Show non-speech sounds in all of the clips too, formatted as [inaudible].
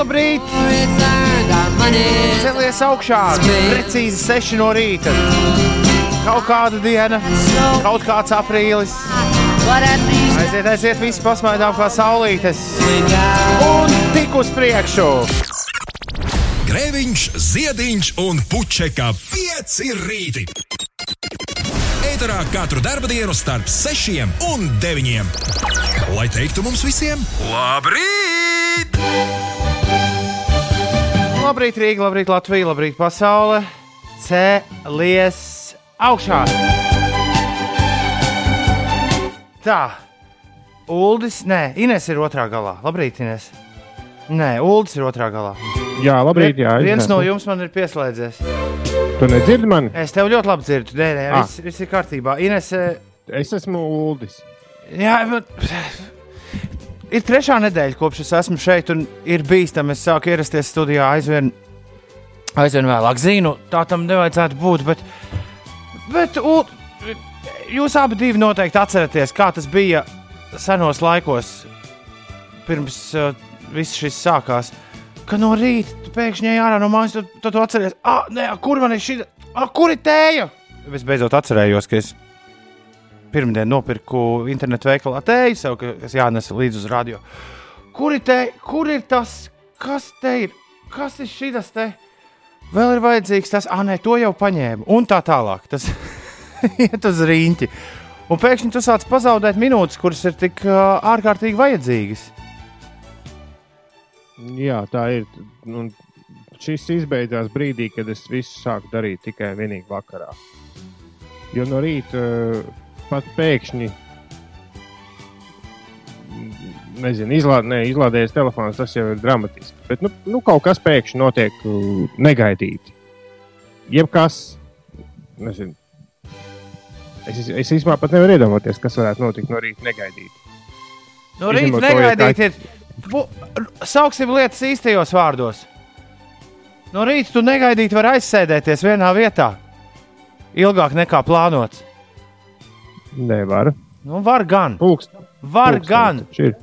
labrīt! Celies augšā, precīzi 6 no rīta. Kaut kāda diena, kaut kāds aprīlis. Aiziet, aiziet, visi pasmaidām kā saulītes. Un tik uz priekšu! Grēviņš, Ziediņš un Puķeka 5 rīti. Eterā katru dienu starp 6 un 9. Lai teiktu mums visiem, labrīt! Labrīt, Rīga, labrīt, Latvija, labrīt, pasaule! Cēlies augšā! Tā, Uldis, nē, Ines ir otrā galā. Labrīt, Ines. Nē, Uldis ir otrā galā. Jā, labrīt. Jā, es Viens no jums man ir pieslēdzies. Tu nedzirdi mani? Es tev ļoti labi dzirdu. Nē, nē, Ah. viss, viss ir kārtībā. Ines, eh, Es esmu Uldis. jā, bet. Ir trešā nedēļa, kopš es esmu šeit, un ir bīstami. Es sāku ierasties studijā aizvien, aizvien vēlāk. Zinu, tā tam nevajadzētu būt, bet, bet Uld, jūs abi noteikti atceraties, kā tas bija senos laikos, pirms uh, viss šis sākās. Ka no rīta tu pēkšņi ārā no mājas, tad tu, tu atceries, ah, nē, kur man ir šī, ah, kur ir tēja? Es beidzot atcerējos, ka es pirmdien nopirku internetu veikalā tēju, sev, ka- kas jānes līdzi uz radio. Kur ir tēja? Kur ir tas? Kas te ir? Kas ir šis te? Vēl ir vajadzīgs tas, ah, nē, to jau paņēmu. Un tā tālāk. Tas [laughs] iet uz rīņķi. Un pēkšņi tu sāc pazaudēt minūtes, kuras ir tik uh, ārkārtīgi vajadzīgas. Jā, tā ir. Un šis izbeidzās brīdī, kad es visu sāku darīt tikai vienīgi vakarā. Jo no rīta eh, pat pēkšņi. Nezinu, izlā, ne, izlādējies telefons, tas jau ir dramatiski. Bet nu, nu, kaut kas pēkšņi notiek uh, negaidīti. Jebkas, nezinu. Es, es, es īstenībā pat nevaru iedomāties, kas varētu notikt no rīta negaidīti. No rīta Izņemot to, ja negaidīt, ir. Bu, sauksim lietas īstajos vārdos. No rīta tu negaidīt, var aizsēdēties vienā vietā. Ilgāk nekā plānots. Nevaru. Nu, var gan. Pulkst, Var pulkstenis gan.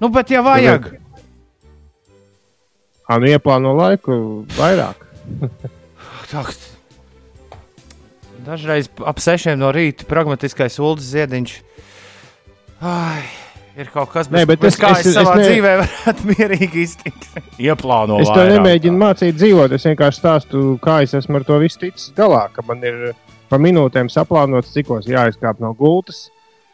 Nu, bet ja vajag. Ā, nu ieplāno laiku vairāk. [laughs] Tā, dažreiz ap sešiem no rīta pragmatiskais ULDS ziediņš. Ai, ir kaut kas, Nē, bet bez es- kā es- es, es savā ne- dzīvē varētu [laughs] mierīgi iztikt. Ieplāno Es tev vairāk. nemēģinu mācīt dzīvot. Es vienkārši stāstu, kā es esmu ar to visu ticis galā. Ka man ir pa minūtēm saplānots, cikos jāizkāp no gultas,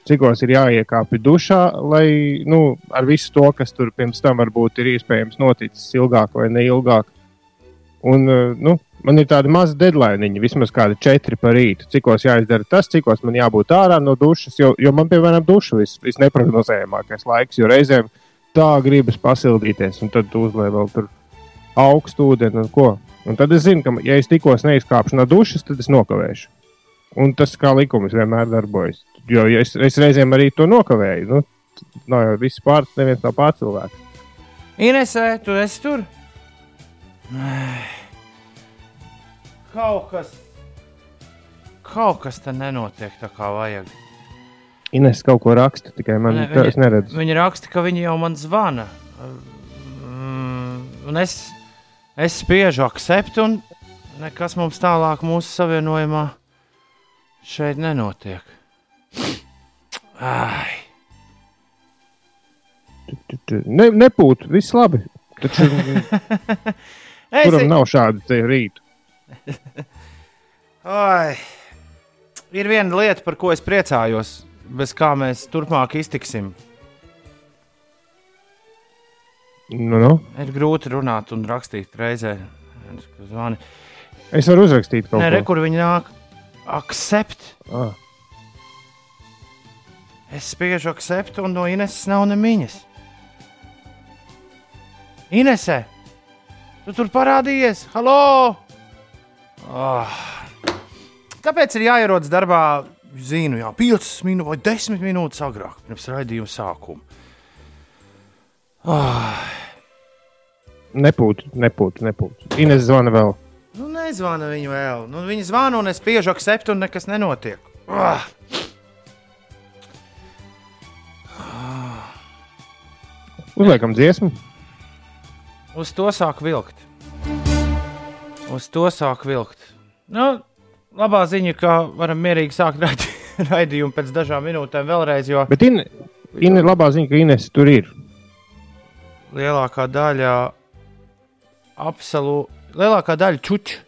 cikos ir jāiekāpj dušā, lai nu, ar visu to, kas tur pirms tam varbūt ir iespējams noticis ilgāk vai neilgāk. Un, eh, nu, man ir tāda maza deadline, vismaz kāda četri par rītu. Cikos jāizdara tas, cikos man jābūt ārā no dušas, jo, jo man, piemēram, duša vis, visneprognozējamākais laiks, jo reizēm tā gribas pasildīties, un tad uzliek vēl tur augstu ūdeni un ko. Un tad es zinu, ka, ja es tikko neizkāpšu no dušas, tad es nokavēšu. Un tas kā likums vienmēr darbojas. Jo es, es reizēm arī to nokavēju. Nu, nav jau viss pārts, neviens nav pārcilvēks. Inesē, tu esi tur? Kaut kas. Kaut kas te nenotiek tā kā vajag. Ines kaut ko raksta, tikai man Ne, ne, tas neredz. Viņa raksta, ka viņa jau man zvana. Mm, Un es, es spiežu akcept, un nekas mums tālāk mūsu savienojumā šeit nenotiek. Ai. Ne, nepūt, viss labi. Taču Es, [laughs] kuram nav šādu rītu? [laughs] Ai. Ir viena lieta, par ko es priecājos, bez kā mēs turpmāk iztiksim. Nu, nu. Ir grūti runāt un rakstīt reizē. Es varu uzrakstīt kaut Nē, re, ko kur viņi nāk. Accept. Ah, Es spiežu akceptu, un no Ineses nav nemiņas. Inesē, tu tur parādījies? Halo! Oh. Kāpēc ir jāierodas darbā? Zinu, jau 5 minūtes vai 10 minūtes agrāk, pirms raidījuma sākuma. Oh. nepūt, nepūt, nepūt. Ines zvana vēl. Nu, nezvana viņa vēl. Nu, viņa zvana, un es spiežu akceptu, un nekas nenotiek. Ah. Uzliekam dziesmu. uz to sāk vilkt. Uz to sāk vilkt. Nu, labā ziņa, ka varam mierīgi sākt [laughs] raidījumu pēc dažām minūtēm vēlreiz. Jo... Bet in, in, labā ziņa, ka Ines tur ir. Lielākā daļa, absolūti, lielākā daļa čuču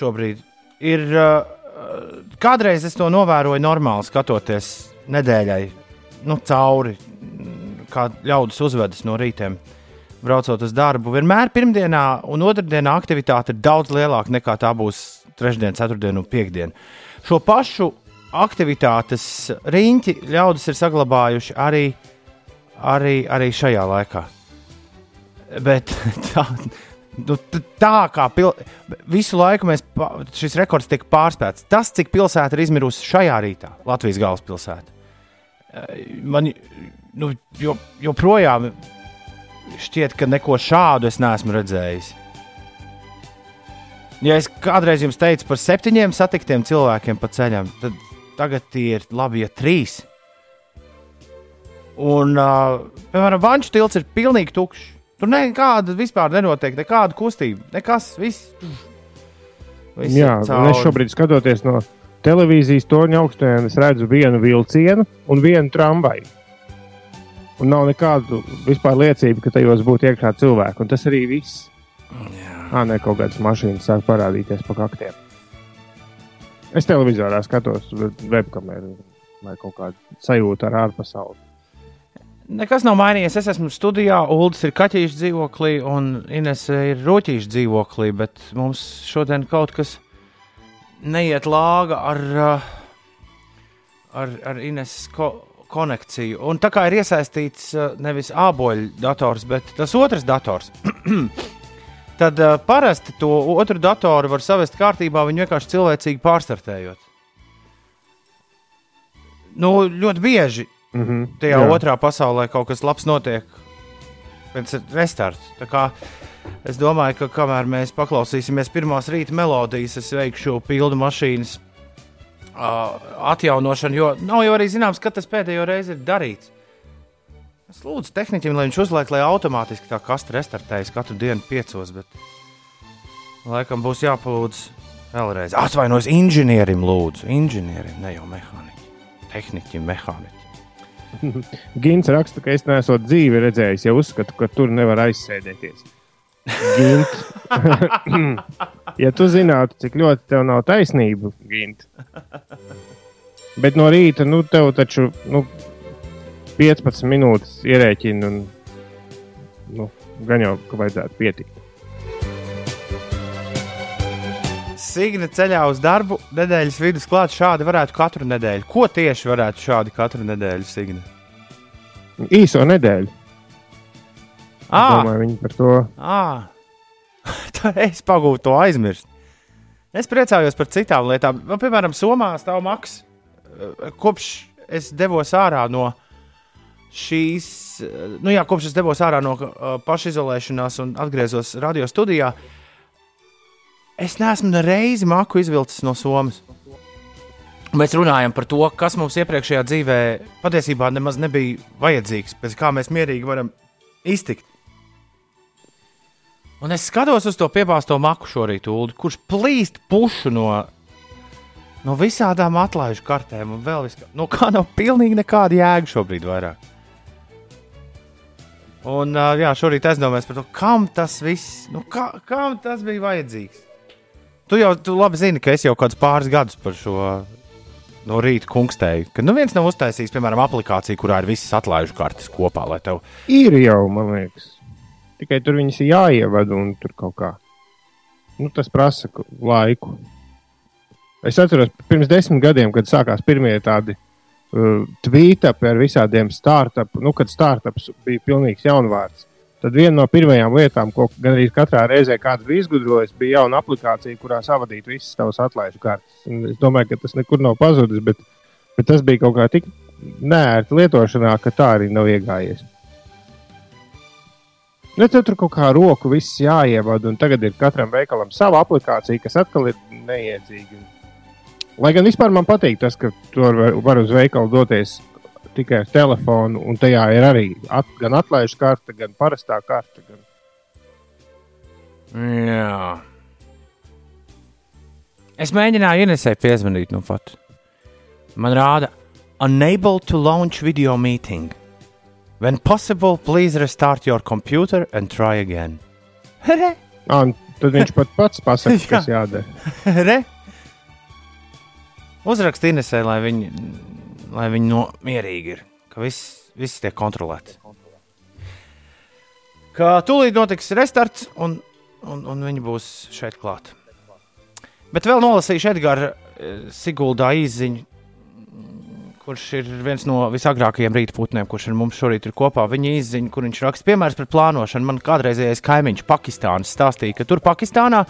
šobrīd ir. Uh, kādreiz es to novēroju normāli skatoties nedēļai nu, cauri, kā ļaudis uzvedas no rītiem. Braucot uz darbu, vienmēr pirmdienā un otrdienā aktivitāte ir daudz lielāka nekā tā būs trešdien, ceturtdien un piekdien. Šo pašu aktivitātes riņķi ļaudis ir saglabājuši arī, arī, arī šajā laikā. Bet [laughs] tā, nu, tā kā pil... visu laiku mēs, šis rekords tiek pārspēts. Tas, cik pilsēta ir izmirusi šajā rītā, Latvijas galvaspilsēta. Man nu, jo, joprojām šķiet, ka neko šādu es neesmu redzējis. Ja es kādreiz jums teicu par septiņiem satiktiem cilvēkiem pa ceļam, tad tagad tie ir labi, ja trīs. Un, uh, piemēram, Vanču tilts ir pilnīgi tukšs. Tur nekāda vispār nenotiek, nekāda kustība, nekas. Viss. Viss Jā, es šobrīd skatoties no televīzijas torņa augstnē, es redzu vienu vilcienu un vienu tramvaju. Un nav nekādu vispār liecību, ka tajos būtu iekšā cilvēki. Un tas arī viss. Jā, ah, nē, kaut kādas mašīnas sāk parādīties pa kaktiem. Es televizorā skatos webkameru vai kaut kādu sajūtu ar ārpasauli. Nekas nav mainījies. Es esmu studijā, Ulas ir kaķīša dzīvoklī, un Ines ir roķīša dzīvoklī. Bet mums šodien kaut kas neiet lāga ar, ar, ar Ines ko, konekciju. Un tā kā ir iesaistīts nevis āboļu dators, bet tas otrs dators. [clears throat] tad uh, parasti to otru datoru var savest kārtībā, viņu vienkārši cilvēcīgi pārstartējot. Nu, ļoti bieži mm -hmm, tajā jā. otrā pasaulē kaut kas labs notiek pēc restarta. Es domāju, ka kamēr mēs paklausīsimies pirmās rīta melodijas, es veikšu pildu mašīnas uh, atjaunošanu, jo nav jau arī zināms, kad tas pēdējo reizi ir darīts. Es lūdzu tehniķim, lai viņš uzliek, lai automātiski tā kaste restartējas katru dienu piecos, bet laikam būs jāpalūdz vēlreiz. Atvainojos inženierim, lūdzu, inženierim, ne jau mehāniķim, tehniķim, mehāniķim. [laughs] Gins raksta, ka es neesmu dzīvi redzējis, ja uzskatu, ka tur nevar aizsēdēties. Gint. [laughs] ja tu zinātu, cik ļoti tev nav taisnība, Gint. Bet no rīta, nu, tev taču, nu, 15 minūtes ierēķina, un nu, gan jau ka vajadzētu pietikt. Signe ceļā uz darbu, nedēļas vidus klāt šādi varētu katru nedēļu. Ko tieši varētu šādi katru nedēļu, Signe? Īso nedēļu. À, domāju, viņi par to. [laughs] Es pagūtu to aizmirst. Es priecājos par citām lietām. Man, piemēram, Somā stāv maks. Kopš es devos ārā no uh, šīs, nu jā, kopš es devos ārā no uh, pašizolēšanās un atgriezos radio studijā, es neesmu nereizi māku izvilcis no Somijas. Mēs runājam par to, kas mums iepriekšējā dzīvē patiesībā nemaz nebija vajadzīgs, pēc kā mēs mierīgi varam iztikt. Un es skatos uz to piebāzto maku šorīt, Ulu, kurš plīst pušu no, no visādām atlaižu kartēm un vēl viskā. Nu, kā nav pilnīgi nekāda jēga šobrīd vairāk. Un jā, šorīt aizdomājos par to, kam tas viss, nu, kā, kam tas bija vajadzīgs. Tu jau tu labi zini, ka es jau kādus pāris gadus par šo no rīta kungstēju. Ka nu viens nav uztaisījis, piemēram, aplikāciju, kurā ir visas atlaižu kartes kopā. Tev... Ir jau, man liekas. Tikai tur viņas ir jāievada un tur kaut kā. Nu, tas prasa laiku. Es atceros, pirms desmit gadiem, kad sākās pirmie tādi uh, tvīta par visādiem startupiem, nu, kad startups bija pilnīgs jaunvārds. Tad viena no pirmajām lietām, ko gan arī katrā reizē kāds bija izgudrojis, bija jauna aplikācija, kurā savadīt visas tavas atlaižu kartes. Un es domāju, ka tas nekur nav pazudis, bet, bet tas bija kaut kā tik nērti lietošanā, ka tā arī nav iegājies. Nu, tad tur kaut kā roku viss jāievada, un tagad ir katram veikalam sava aplikācija, kas atkal ir neiedzīga. Lai gan vispār man patīk tas, ka tur var, var uz veikalu doties tikai ar telefonu, un tajā ir arī at, gan atlaižu karte, gan parastā karte. Gan... Jā. Es mēģināju Inesai piezvanīt, nu pat. Man rāda, unable to launch video meeting. When possible, please restart your computer and try again. Re, un tad viņš pat pats pasakā, [laughs] kas jādara. re. Uzrakst Inesai, lai viņi, lai viņi no mierīgi ir, ka viss, viss tiek kontrolēts. Ka tūlīt notiks restarts un, un, un viņi būs šeit klāt. Bet vēl nolasīšu Edgara eh, Siguldā īziņu, kurš ir viens no visagrākajiem rīta putniem, kurš ar mums šorīt ir kopā. Viņa izziņa, kur viņš raksta piemērs par plānošanu. Man kādreizējais kaimiņš Pakistānas stāstīja, ka tur Pakistānā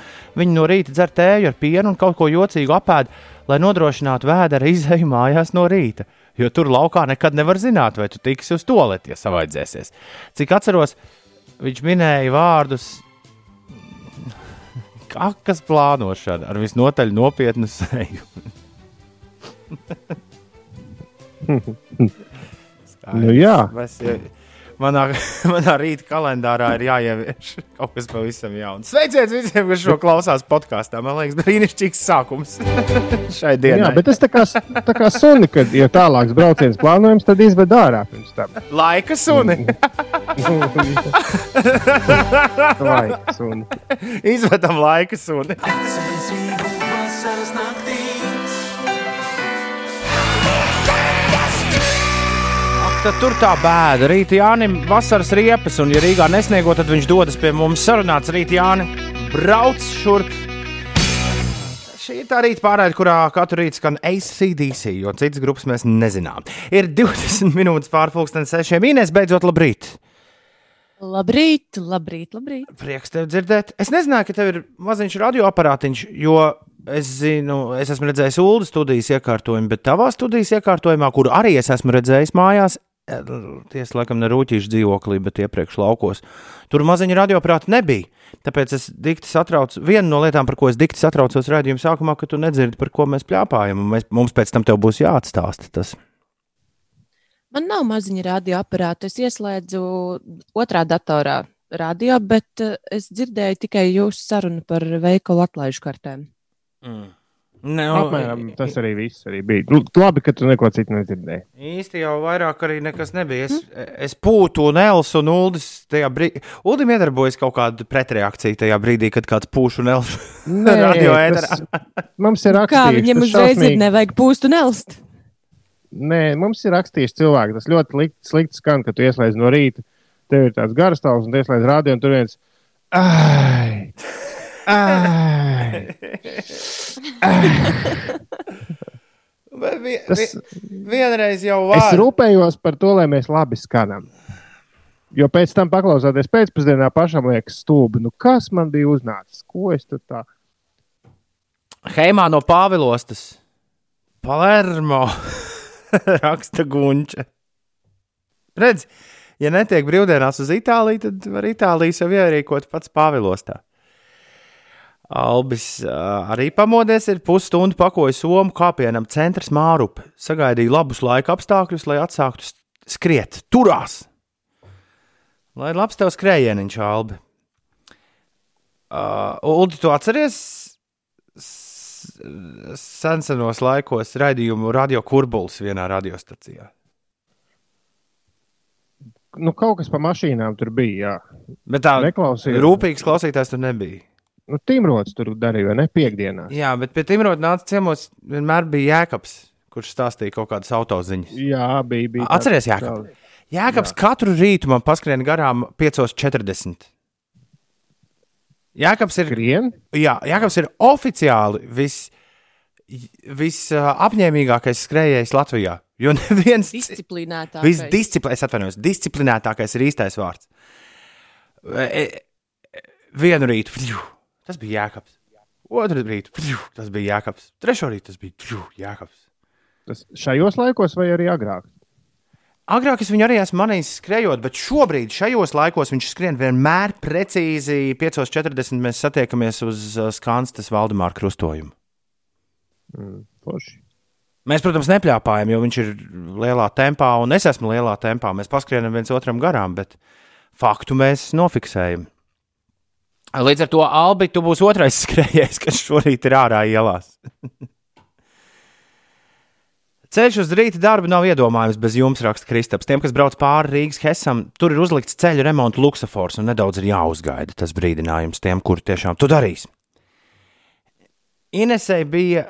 viņi no rīta dzer tēju ar pienu un kaut ko jocīgu apēd, lai nodrošinātu vēdera izēju mājās no rīta. Jo tur laukā nekad nevar zināt, vai tu tiksi uz toleti, ja savaidzēsies. Cik atceros, viņš minēja vārdus [laughs] kakas plānošana ar visnotaļ nopietnu seju. [laughs] Nu, jā. Mēs, ja, manā, [laughs] manā rīta kalendārā ir jāievieš kaut kas pavisam jauns. Sveiciens visiem, kas šo klausās podkāstā. Man liekas, brīnišķīgs sākums [laughs] šai dienai. Jā, bet tas tā kā, tā kā suni, kad ir tālāks brauciens plānojams, tad izved ārā pirms tam. Laika suni. [laughs] Laika suni. Izvedam laika suni. Tad tur tā bēda. Rīt Jānis vasaras riepas, un, ja Rīgā nesniego, tad viņš dodas pie mums sarunāts. Rīt Jānis brauc šurp. Šī ir tā rīta pārēde, kurā katru rītu skan ACDC, jo citas grupas mēs nezinām. Ir 20 minūtes pārpusdienas sešiem. Inês, beidzot, labrīt! Labrīt, labrīt, labrīt. Prieks tevi dzirdēt. Es nezināju, ka tev ir maziņš radioaparātiņš, jo es zinu, es esmu redzējis ULDA studijas iekārtojumu, bet tavā studijas iekārtojumā, kur arī es esmu redzējis mājās, tiesa laikam ne rūtīšu dzīvoklī, bet iepriekš laukos, tur maziņa radioaparāta nebija. Tāpēc es dikti satraucu. Viena no lietām, par ko es dikti satraucos redzējuma sākumā, ka tu nedzirdi, par ko mēs plēpājam, un mēs, mums pēc tam tev būs jāatstāsta tas. Man nav maziņa radioaparāta. Es ieslēdzu otrā datorā radio, bet eh, es dzirdēju tikai jūsu sarunu par veikalu atlaižu kartēm. Mm. Ne, Apmēram tas arī viss arī bija. Nu, labi, ka tu neko citu nedzirdēji. Īsti jau vairāk arī nekas nebija. Es, es pūtu un Elsu un Uldis tajā brīdī. Uldim iedarbojas kaut kāda pretreakcija tajā brīdī, kad kāds pūš un Elsu [laughs] radio ēterā. mums ir Kā rakstīts, viņiem tas uzreiz ir nevajag pūst un elst? Nē, mums ir rakstījuši cilvēki. Tas ļoti likt, slikti skan, ka tu ieslēdz no rīta. Tev ir tāds garstāvs un ieslēdz rādio, un tur viens. Ai! Ai! Bet vi, Tas, vi, vienreiz jau es var. rūpējos par to, lai mēs labi skanam. Jo pēc tam, paklausoties pēcpusdienā, pašam liekas stulbi. Nu, kas man bija uznācis? Ko es tur tā? Heimā no Pāvilostas. Palermo. [laughs] Raksta Gunča. Redz, ja netiek brīvdienās uz Itāliju, tad var Itāliju sev ierīkot pats Pāvilostā. Albis arī pamodies, ir pusstundu pakoja somu kāpienam centrs Mārup. Sagaidīja labus laika apstākļus, lai atsāktu skriet. Turās! Lai labs tev skrējieniņš, Albi. Uh, Uldi, tu atceries sensenos laikos raidījumu radio kurbulis vienā radiostacijā? Nu, kaut kas pa mašīnām tur bija. Jā. Bet tā Neklausījos. rūpīgs klausītājs tur nebija. Nu, Timrods tur darīja, vai ne? Piekdienā. Jā, bet pie Timrota nāca ciemos vienmēr bija Jēkabs, kurš stāstīja kaut kādas autoziņas. Jā, bija. bija Atceries, Jākab? Jēkabs katru rītu man paskrien garām 5.40. Jēkabs ir, Skrien? jā, Jēkabs ir oficiāli vis, visapņēmīgākais skrejējs Latvijā. Jo [laughs] neviens cits Disciplinētāk. Visdisciplin... Es atvainojos, disciplinētākais ir īstais vārds. E, e, vienu rītu, pļu, tas bija Jēkabs. Otru rītu, pļu, tas bija Jēkabs. Trešo rītu, tas bija Jēkabs. Tas šajos laikos vai arī agrāk? Agrāk es viņu arī esmu manījis skrejot, bet šobrīd, šajos laikos, viņš skrien vienmēr precīzi 5.40. Mēs satiekamies uz uh, Skanstas Valdemāra krustojumu. Mm, forši. Mēs, protams, nepļāpājam, jo viņš ir lielā tempā, un es esmu lielā tempā. Mēs paskrienam viens otram garām, bet faktu mēs nofiksējam. Līdz ar to Albi, tu būsi otrais [laughs] skrejējs, kas šorīt ir ārā ielās. [laughs] Ceļš uz rīta darbu nav iedomājams bez jums, raksta Kristaps. Tiem, kas brauc pāri Rīgas Hesam, tur ir uzlikts ceļu remonta luksafors un nedaudz ir jāuzgaida tas brīdinājums tiem, kuri tiešām to darīs. Inesai bija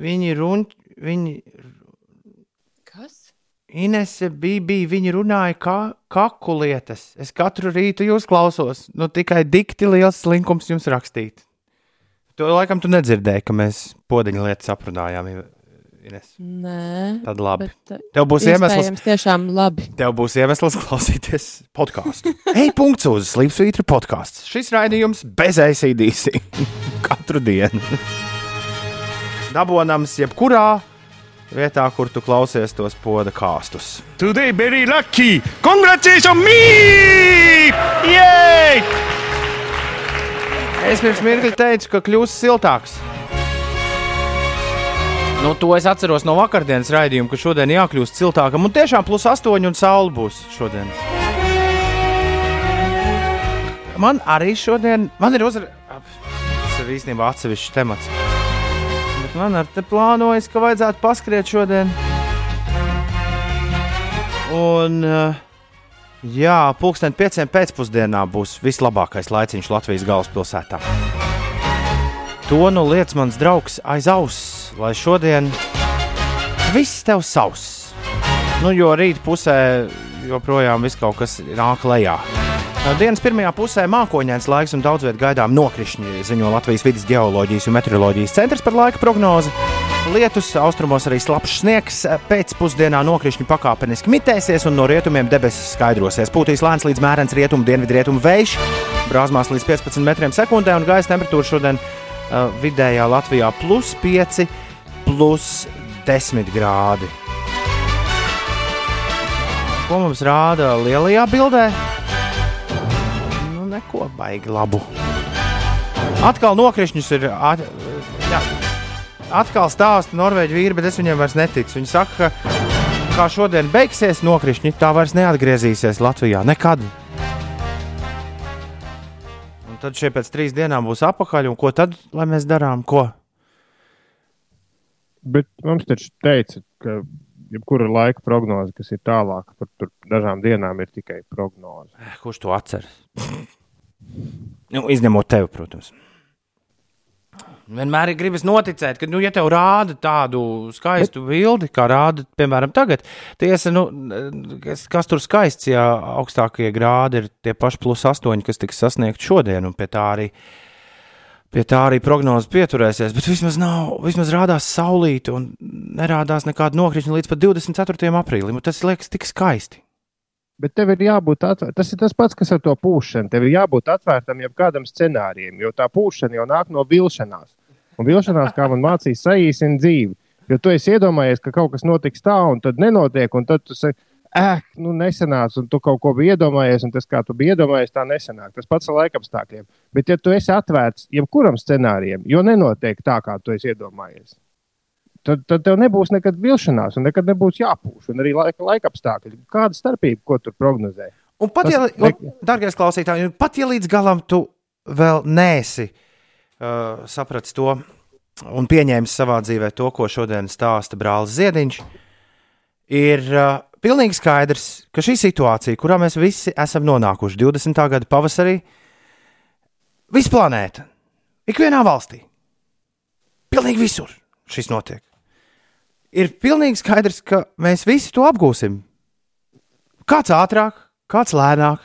viņi runči, viņi? Inese bija, viņa runāja kā kaku lietas. Es katru rītu jūs klausos. Nu, tikai dikti liels slinkums jums rakstīt. To laikam tu nedzirdēji, ka mēs podeņa lietas aprunājām. Ines. Nē, Tad labi. bet uh, Tev būs iemesls, tiešām labi. tev būs iemesls klausīties podkāstu. [laughs] Ej, punkts uz Slimsvītra podkāsts. Šis raidījums bez ACDC [laughs] katru dienu. Dabonams jebkurā vietā, kur tu klausies tos poda kāstus. Today very lucky. Congratulations me! Yay! Es pirms mirkļa teicu, ka kļūs siltāks. Nu, to es atceros no vakardienas raidījuma, ka šodien jākļūst siltākam. Un tiešām plus 8 un saule būs šodien. Man arī šodien, man ir uzraksts, tas ir īstenībā atsevišķs temats. Man ar te plānojas, ka vajadzētu paskriet šodien. Un, uh, jā, pulksten pieciem pēcpusdienā būs vislabākais laiciņš Latvijas galvaspilsētā. To nu liec mans draugs aiz auss, lai šodien viss tev savs. Nu, jo rīt pusē joprojām viss kaut kas nāk lejā. Dienas pirmajā pusē mākoņdienas laiks un daudz vietā gaidām nokrišņi, ziņo Latvijas vidus geoloģijas un meteoroloģijas centrs par laika prognozi. Lietus, austrumos arī slapjš sniegs, pēcpusdienā nokrišņi pakāpeniski mitēsies un no rietumiem debesis skaidrosies. Pūtīs lēns līdz mērens rietumu, dienvidrietumu vējš, brāzmās līdz 15 metriem sekundē un gaisa temperatūra šodien uh, vidējā Latvijā plus 5, plus 10 grādi. Ko mums rāda lielajā bildē? Nu, neko baigi labu. Atkal nokrišņus ir. At, jā, atkal stāsta norvēģi vīri, bet es viņiem vairs neticu. Viņi saka, ka kā šodien beigsies nokrišņi, tā vairs neatgriezīsies Latvijā nekad. Un tad šie pēc trīs dienām būs apakaļ, un ko tad, lai mēs darām? Ko? Bet mums taču teica, ka jebkura laika prognoze, kas ir tālāka par tur dažām dienām, ir tikai prognoze. Eh, Kurš to atceras? [laughs] nu, izņemot tevi, protams. Vienmēr ir gribas noticēt, ka, nu, ja tev rāda tādu skaistu bildi, kā rāda, piemēram, tagad, tiesa, nu, kas, kas tur skaists, ja augstākie grādi ir tie paši plus 8, kas tiks sasniegti šodien, un pie tā arī, pie tā arī prognoze pieturēsies. Bet vismaz nav, vismaz rādās saulīte, un nerādās nekāda nokrišņa līdz pat 24. aprīlim. Tas liekas tik skaisti. Bet tev ir jābūt atvērtam. Tas ir tas pats, kas ar to pūšanu. Tev ir jābūt atvērtam jebkādam scenārijam, jo tā pūšana jau nāk no vilšanās. Un vilšanās, kā man mācīja, saīsina dzīvi. Jo tu esi iedomājies, ka kaut kas notiks tā, un tad nenotiek, un tad tu saki, eh, nu nesanāca, un tu kaut ko biji iedomājies, un tas, kā tu biji iedomājies, tā nesanāk. Tas pats ar laikapstākļiem. Bet, ja tu esi atvērts jebkuram scenārijam, jo nenotiek tā, kā tu esi iedomājies, tad, tad tev nebūs nekad vilšanās, un nekad nebūs jāpūš. Un arī laika, laika apstākļi. Kāda starpība, ko tur prognozē? Un pat, Tas ja, ne- un, dārgais klausītāj, pat ja līdz galam tu vēl nēsi uh, sapratis to un pieņēmis savā dzīvē to, ko šodien stāsta brālis Ziediņš, ir uh, pilnīgi skaidrs, ka šī situācija, kurā mēs visi esam nonākuši 20. gada pavasarī, visa planēta, ikvienā valstī, pilnīgi visur šis notiek. Ir pilnīgi skaidrs, ka mēs visi to apgūsim. Kāds ātrāk, kāds lēnāk.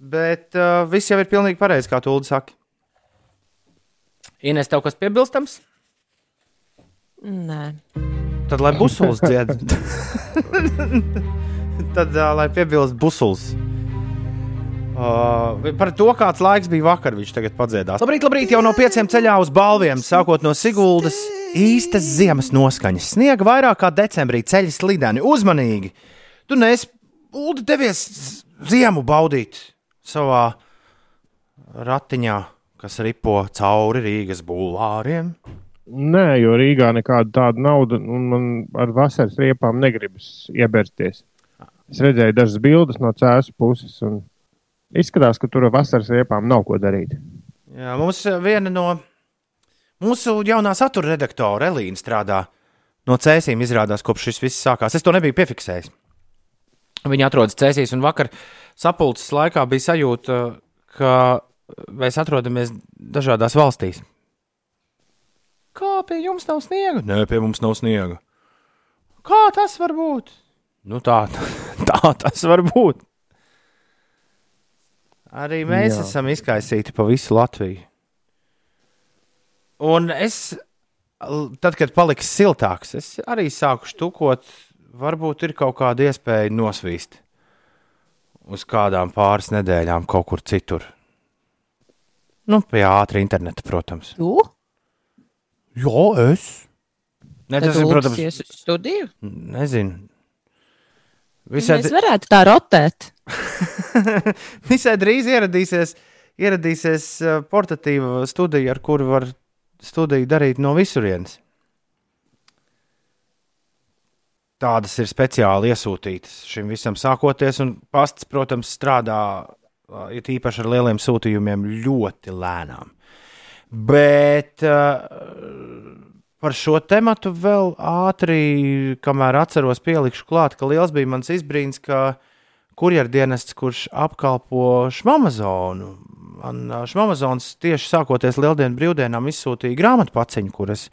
Bet uh, viss jau ir pilnīgi pareizi, kā tu saki. Ines, tev kas piebilstams? Nē, Tad lai busulis dzied. [laughs] Tad uh, lai piebilst busulis. Uh, par to, kāds laiks bija vakar, viņš tagad padziedās. Labrīt, labrīt, jau no pieciem ceļā uz balviem, sākot no Siguldas. Īstas ziemas noskaņas. Sniega vairāk kā decembrī, ceļi slideni, uzmanīgi. Tu neesi Ulu devies ziemu baudīt savā ratiņā, kas ripo cauri Rīgas bulvāriem. Nē, jo Rīgā nekāda tāda nauda, un man ar vasaras riepām negribas iebersties. Es redzēju dažas bildes no cēlus puses, un Izskatās, ka tur vasaras riepām nav ko darīt. Jā, mums viena no mūsu jaunā satura redaktora Elīna strādā no cēsīm, izrādās, kopš šis viss sākās. Es to nebiju piefiksējis. Viņa atrodas cēsīs, un vakar sapulces laikā bija sajūta, ka mēs atrodamies dažādās valstīs. Kā pie jums nav sniega? Nē, pie mums nav sniega. Kā tas var būt? Nu, tā, [laughs] tā tas var būt. Arī mēs Jā. Esam izkaisīti pa visu Latviju. Un es, tad, kad paliks siltāks, es arī sāku štukot. Varbūt ir kaut kāda iespēja nosvīst uz kādām pāris nedēļām kaut kur citur. Nu, pie ātrā interneta, protams. Tu? Jā, es. Ne, tas ir, protams, ies uz studiju. nezinu. Visai... Visai, Mēs varētu tā rotēt. [laughs] visai drīz ieradīsies, ieradīsies uh, portatīva studija, ar kuru var studiju darīt no visurienes. Tādas ir speciāli iesūtītas šim visam sākoties, un pasts, protams, strādā uh, it īpaši ar lieliem sūtījumiem ļoti lēnām. Bet uh, par šo tematu vēl ātri, kamēr atceros, pielikšu klāt, ka liels bija mans izbrīns, ka kurjerdienests, kurš apkalpo Šmamazonu, man ā, Šmamazons tieši sākoties lieldienu brīvdienām izsūtīja grāmatu paciņu, kuras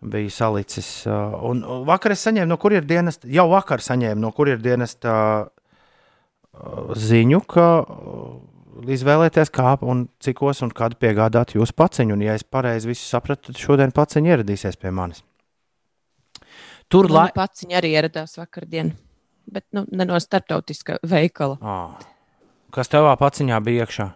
bija salicis. ā, Un vakar es saņēmu no kurjerdienesta, jau vakar saņēmu no kurjerdienesta ā, ziņu, ka izvēlēties, kā un cikos un kad piegādāt jūsu paciņu. Un, ja es pareizi visu sapratu, tad šodien paciņa ieradīsies pie manis. Tur lai... Viņa arī ieradās vakardien. Bet nu, ne no starptautiska veikala. Ah. Kas tevā paciņā bija iekšā?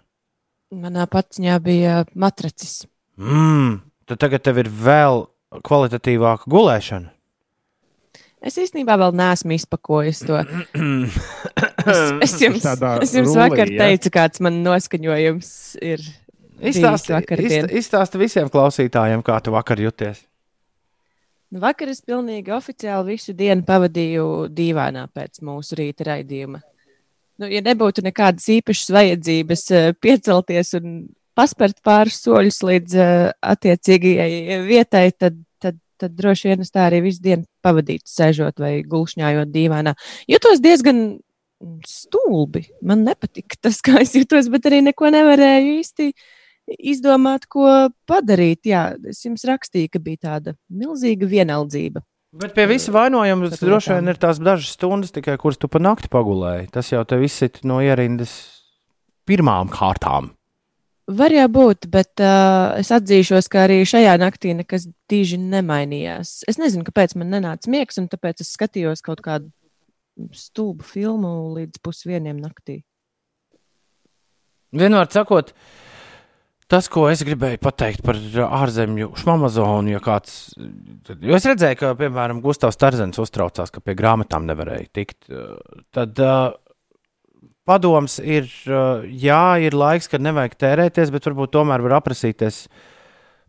Manā paciņā bija matracis. Mmm, tad tagad tev ir vēl kvalitatīvāka gulēšana. Es īstenībā vēl neesmu izpakojis to. [coughs] [laughs] Es, jums, es jums rullī, vakar ja? teicu, kāds man noskaņojums ir. Izstāsti, izstāsti visiem klausītājiem, kā tu vakar jūties. Nu, vakar es pilnīgi oficiāli visu dienu pavadīju dīvainā pēc mūsu rīta raidījuma. Nu, ja nebūtu nekādas īpašas vajadzības eh, piecelties un paspērt pāris soļus līdz eh, attiecīgajai vietai, tad, tad, tad droši vien es tā arī visu dienu pavadītu, sēžot vai gulšņājot dīvainā. Jutos diezgan stulbi. Man nepatika tas, kā es jutos, bet arī neko nevarēju īsti izdomāt, ko padarīt. Jā, es jums rakstīju, ka bija tāda milzīga vienaldzība. Bet pie visa vainojuma droši vien ir tās dažas stundas, tikai kuras tu pa nakti pagulēji. Tas jau tev izsit no ierindas pirmām kārtām. Var jau būt, bet uh, es atzīšos, ka arī šajā naktī nekas diži nemainījās. Es nezinu, kāpēc man nenāca miegs, un tāpēc es skatījos kaut kādu stulbu filmu līdz pusdieniem naktī. Vienmēr sakot, tas, ko es gribēju pateikt par ārzemju šmamazonu, ja kāds. Jo es redzēju, ka, piemēram, Gustavs Tarzens uztraucās, ka pie grāmatām nevarēja tikt. Tad uh, padoms ir, uh, jā, ir laiks, kad nevajag tērēties, bet varbūt tomēr var aprasīties uh,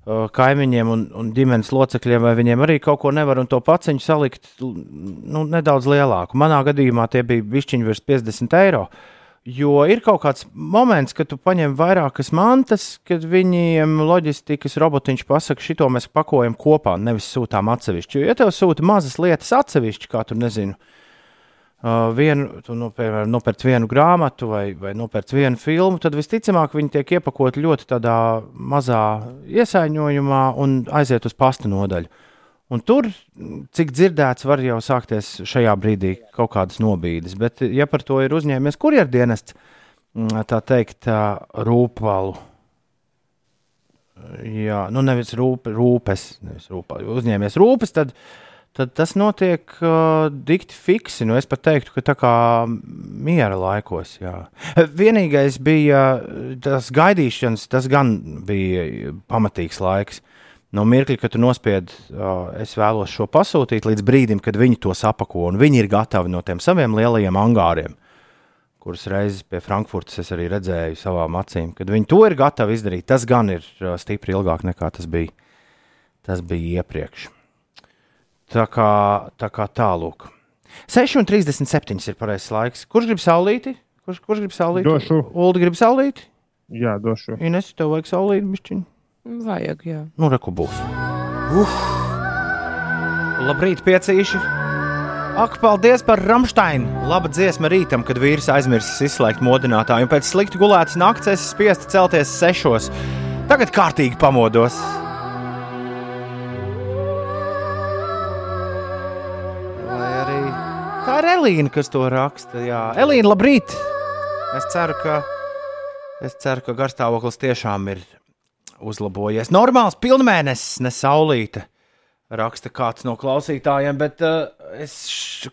kaimiņiem un, un ģimenes locekļiem, vai viņiem arī kaut ko nevar un to paciņu salikt nu, nedaudz lielāku. Manā gadījumā tie bija bišķiņi virs 50 eiro. Jo ir kaut kāds moments, kad tu paņem vairākas mantas, kad viņiem loģistikas robotiņš pasaka, šito mēs pakojam kopā, nevis sūtām atsevišķi. Jo, ja tev sūta mazas lietas atsevišķi, kā tur nezinu, uh, vienu, tu, nu, piemēram, nopērc vienu grāmatu vai, vai nopērc vienu filmu, tad visticamāk viņi tiek iepakoti ļoti tādā mazā iesaiņojumā un aiziet uz pasta nodaļu. Un tur, cik dzirdēts, var jau sākties šajā brīdī kaut kādas nobīdes. Bet, ja par to ir uzņēmies kurjerdienests, mm, tā teikt, rūpalu. Jā, nu nevis rūpe, rūpes, nevis. Ja uzņēmies rūpes, tad, tad tas notiek uh, dikti fiksi. Nu, es pat teiktu, ka tā kā miera laikos. Jā. Vienīgais bija uh, tas gaidīšanas, tas gan bija pamatīgs laiks. No mirkļa, kad tu nospied, uh, es vēlos šo pasūtīt, līdz brīdim, kad viņi to sapako, un viņi ir gatavi no tiem saviem lielajiem angāriem, kurus reizes pie Frankfurtas es arī redzēju savām acīm, kad viņi to ir gatavi izdarīt. Tas gan ir uh, stipri ilgāk nekā tas bija, tas bija iepriekš. Tā kā, tā kā tālāk. 6,37 ir pareizais laiks. Kurš grib saulīti? Kurš, kurš grib saulīt? Došu. Ulu grib saulīt? Jā, došu. Ines, tev vajag saulīt, bišķiņ. Vajag, jā. Nu, reku būs. Uf! Labrīt, piecīši! Ak, paldies par Rāmsteinu! Laba dziesma rītam, kad vīrs aizmirsis izslēgt modinātāju, un pēc slikti gulētas nakts es spiestu celties sešos. Tagad kārtīgi pamodos. Elīna, kas to raksta? Jā, Elīna, labrīt! Es ceru, ka, es ceru, ka garstāvoklis tiešām ir uzlabojies. Normāls pilnmēnesis, ne saulīte. Raksta kāds no klausītājiem, bet uh, es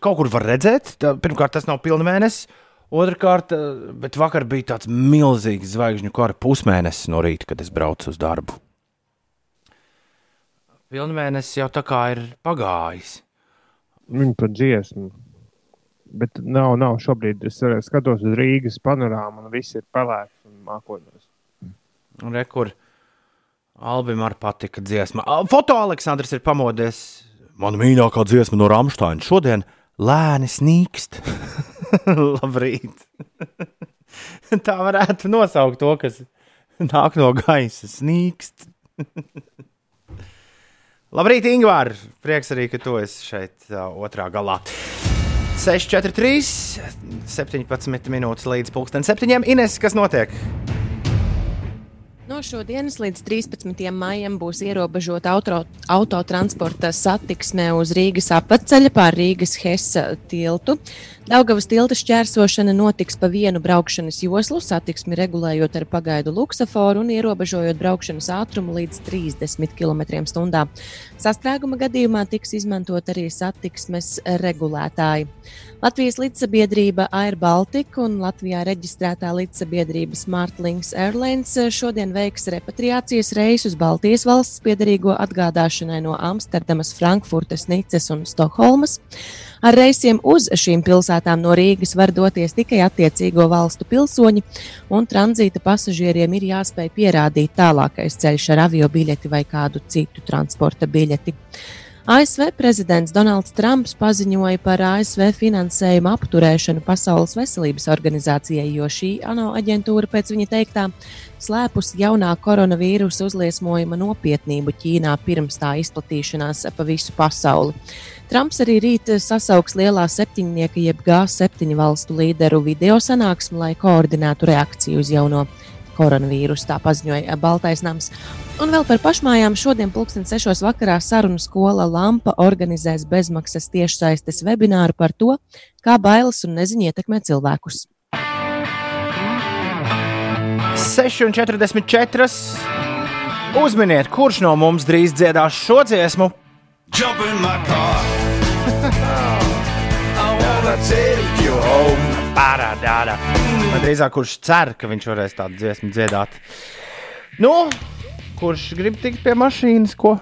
kaut kur varu redzēt, tā, pirmkārt, tas nav pilnmēnesis. Otrakārt, uh, bet vakar bija tāds milzīgs zvaigžņu kara pusmēnesis no rīta, kad es braucu uz darbu. Pilnmēnesis jau tā kā ir pagājis. Viņa par dziesmu. Bet nav, nav šobrīd. Es eh, skatos uz Rīgas panorāmu, un viss ir pelēks un mākoņos. Rekur, Albim arī patika dziesma. Foto Aleksandrs ir pamodies. Mana mīļākā dziesma no Rāmsteina. Šodien lēni snīkst. [laughs] Labrīt! [laughs] Tā varētu nosaukt to, kas nāk no gaisa. Snīkst. [laughs] Labrīt, Ingūna! Prieks arī, ka tu esi šeit ā, otrā galā. 6,43, 17 minūtes līdz pulksten septiņiem. Ines, kas notiek? No šodienas līdz 13. maijam būs ierobežota auto, autotransporta satiksme uz Rīgas apceļa pār Rīgas Hesa tiltu. Daugavas tilta šķērsošana notiks pa vienu braukšanas joslu, satiksmi regulējot ar pagaidu luksaforu un ierobežojot braukšanas ātrumu līdz 30 km/h. Sastrēguma gadījumā tiks izmantot arī satiksmes regulētāji. Latvijas līdzsabiedrība Air Baltica un Latvijā reģistrētā līdzsabiedrība Smartlinks Airlines šodien veiks repatriācijas reisus Baltijas valsts piedarīgo atgādāšanai no Amsterdamas, Frankfurtes, Nices un Stokholmas. Ar reisiem uz šīm pilsētām no Rīgas var doties tikai attiecīgo valstu pilsoņi, un tranzīta pasažieriem ir jāspēj pierādīt tālākais ceļš ar avio biļeti vai kādu citu transporta biļeti. ASV prezidents Donalds Trumps paziņoja par ASV finansējumu apturēšanu Pasaules veselības organizācijai, jo šī ANO aģentūra pēc viņa teiktā slēpus jaunā koronavīrusa uzliesmojuma nopietnību Ķīnā pirms tā izplatīšanās pa visu pasauli. Trumps arī rīt sasauks lielā septiņnieka jeb G7 valstu līderu video sanāksmi, lai koordinētu reakciju uz jauno koronavīrusu, tā paziņoja Baltais nams. Un vēl par pašmājām šodien, pulksten 6. vakarā, sarunu skola Lampa organizēs bezmaksas tiešsaistes webināru par to, kā bailes un neziņa ietekmē cilvēkus. 6,44. Uzminiet, kurš no mums drīz dziedās šo dziesmu? Parādāda. Vai drīzāk, kurš cer, ka viņš varēs tādu dziesmu dziedāt? Nu, kurš grib tikt pie mašīnas, ko?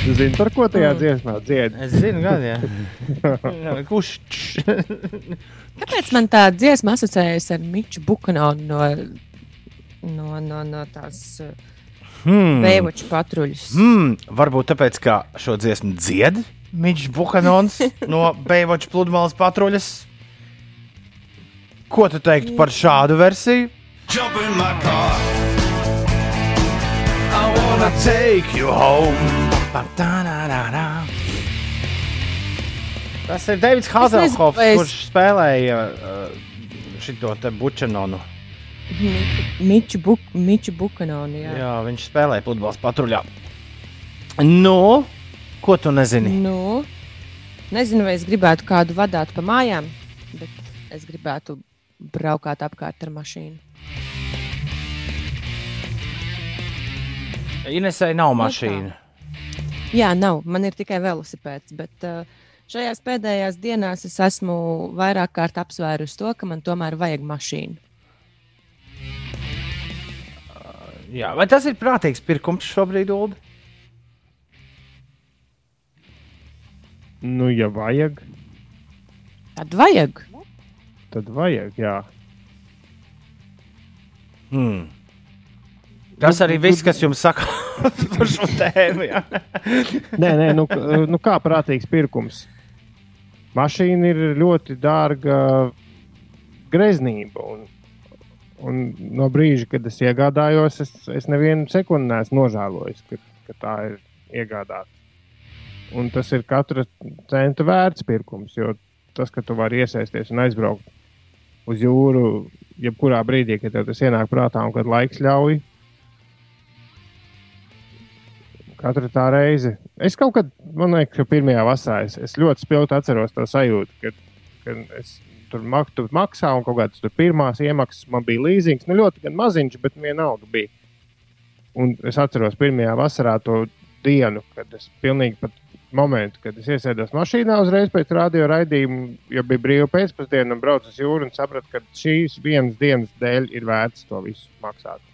Tu zini, par ko tajā dziesmā dzied? Es zinu, gan, [laughs] jā. Kurš? Kāpēc man tā dziesma asociējas ar Miču Bukanonu no, no, no, no tās Hmm. vējoču patruļus? Hmm, varbūt tāpēc, ka šo dziesmu dzied Mičs Bukanons no Beivoča pludmales patruļas. Ko tu teiktu par šādu versiju? Jump in my car. I wanna take you home. Tas ir Davids nezinu, Hazelhofs, es- kurš spēlēja uh, šo te bučanonu. Miču, buk, Miču Bukanonu. Jā. Jā, viņš spēlēja pludmales patruļā. Nu, ko tu nezini? Nu, nezinu, vai es gribētu kādu vadīt pa mājām, bet es gribētu braukāt apkārt ar mašīnu. Inesai nav mašīna. Jā, nav. Man ir tikai velosipēds, bet uh, šajās pēdējās dienās es esmu vairāk kārt apsvērusi to, ka man tomēr vajag mašīnu. Jā, vai tas ir prātīgs pirkums šobrīd, Ulu? Nu, ja vajag, Tad vajag. tad vajag, jā. Hmm. Tas arī viss, kas jums saka [laughs] par šo tēmu. Nē, nē, nu, nu kā prātīgs pirkums. Mašīna ir ļoti dārga greznība. Un, un no brīža, kad es iegādājos, es, es nevienu sekundi neesmu nožēlojis, ka, ka tā ir iegādāta. Un tas ir katra centa vērts pirkums, jo tas, ka tu vari iesaisties un aizbraukt uz jūru, jebkurā brīdī, kad tev tas ienāk prātā un kad laiks ļauj. Katru tā reizi. Es kaut kad, man liekas, ka pirmajā vasarā es, es ļoti spilgti atceros to sajūtu, kad, kad es tur mak, tu maksāju un kaut kādas tur pirmās iemaksas man bija līzings. Nu, ļoti maziņš, bet vienalga bija. Un es atceros pirmajā vasarā to dienu, kad es pilnīgi pat momentu, kad es iesēdos mašīnā uzreiz pēc radio raidījuma, jo bija brīva pēcpusdiena un braucu uz jūru un sapratu, ka šīs vienas dienas dēļ ir vērts to visu maksāt.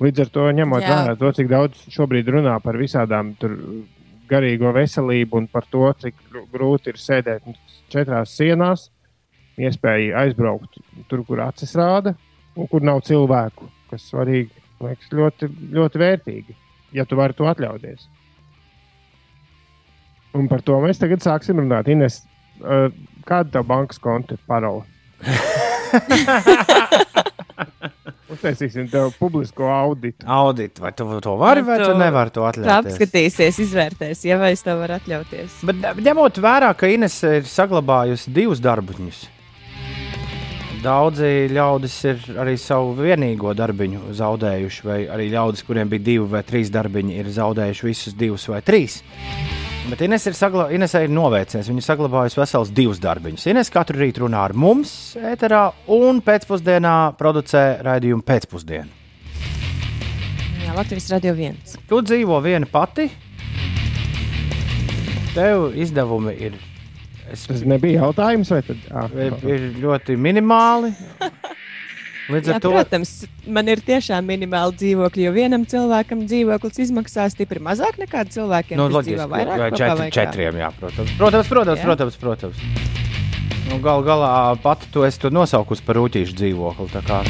Līdz ar to ņemot vērā to, cik daudz šobrīd runā par visādām tur garīgo veselību un par to, cik gr- grūti ir sēdēt četrās sienās, iespēja aizbraukt tur, kur acis rāda un kur nav cilvēku, kas svarīgi, liekas, ļoti, ļoti vērtīgi, ja tu vari to atļauties. Un par to mēs tagad sāksim runāt. Ines, uh, kāda tev bankas konta parole? [laughs] Uztaisīsim tev publisko auditu. Audit, vai tu to vari, vai tu Tu- nevari to atļauties? apskatīsies, izvērtēs, ja vai es to varu atļauties. Bet ņemot vērā, ka Ines ir saglabājusi divus darbiņus. Daudzi ļaudis ir arī savu vienīgo darbiņu zaudējuši, vai arī ļaudis, kuriem bija divi vai trīs darbiņi, ir zaudējuši visus divus vai trīs. Bet Ines ir, sagla... Ines ir novērsies. Viņa saglabājusi vesels divus darbiņus. Ines katru rītu runā ar mums, ēterā, un pēcpusdienā producē raidījumu pēcpusdienu. Jā, Latvijas radio viens. Tu dzīvo viena pati. Tev izdevumi ir, es, Tas nebija jautājums, vai tad? Ah, ir, ir ļoti minimāli. [laughs] Līdz Jā, ar to protams, man ir tiešām minimāli dzīvokļi, jo vienam cilvēkam dzīvoklis izmaksā stipri mazāk nekā cilvēkiem, nu, kas loģiski, vairāk vai četri, vai kā. četriem, jā, protams. Protams, protams, Jā. protams. protams. Nu, gal galā pati tu esi to nosaukusi par rūtīšu dzīvokli. tā kā-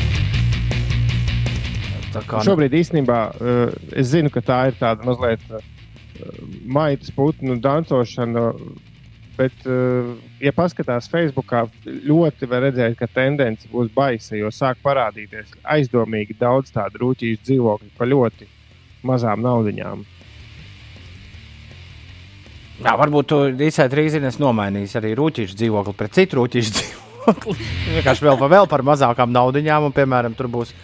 Tā kā, nu, Šobrīd īstenībā uh, es zinu, ka tā ir tāda mazliet uh, maitas putnu dancošana. Bet, uh, ja paskatās Facebookā, ļoti var redzēt, ka tendence būs baisa, jo sāk parādīties aizdomīgi daudz tādu rūtīšu dzīvokļu par ļoti mazām naudaiņām. jā, varbūt tu drīz esi nomainījis arī rūtīšu dzīvokli pret citu rūtīšu [laughs] dzīvokli. Vienkārši vēl, vēl par mazākām naudiņām, un, piemēram, tur būs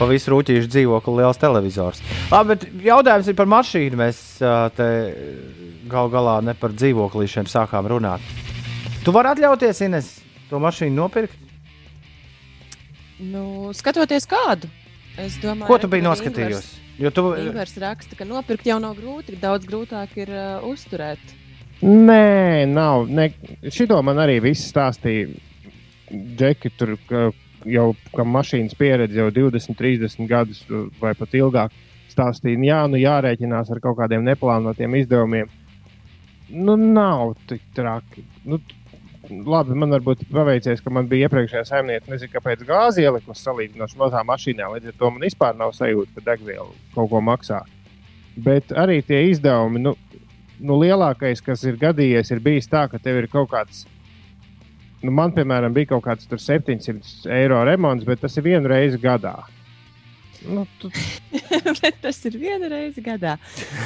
pa visu rūtīšu dzīvokli liels televizors. Labi, bet jautājums ir par mašīnu. Mēs te gal galā ne par dzīvoklīšiem sākām runāt. Tu vari atļauties, Ines, to mašīnu nopirkt? Nu, skatoties kādu. Es domāju, Ko tu biji ka noskatījies? Jo tu, Ivars raksta, ka nopirkt jau nav grūti, daudz grūtāk ir uh, uzturēt. Nē, nav. Ne, šito man arī viss stāstīja. Džeki tur ka jau kam mašīnas pieredze jau 20, 30 gadus vai pat ilgāk. Stāstīja, jā, nu jārēķinās ar kaut kādiem neplānotiem izdevumiem. Nu, nav tik traki. Nu, labi, man varbūt paveicies, ka man bija iepriekšējā saimniece, nezinu, kāpēc gāzi ielikusi salīdzinoši mazā mašīnā. Līdz ar to man vispār nav sajūta, ka degviela kaut ko maksā. Bet arī tie izdevumi, nu, nu, lielākais, kas ir gadījies, ir bijis tā, ka tev ir kaut kāds. Nu, man, piemēram, bija kaut kāds tur 700 eiro remonts, bet tas ir vienu reizi gadā. Nu, tu, [laughs] Bet tas ir viena reize gadā.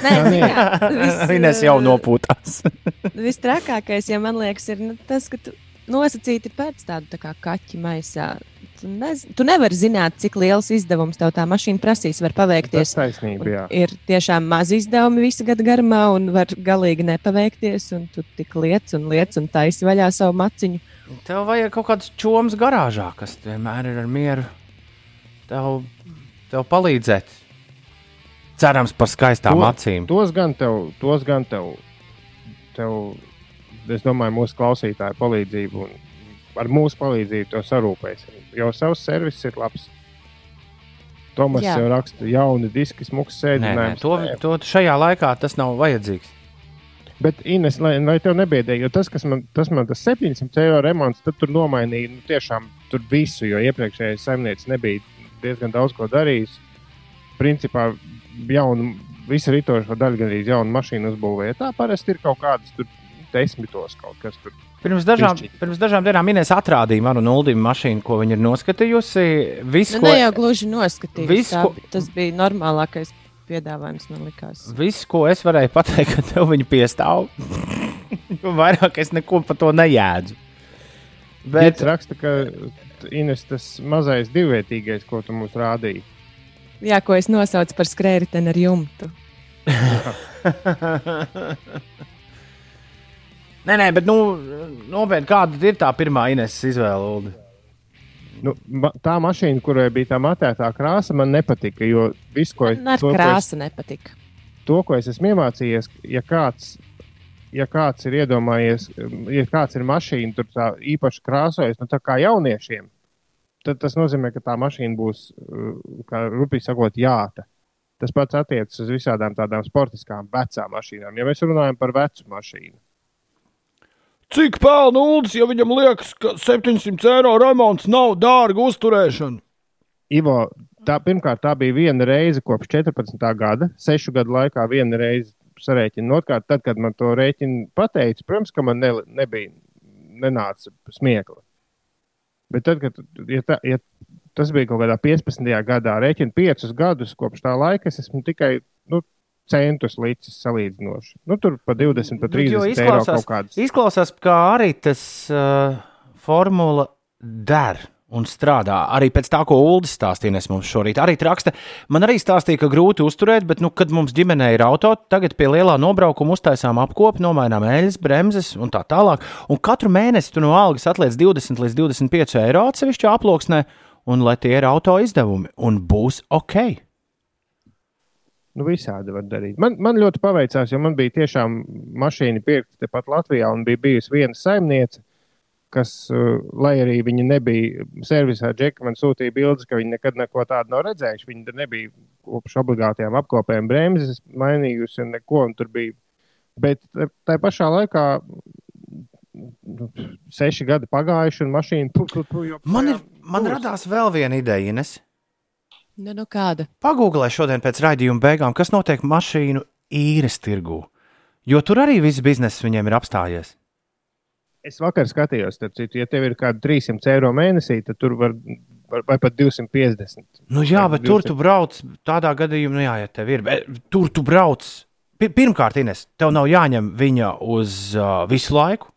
Nē, vis, [laughs] Ines jau uh, nopūtās. [laughs] Vistrakākais, ja man liekas, ir nu, tas, ka tu nosacīti pēc tāda tā kā kaķa maisā. Tu, nez, tu nevari zināt, cik liels izdevums tev tā mašīna prasīs. Var tas paveikties. taisnība, jā. Ir tiešām mazi izdevumi visu gadu garumā, un var galīgi nepaveikties. Un tu tik liec un liec un taisi vaļā savu maciņu. Tev vajag kaut kāds čoms garāžā, kas vienmēr ir ar mieru. Tev, tev palīdzēt. Cerams par skaistām To- acīm. Tos gan tev, tos gan tev, tev es domāju, mūsu klausītāju palīdzību un ar mūsu palīdzību to sarūpēsim. Jo savs servis ir labs. Tomas Jā. jau raksta, jauni diski, smuks Nē, nē, sēdinājums. to, to šajā laikā tas nav vajadzīgs. Bet, Ines, lai, lai tev nebiedēja, jo tas, kas man, tas man tas 700 eiro remonts, tad tur nomainīja nu, tiešām tur visu, jo iepriekšējais saimnieks nebija diezgan daudz ko darījis. Principā jaunu, visu ritošo daļu gan arī jaunu mašīnu uzbūvēja. Tā parasti ir kaut kādas tur desmitos kaut kas tur Pirms dažām, Pišķīt. pirms dažām dienām Inês atrādīja manu nulli mašīnu, ko viņa ir noskatījusi. Visu, Nu, ko, ne jau gluži noskatījis. Visu, tā, Tas bija normālākais piedāvājums, man likās. visu, ko es varēju pateikt, ka tev viņa piestāv. [laughs] Jo Vairāk es neko par to nejēdzu. Bet Bet raksta, ka Ines tas mazais divvietīgais, ko tu mums rādīji. Jā, ko es nosaucu par skrējēju ar jumtu. [laughs] nē, nē, bet nu, nopietni, kāda ir tā pirmā Inês izvēle? Uldi? Nu, ma tā mašīna, kurai bija tā matētā krāsa, man nepatika. Jo viss, ko, es- ko es, krāsu nepatika. to, ko es esmu iemācījies, ja kāds, ja kāds ir iedomājies, ja kāds ir mašīna, tur tā īpaši krāsojas, nu, tā kā jauniešiem, tad tas nozīmē, ka tā mašīna būs, uh, kā rupīgi sakot, jāta. Tas pats attiecas uz visādām tādām sportiskām vecām mašīnām. Ja mēs runājam par vecu mašīnu, Cik pelna ULDS, ja viņam liekas, ka 700 eiro remonts nav dārga uzturēšana? Ivo, tā, pirmkārt, tā bija viena reize kopš 14. gada, sešu gadu laikā viena reize sarēķina. Otrkārt, tad, kad man to rēķinu pateica, protams, ka man ne, nebija, nenāca smiekla. Bet tad, kad ja tā, ja tas bija kaut kādā 15. gadā, rēķina piecus gadus kopš tā laika, es esmu tikai nu, centus līdzis salīdzinoši. Nu, tur pa 20, pa Nu, jo 30 eiro izklausās- kaut kādas. Izklausās, ka arī tas uh, formula der un strādā. Arī pēc tā, ko Ulas stāstīja mums šorīt. Arī raksta, man arī stāstīja, ka grūti uzturēt, bet, nu, kad mums ģimenē ir auto, tagad pie lielā nobraukuma uztaisām apkopu, nomainām eļļas, bremzes un tā tālāk. Un katru mēnesi tu no algas atliec 20 līdz 25 eiro atsevišķā aploksnē, un lai tie ir auto izdevumi, un būs ok. Nu, visādi var darīt. Man, man ļoti paveicās, jo man bija tiešām mašīna pirkta tepat Latvijā, un bija bijusi viena saimniece, kas, uh, lai arī viņa nebija servisā, Džeka man sūtīja bildes, ka viņa nekad neko tādu nav redzējuši. Viņa nebija kopš obligātajām apkopēm bremzes mainījusi un neko, un tur bija. Bet tā pašā laikā nu, seši gadi pagājuši, un mašīna pu, pu, Man, ir, joprojām man radās vēl viena ideja, Ines. Nu, nu kāda? Pagūglē šodien pēc raidījuma beigām, kas notiek mašīnu īres tirgū. Jo tur arī viss bizness viņiem ir apstājies. Es vakar skatījos, tad, citu, ja tev ir kāda 300 eiro mēnesī, tad tur var, var vai pat 250. Nu, jā, bet tur 200. tu brauc. Tādā gadījumā, nu, jā, ja tev ir. Bet tur tu brauc. Pi- Pirmkārt, Ines, tev nav jāņem viņa uz uh, visu laiku.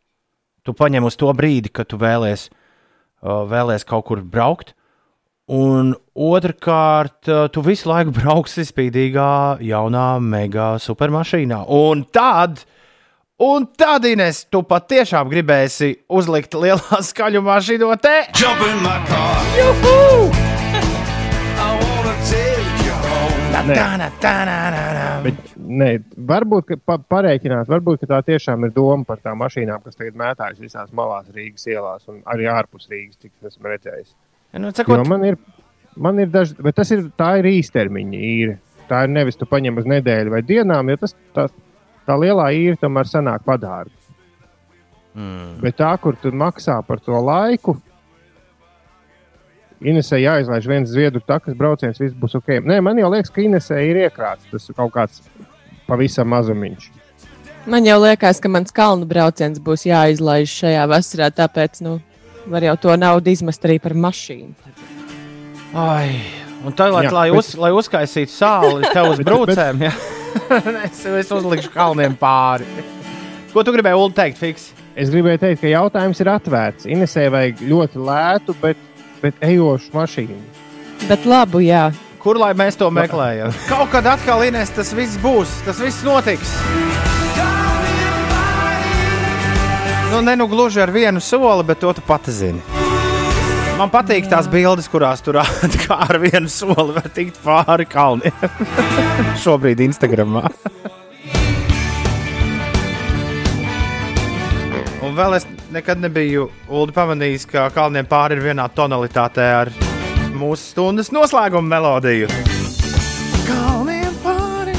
Tu paņem uz to brīdi, kad tu vēlēsies uh, vēlēs kaut kur braukt. Un otrkārt, uh, tu visu laiku [laughs] brauksi spīdīgā, jaunā, mega supermašīnā. Un tad, un tad, Ines, tu patiešām gribēsi uzlikt lielā [laughs] skaļu mašīnu te. Jump in my car. I wanna take you home. Tā, tā, tā, tā, tā. Bet, nē, varbūt ka pa, pareiķināt, varbūt ka tā tiešām ir doma par tām mašīnām, kas tagad mētājas visās malās Rīgas ielās un arī ārpus Rīgas, cik es esmu redzējis. Nu, Jo cekot, man ir, man ir daži, bet tas ir, tā ir īstermiņa īre. Tā ir nevis tu paņem uz nedēļu vai dienām, jo tas tā, tā lielā īre tomēr sanāk padārgi. mm. Bet tā, kur tu maksā par to laiku, Inesē jāizlaiž viens zviedru takas brauciens, viss būs ok. Nē, man jau liekas, ka Inesē ir iekrāts tas kaut kāds pavisam mazumiņš. Man jau liekas, ka mans kalnu brauciens būs jāizlaiž šajā vasarā, tāpēc nu, var jau to naudu izmest arī par mašīnu. Ai, un tagad, Jā, lai, bet- uz, lai uzkaisītu sāli tev uz [laughs] Bet- brūcēm, ja? [laughs] es, es uzlikšu kalniem pāri. Ko tu gribēji Ulu, teikt, Fiks? Es gribēju teikt, ka jautājums ir atvērts. Inesē vajag ļoti lētu, bet, bet ejošu mašīnu. Bet labu, jā. Kur lai mēs to meklējam? Kaut kad atkal Ines, tas viss būs, tas viss notiks. Nu, ne nu gluži ar vienu soli, bet to tu pati zini. Man patīk tās bildes, kurās tur [laughs] ar vienu soli var tikt pāri kalniem. [laughs] Šobrīd Instagramā. Un vēl es nekad nebiju Ulu pamanījis, ka kalniem pāri ir vienā tonalitātē ar mūsu stundas noslēguma melodiju. Kalniem pāri.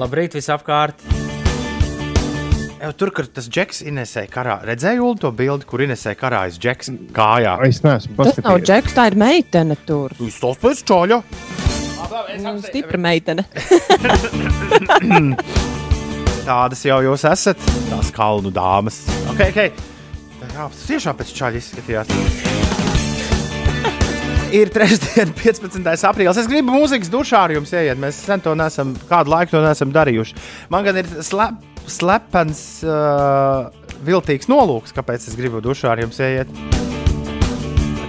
Labrīt, visapkārt! Jau tur, kur tas džeks Inesē karā, redzēju Ulu to bildi, kur Inesē karājas džeks kājā. Es neesmu Tas nav paskatījies. džeks, tā ir meitene tur. Jūs tos pēc čoļa! Nu, Stipra meitene. [laughs] tādas jau jūs esat, tās kalnu dāmas. Ok, ok. Jā, tas tiešām pēc čaļa izskatījās. [laughs] Ir trešdiena, [laughs] 15. aprīlis. Es gribu mūzikas dušā ar jums ieiet. Mēs sen to neesam, kādu laiku to neesam darījuši. Man gan ir slep, slepens, uh, viltīgs nolūks, kāpēc es gribu dušā ar jums ieiet.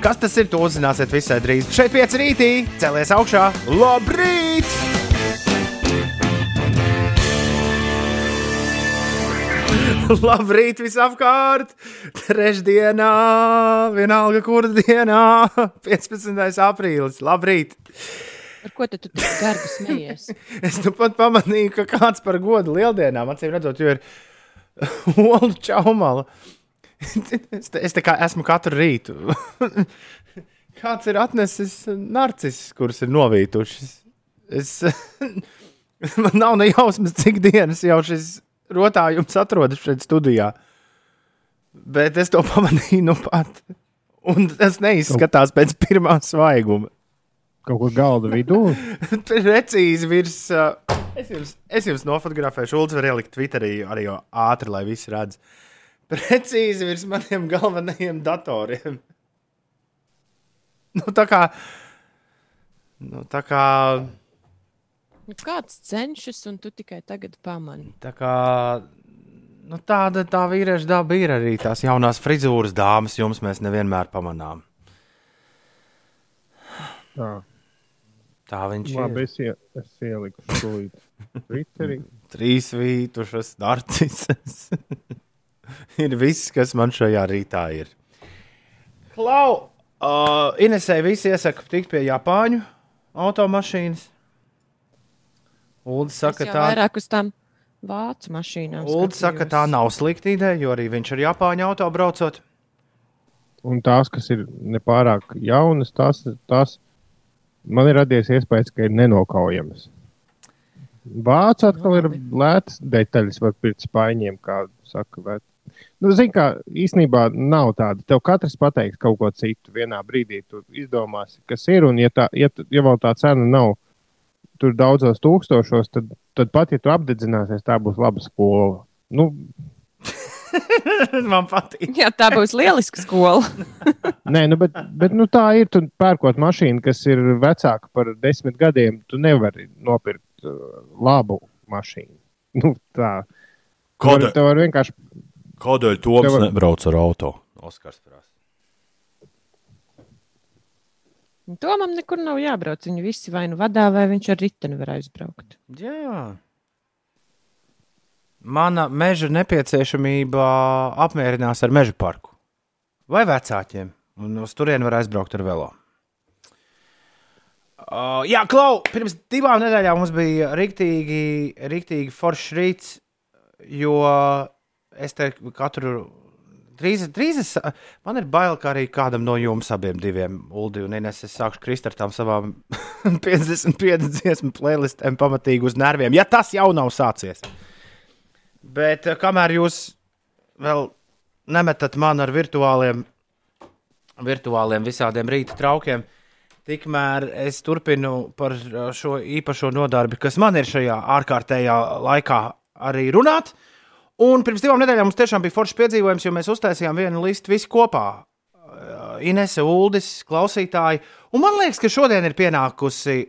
Kas tas ir? To uzzināsiet visai drīz. Šeit pieci rītī, celies augšā. Labrīt! [laughs] Labrīt, visapkārt! Trešdienā, vienalga, kur dienā, 15. aprīlis. Labrīt! Ar ko tu tik gardi smejies? [laughs] Es nu pat pamanīju, ka kāds par godu lieldienām, acīm redzot, jo ir [laughs] olu čaumala. [laughs] Es, te, es tā kā esmu katru rītu. Kāds ir atnesis narcisus, kurus ir novītušas. Es, man nav ne jausmas, cik dienas jau šis rotājums atrodas šeit studijā. Bet es to pamanīju nu pat. Un tas neizskatās pēc pirmā svaiguma. Kaut kur galda vidū. [laughs] Precīzi virs. Uh, es, jums, es jums nofotografēšu, Ulus var ielikt Twitterī arī ātri, lai visi redz. Precīzi virs maniem galvenajiem datoriem. [laughs] Nu, tā kā. Nu, tā kā. Nu, Kāds cenšas, un tu tikai tagad pamani. Tā kā nu, tāda tā vīrieša daba ir arī tās jaunās frizūras dāmas, jums mēs nevienmēr pamanām. Tā, Tā viņš labi, ir. es, ie, es ieliku šūīt Twitterī. [laughs] Trīs vītušas, narcises. [laughs] ir viss, kas man šajā rītā ir. Klau! Uh, Inesē visi iesaka tikt pie Japāņu automašīnas. Ulds saka, tā, vairāk uz tām vācu mašīnām. Ulds saka, tā nav slikta ideja, jo arī viņš ar Japāņu auto braucot. Un tās, kas ir nepārāk jaunas, tās, tās man ir radies iespējas, ka ir nenokaujamas. Vācis atkal ir lēts detaļas, var pirkt spaiņiem, kā saka. Bet... Nu, Zini, kā īstenībā nav tāda. Tev katrs pateiks kaut ko citu. Vienā brīdī tu izdomāsi, kas ir. Un, ja, tā, ja, ja vēl tā cena nav tur daudzos tūkstošos, tad, tad pat, ja tu apdedzināsies, tā būs laba skola. Nu, [laughs] Man patīk. Jā, tā būs lieliska skola. [laughs] Nē, nu, bet, bet nu, tā ir. Tu pērkot mašīnu, kas ir vecāka par desmit gadiem, tu nevari nopirkt uh, labu mašīnu. [laughs] Nu, tā. Tu vari- Tev var vienkārši. Kādēļ Toms var- nebrauc ar auto? Oskars prasa. Tomam nekur nav jābrauc. Viņi visi vai nu vadā, vai viņš ar riteni var aizbraukt. Jā. Mana meža nepieciešamība apmierinās ar meža parku vai vecākiem. Un uz turieni var aizbraukt ar velo. Uh, jā, Klau, pirms divām nedēļām mums bija rīktīgi, rīktīgi foršs rīts, jo es te katru. Drīz es, man ir bail, ka arī kādam no jums abiem, diviem, Uldi un Ines, es sākšu krist ar tām savām [laughs] 55 dziesmu playlistēm pamatīgi uz nerviem, ja tas jau nav sācies. Bet eh, kamēr jūs vēl nemetat man ar virtuāliem, virtuāliem visādiem rīta traukiem, tikmēr es turpinu par eh, šo īpašo nodarbi, kas man ir šajā ārkārtējā laikā arī runāt. Un pirms divām nedēļām mums tiešām bija foršs piedzīvojums, jo mēs uztaisījām vienu listu visi kopā. Eh, Inese, Uldis, klausītāji. Un man liekas, ka šodien ir pienākusi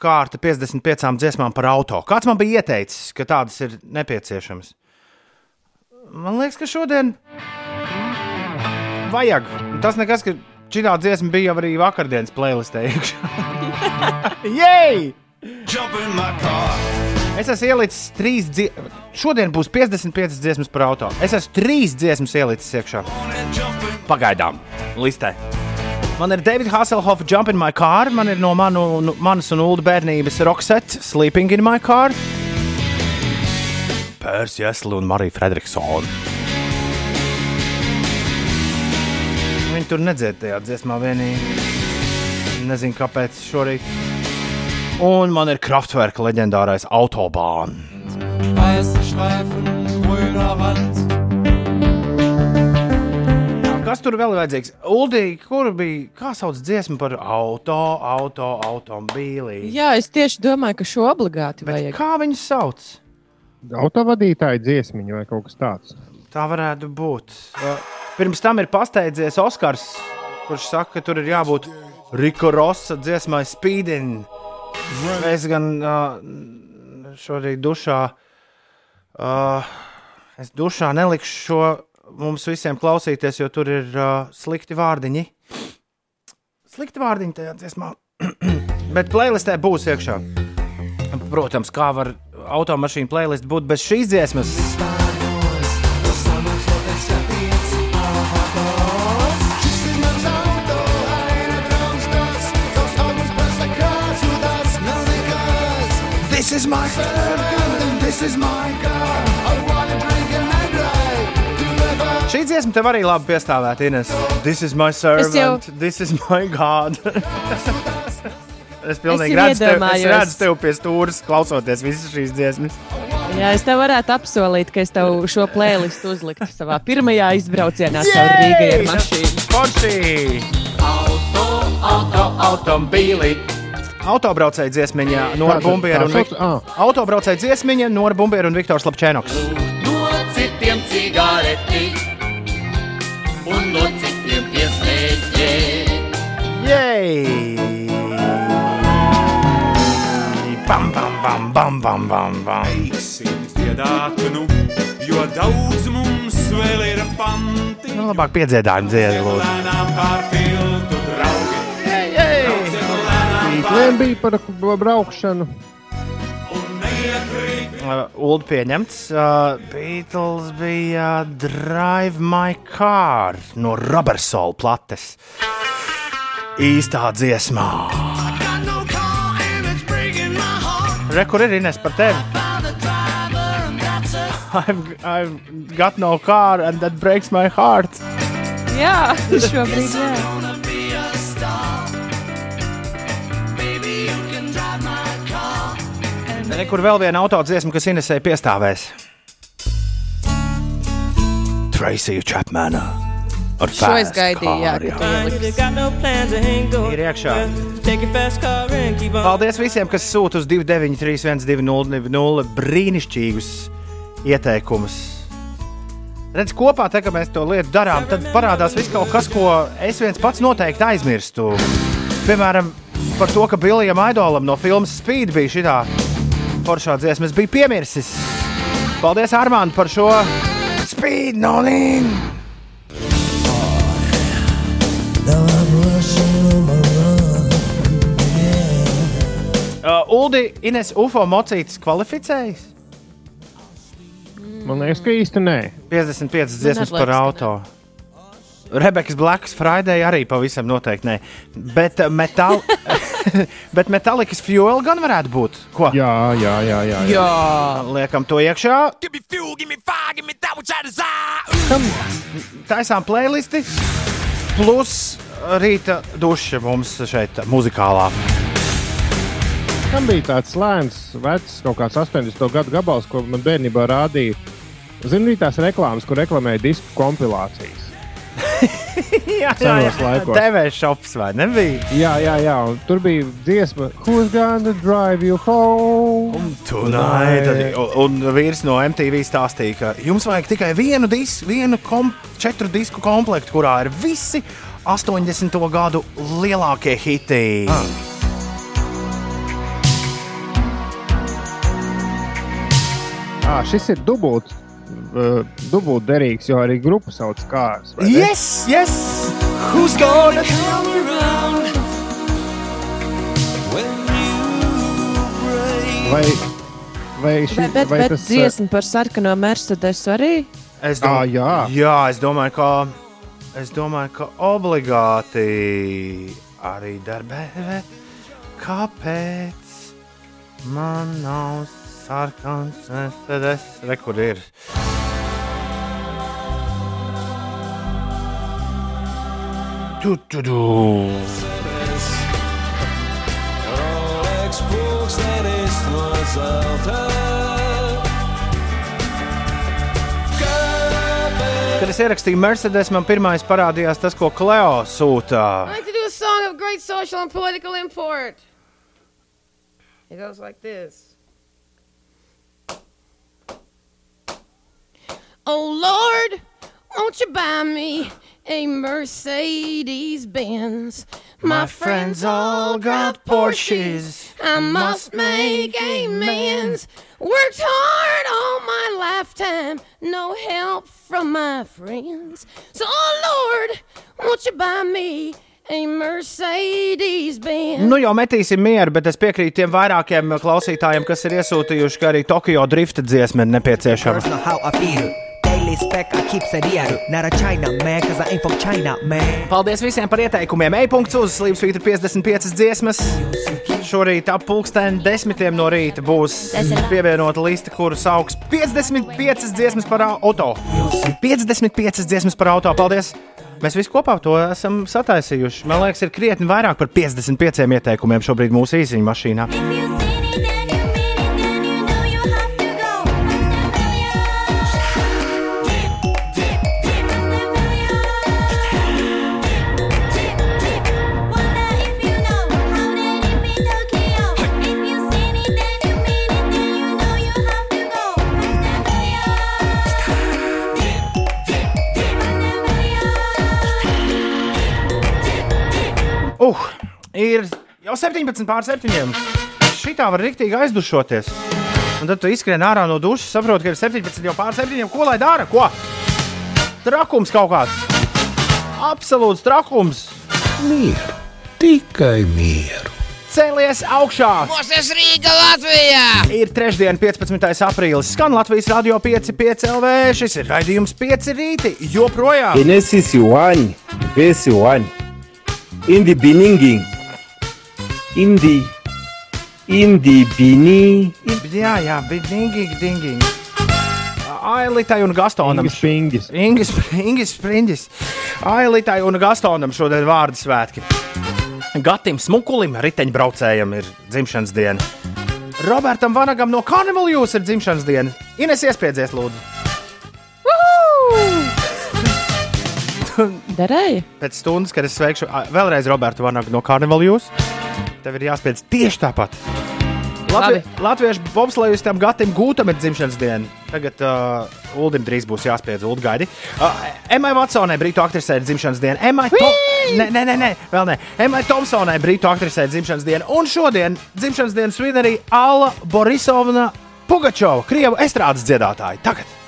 kārta 55 dziesmām par auto. Kāds man bija ieteicis, ka tādas ir nepieciešamas? Man liekas, ka šodien vajag. Tas nekas, ka šī dziesma bija jau arī vakardienas playlistē. [laughs] Jej! Es esmu ielicis trīs dziesmas. Šodien būs 55 dziesmas par auto. Es esmu trīs dziesmas ielicis iekšā. Pagaidām, listē. Man ir David Hasselhoff, Jump in my car, man ir no manu, nu, manas un Ulu bērnības Roxette, Sleeping in my car, Pērs Jesli un Marija Frederiksona. Viņi tur nedzied tajā dziesmā vienīgi. Nezinu, kāpēc šorīt. Un man ir Kraftwerka leģendārais autobāns. Kas tur vēl ir vajadzīgs? Uldī, kur bija, kā sauc dziesmu par auto, auto, automobīlī? Jā, es tieši domāju, ka šo obligāti Bet vajag. kā viņu sauc? Autovadītāja dziesmiņa vai kaut kas tāds. Tā varētu būt. Pirms tam ir pasteidzies Oskars, kurš saka, ka tur ir jābūt Rika Rosa dziesmai Speeding. Es gan šorīt dušā, es dušā nelikšu šo mums visiem klausīties, jo tur ir slikti vārdiņi. Slikti vārdiņi tajā dziesmā. [clears throat] Bet playlistē būs iekšā. Protams, kā var automašīnu playlist būt bez šīs dziesmas. This is my this is my Šī dziesma tev arī labi piestāvēt, Ines. This is my servant, jau- this is my God. [laughs] es pilnīgi Es redzu, tev, es redzu tev pie stūres, klausoties visas šīs dziesmas. Jā, es tev varētu apsolīt, ka es tev šo playlistu uzliktu savā pirmajā izbraucienā caur Rīgai ar mašīnu. Forši! Auto, auto, automobīli! Autobraucēja dziesmiņa no Kā- Bumbiera un Vik-? Ā. Autobraucēja dziesmiņa no Bumbiera un Viktors Lapčēnoks. No citiem cigareti un no citiem piesmēķi. Jej! Bam, bam, bam, bam, bam, bam, bam. Teiksim, dziedāt, nu, jo daudz mums vēl ir panti. Nu, labāk piedziedājumu dziedi, lūdzu. Pār tiltu draugi. Brauciet lēnām Rītliem bija par braukšanu. Uh, Ulu pieņemts. Uh, Beatles bija Drive My Car no Robertsola plates. Īstā dziesmā. Re, kur ir Ines par tevi? I've, I've got no car and that breaks my heart. Jā, šobrīd jā. Re, kur vēl viena autodziesma, kas Inesē piestāvēs? Tracy Chapmana. Ar Šo es gaidīju, jā, ka no. Ir iekšā. Paldies visiem, kas sūta uz 293, 200, brīnišķīgus ieteikumus. Redz, kopā, te, kad mēs to lietu darām, tad parādās viss kaut kas, ko es viens pats noteikti aizmirstu. Piemēram, par to, ka Bilijam Aidolam no filmas Speed bija šī foršā dziesma. Es biju piemirsis. Paldies, Armān, par šo Speed Nolīnu! Uh, Uldi, Ines, UFO mocītis kvalificējas? Man liekas, ka īsti nē. 55 dziesmas par auto. Rebekas Blacks Friday arī pavisam noteikti nē. Bet, uh, metal... [laughs] Bet Metallica's Fuel gan varētu būt. Ko? Jā, jā, jā. jā, jā. Jā, Liekam to iekšā. Give me fuel, give me fire, give me that which I desire. Taisām playlisti. Plus rīta duša mums šeit muzikālā. Tam bija tāds lēns, vecs, kaut kāds 80. gadu gabals, ko man bērnībā rādīja. Ziniet, tās reklāmas, kur reklamēja disku kompilācijas. [laughs] Jā, Senos laikos. TV shops vai nebija? Jā, jā, jā. un Tur bija dziesma, Who's gonna drive you home? Tonight, un, un vīrs no MTV stāstīja, ka jums vajag tikai vienu disku, vienu kom, četru disku komplektu, kurā ir visi 80. gadu lielākie hiti. Ah. Ah, šis ir dubult, uh, dubult derīgs, jo arī grupa sauc kārs. Yes, yes! Who's gonna Come around when you break. Vai, vai, ši, bet, bet, vai bet tas uh, dziesma par sarkano Mercedesu arī. Es Ā, jā. jā, es domāju, ka, es domāju, ka obligāti arī darbē. Kāpēc man nav sarkans Mercedes? Re, kur ir? Tu, tu, tu. Rolex pulkstenis no zelta. Kad es ierakstīju Mercedes, man pirmais parādījās tas, ko Kleo sūta. I'd like to do a song of great social and political import. It goes like this. Oh Lord, won't you buy me a Mercedes Benz? My friends all got Porsches. I must make amends. Worked hard all my lifetime, no help from my friends. So, oh Lord, won't you buy me a Mercedes Benz? Nu jau metīsim mieru, bet es piekrītu tiem vairākiem klausītājiem, kas ir iesūtījuši, ka arī Tokio drifta dziesma ir nepieciešama. Daily spec, I keep it real. Not a China man, cause I ain't from China, man. Paldies visiem par ieteikumiem. E-punkts uz Slimsvītra 55 dziesmas. Šorīt ap pulksten desmitiem no rīta būs pievienota liste, kuru sauks 55 dziesmas par auto. 55 dziesmas par auto. Paldies! Mēs visi kopā to esam sataisījuši. Man liekas, ir krietni vairāk par 55 ieteikumiem šobrīd mūsu īsiņu mašīnā. Ir jau 17 pār 7. Šitā var rīktīgi aizdušoties. Un tad tu izskrien ārā no dušas, saproti, ka ir 17 jau pār 7. Ko lai dara? Ko? Trakums kaut kāds. Absolūts trakums. Mieru, tikai mieru. Cēlies augšā! Mūsu Rīga Latvijā! Ir trešdiena, 15. aprīlis. Skan Latvijas radio 5, 5 LV. Šis ir raidījums 5 rīti. Joprojām! Genesis 1, verse 1. In the beginning, in the, in the beginning, Jā, jā, bija dingīgi, dingīgi. Ailitai un Gastonam. Ingis. Ingis, Ingis Springis. Ailitai un Gastonam šodien vārdu svētki. Gatim Smukulim, riteņbraucējam, ir dzimšanas diena. Robertam Vanagam no Carnival Jūs ir dzimšanas diena. Ines iespiedzies, lūdzu. Derēja. Pēc stundas, kad es sveikšu vēlreiz Robertu Vanagu no Carnival Jūs, tev ir jāspiedz tieši tāpat. Latvi, Latviešu bobslēgustam Gatam Gūtam ir dzimšanas diena. Tagad uh, Ulim drīz būs jāspiedz Ulu gaidi. Uh, Emai Vatsonai, Brītu aktrisē, ir dzimšanas diena. Emai to... Nē, nē, nē, nē, vēl nē. Emai Thompsonai, Brītu aktrisē, ir dzimšanas diena. Un šodien dzimšanas dienu svin arī Alla Borisovna Pugačova, Krievu estrādes dziedātāja. Tagad!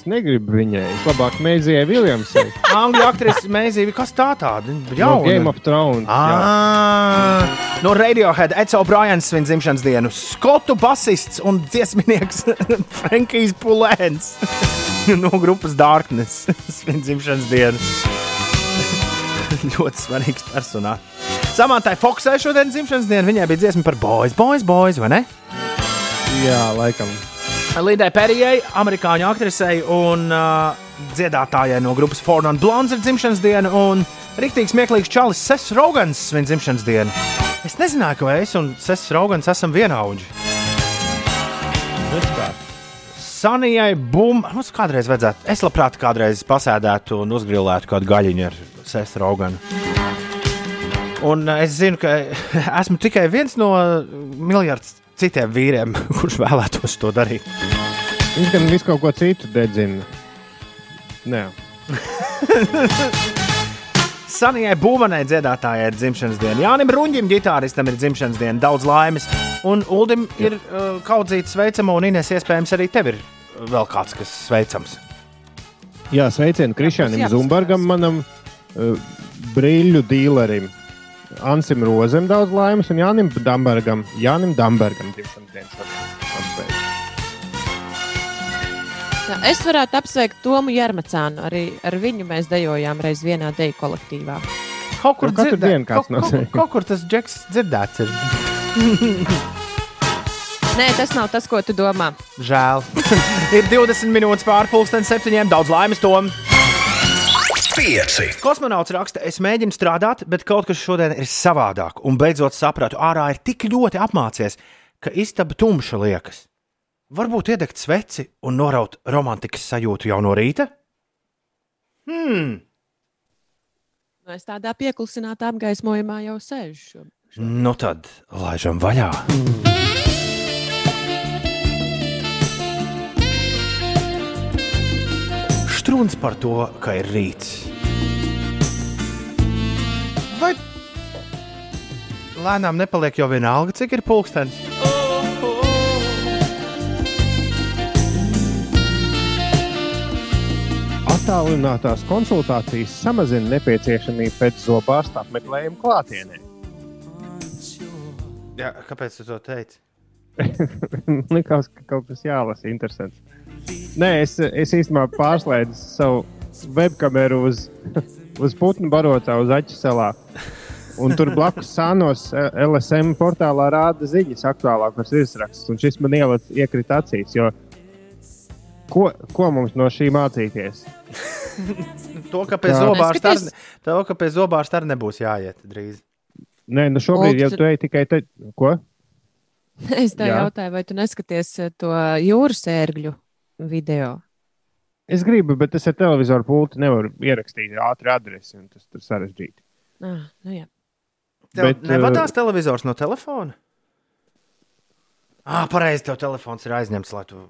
Es negribu viņai. Es labāk Meizijai Viljamsai. [laughs] Angļu aktrise Mēzīve, kas tā tāda? no Jauna. Game of Thrones. jā. Ah, no Radiohead Edso Brajans svin dzimšanas dienu. Skotu basists un dziesminieks [laughs] Frankijs Pulēns [laughs] no grupas Darkness svin dzimšanas dienu. Ļoti svarīgs personāžs. Samantai Foksai šodien dzimšanas diena. Viņai bija dziesma par boys, boys, boys, vai ne? Jā, laikam. Lidai Perijai, amerikāņu aktrisei un uh, dziedātājai no grupas Ford and Blondes ir dzimšanas diena. Un rīktīgi smieklīgs čalis Sess Rogans svin dzimšanas dienu. Es nezināju, ka es un Sess Rogans esam vienaudži. Sanijai bum, mums kādreiz vajadzētu, es labprāt kādreiz pasēdētu un uzgrilētu kādu gaļiņu ar Sess Roganu. Un uh, es zinu, ka [laughs] esmu tikai viens no miljardiem citiem vīriem, [laughs] kurš vēlētos to darīt. Viņš gan visu kaut ko citu dedzina. Nē. [laughs] Sanijai Būmanai dziedātājai ir dzimšanas diena. Jānis Runģim, ģitāristam, ir dzimšanas diena. Daudz laimes. Un Uldim ir uh, kaudzīts sveicamo, un Ines iespējams arī tev ir vēl kāds, kas sveicams. Jā, sveicienu Krišānam. Zumbergam, manam uh, brīļu dīlerim. Ansim Rozem daudz laimes un Jānim Dambergam. Jānim Dambergam dzimšanas dienu šodien apsveicu. Es varētu apsveikt Tomu Jārmacānu. Arī ar viņu mēs dejojām reiz vienā deju kolektīvā. Kaut kur, nu, dzirdē, dienu, kaut, kaut, kaut, kaut kur tas džeks dzirdēts ir. [laughs] Nē, tas nav tas, ko tu domā. Žēl. [laughs] ir 20 minūtes pārpusdienas, 7. Daudz laimes, Tomu! 5. Kosmonauts raksta, es mēģinu strādāt, bet kaut kas šodien ir savādāk. Un beidzot sapratu, ārā ir tik ļoti apmācies, ka istaba tumša liekas. Varbūt iedegt sveci un noraut romantikas sajūtu jau no rīta? Hmm. Nu, es tādā pieklusinātā apgaismojumā jau sēžu. Nu tad, laižam vaļā! Mm. Iet runas par to, ka ir rīts. Vai lēnām nepaliek jau vienalga, cik ir pulkstenis? Attālinātās konsultācijas samazina nepieciešamību pēc zobārsta apmeklējuma klātienē. Jā, kāpēc tu to teici? [laughs] Likās, ka kaut kas jālasa interesants. Nē, es, es īstenībā pārslēdzu savu webkameru uz, uz putnu barotā, uz Aķu salā. Un tur blakus sānos eh, LSM portālā rāda ziņas, aktuālākos virsrakstus. Un šis man ielikt, iekrita acīs. Jo ko, ko mums no šī mācīties? To, ka Jā. zobārsta ar, zobārsta arī nebūs jāiet drīz. Nē, nu šobrīd jau tu ej tikai te. Ko? Es tev Jā. jautāju, vai tu neskaties eh, to jūras ērgļu video? Es gribu, bet es ar televizoru pulti nevaru ierakstīt ātri adresi, un tas tur sarežģīti. Ah, nu jā. Tev Bet, nevadās uh, televizors no telefona? Ah, pareizi, tev telefons ir aizņemts, lai tu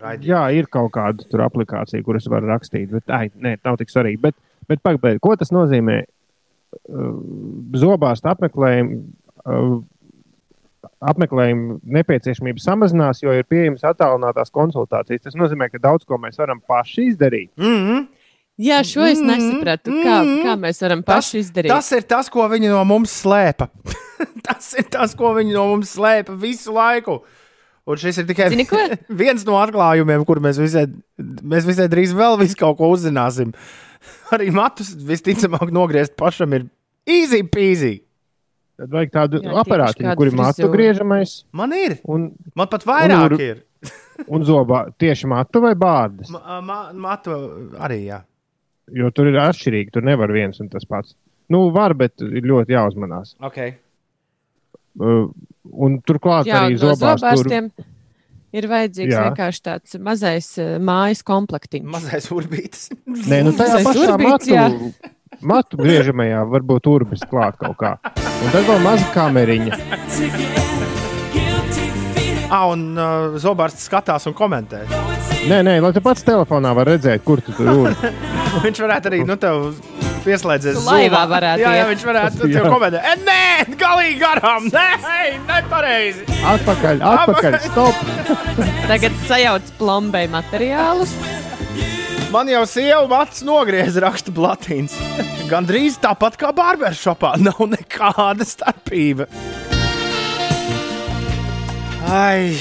raidītu. Jā, ir kaut kāda tur aplikācija, kuras var rakstīt, bet ai, nē, nav tik svarīgi. Bet, bet pagaidi, ko tas nozīmē? Uh, Zobārsta apmeklējumu, apmeklējumu nepieciešamība samazinās, jo ir pieejamas attālinātās konsultācijas. Tas nozīmē, ka daudz ko mēs varam paši izdarīt. Mm -hmm. Jā, šo es nesapratu. Kā, kā mēs varam paši izdarīt? Tas ir tas, ko viņi no mums slēpa. [laughs] tas ir tas, ko viņi no mums slēpa visu laiku. Un šis ir tikai Zini [laughs] viens no atklājumiem, kur mēs visai, mēs visai drīz vēl visu kaut ko uzzināsim. [laughs] Arī matus visticamāk nogriezt pašam ir easy peasy. Tad vajag tādu Jā, aparātu, tieši kādu kur ir matu frizūru. griežamais Man ir. un, Man pat vairāk Un- ir. [laughs] un zobā tieši matu vai bārdas. Ma, ma, matu arī, jā. Jo tur ir atšķirīgi, tur nevar viens un tas pats. Nu, var, bet ir ļoti jāuzmanās. Okay. Uh, un turklāt Jā, arī no zobās tur zobārstiem ir vajadzīgs Jā. vienkārši tāds mazais eh, mājas komplektiņš. Mazais urbītis. Nē, nu tajā pašā urbīts, matu, matu griežamajā var būt urbis klāt kaut kā. [laughs] Un tad vēl maza kameriņa. Ah, un uh, Zobārsts skatās un komentē. Nē, nē, lai tu pats telefonā var redzēt, kur tu tur uri. [laughs] viņš varētu arī, nu, tev pieslēdzies. Laivā Zoomā. varētu Jā, jā, viņš varētu [laughs] tev Jā. komentēt. E, nē, galīgi garām. Nē, nepareizi. Atpakaļ, atpakaļ, stop! Tagad sajauc plombēju materiālus. Man jau sieva mats nogriez rakstu platīns. [laughs] Gan drīz tāpat kā barberšopā. Nav nekāda starpība. Ai.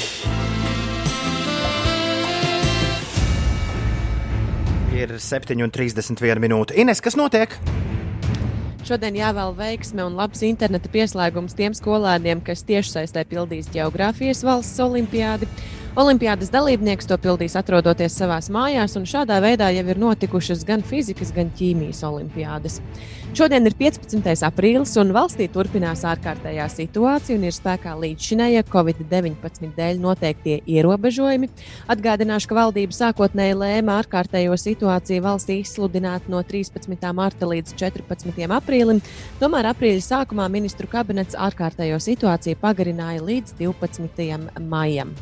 Ir 7,31 minūte. Ines, kas notiek? Šodien jāvēl veiksme un labs interneta pieslēgums tiem skolēniem, kas tiešsaistē pildīs geogrāfijas valsts olimpiādi. Olimpiādas dalībnieks to pildīs atrodoties savās mājās, un šādā veidā jau ir notikušas gan fizikas, gan ķīmijas olimpiādas. Šodien ir 15. aprīlis, un valstī turpinās ārkārtējā situācija, un ir spēkā līdzšinējie Covid-19 dēļ noteiktie ierobežojumi. Atgādināšu, ka valdība sākotnēji lēma ārkārtējo situāciju valstī izsludināt no 13. marta līdz 14. aprīlim, tomēr aprīļa sākumā ministru kabinets ārkārtējo situāciju pagarināja līdz 12. maijam.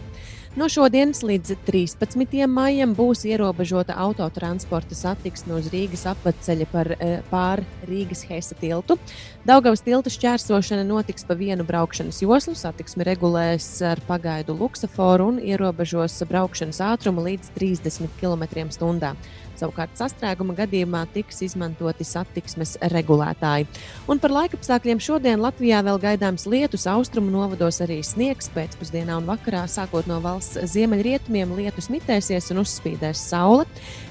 No šodienas līdz 13. maijam būs ierobežota autotransporta satiksme uz Rīgas apceļa par eh, pāri Rīgas Hesa tiltu. Daugavas tilta šķērsošana notiks pa vienu braukšanas joslu, satiksme regulēs ar pagaidu luksaforu un ierobežos braukšanas ātrumu līdz 30 km/h. Savukārt sastrēguma gadījumā tiks izmantoti satiksmes regulētāji. Un par laikapstākļiem šodien Latvijā vēl gaidāms lietus, austrumu novados arī sniegs pēcpusdienā un vakarā, sākot no valsts ziemeļrietumiem, lietus mitēsies un uzspīdēs saule.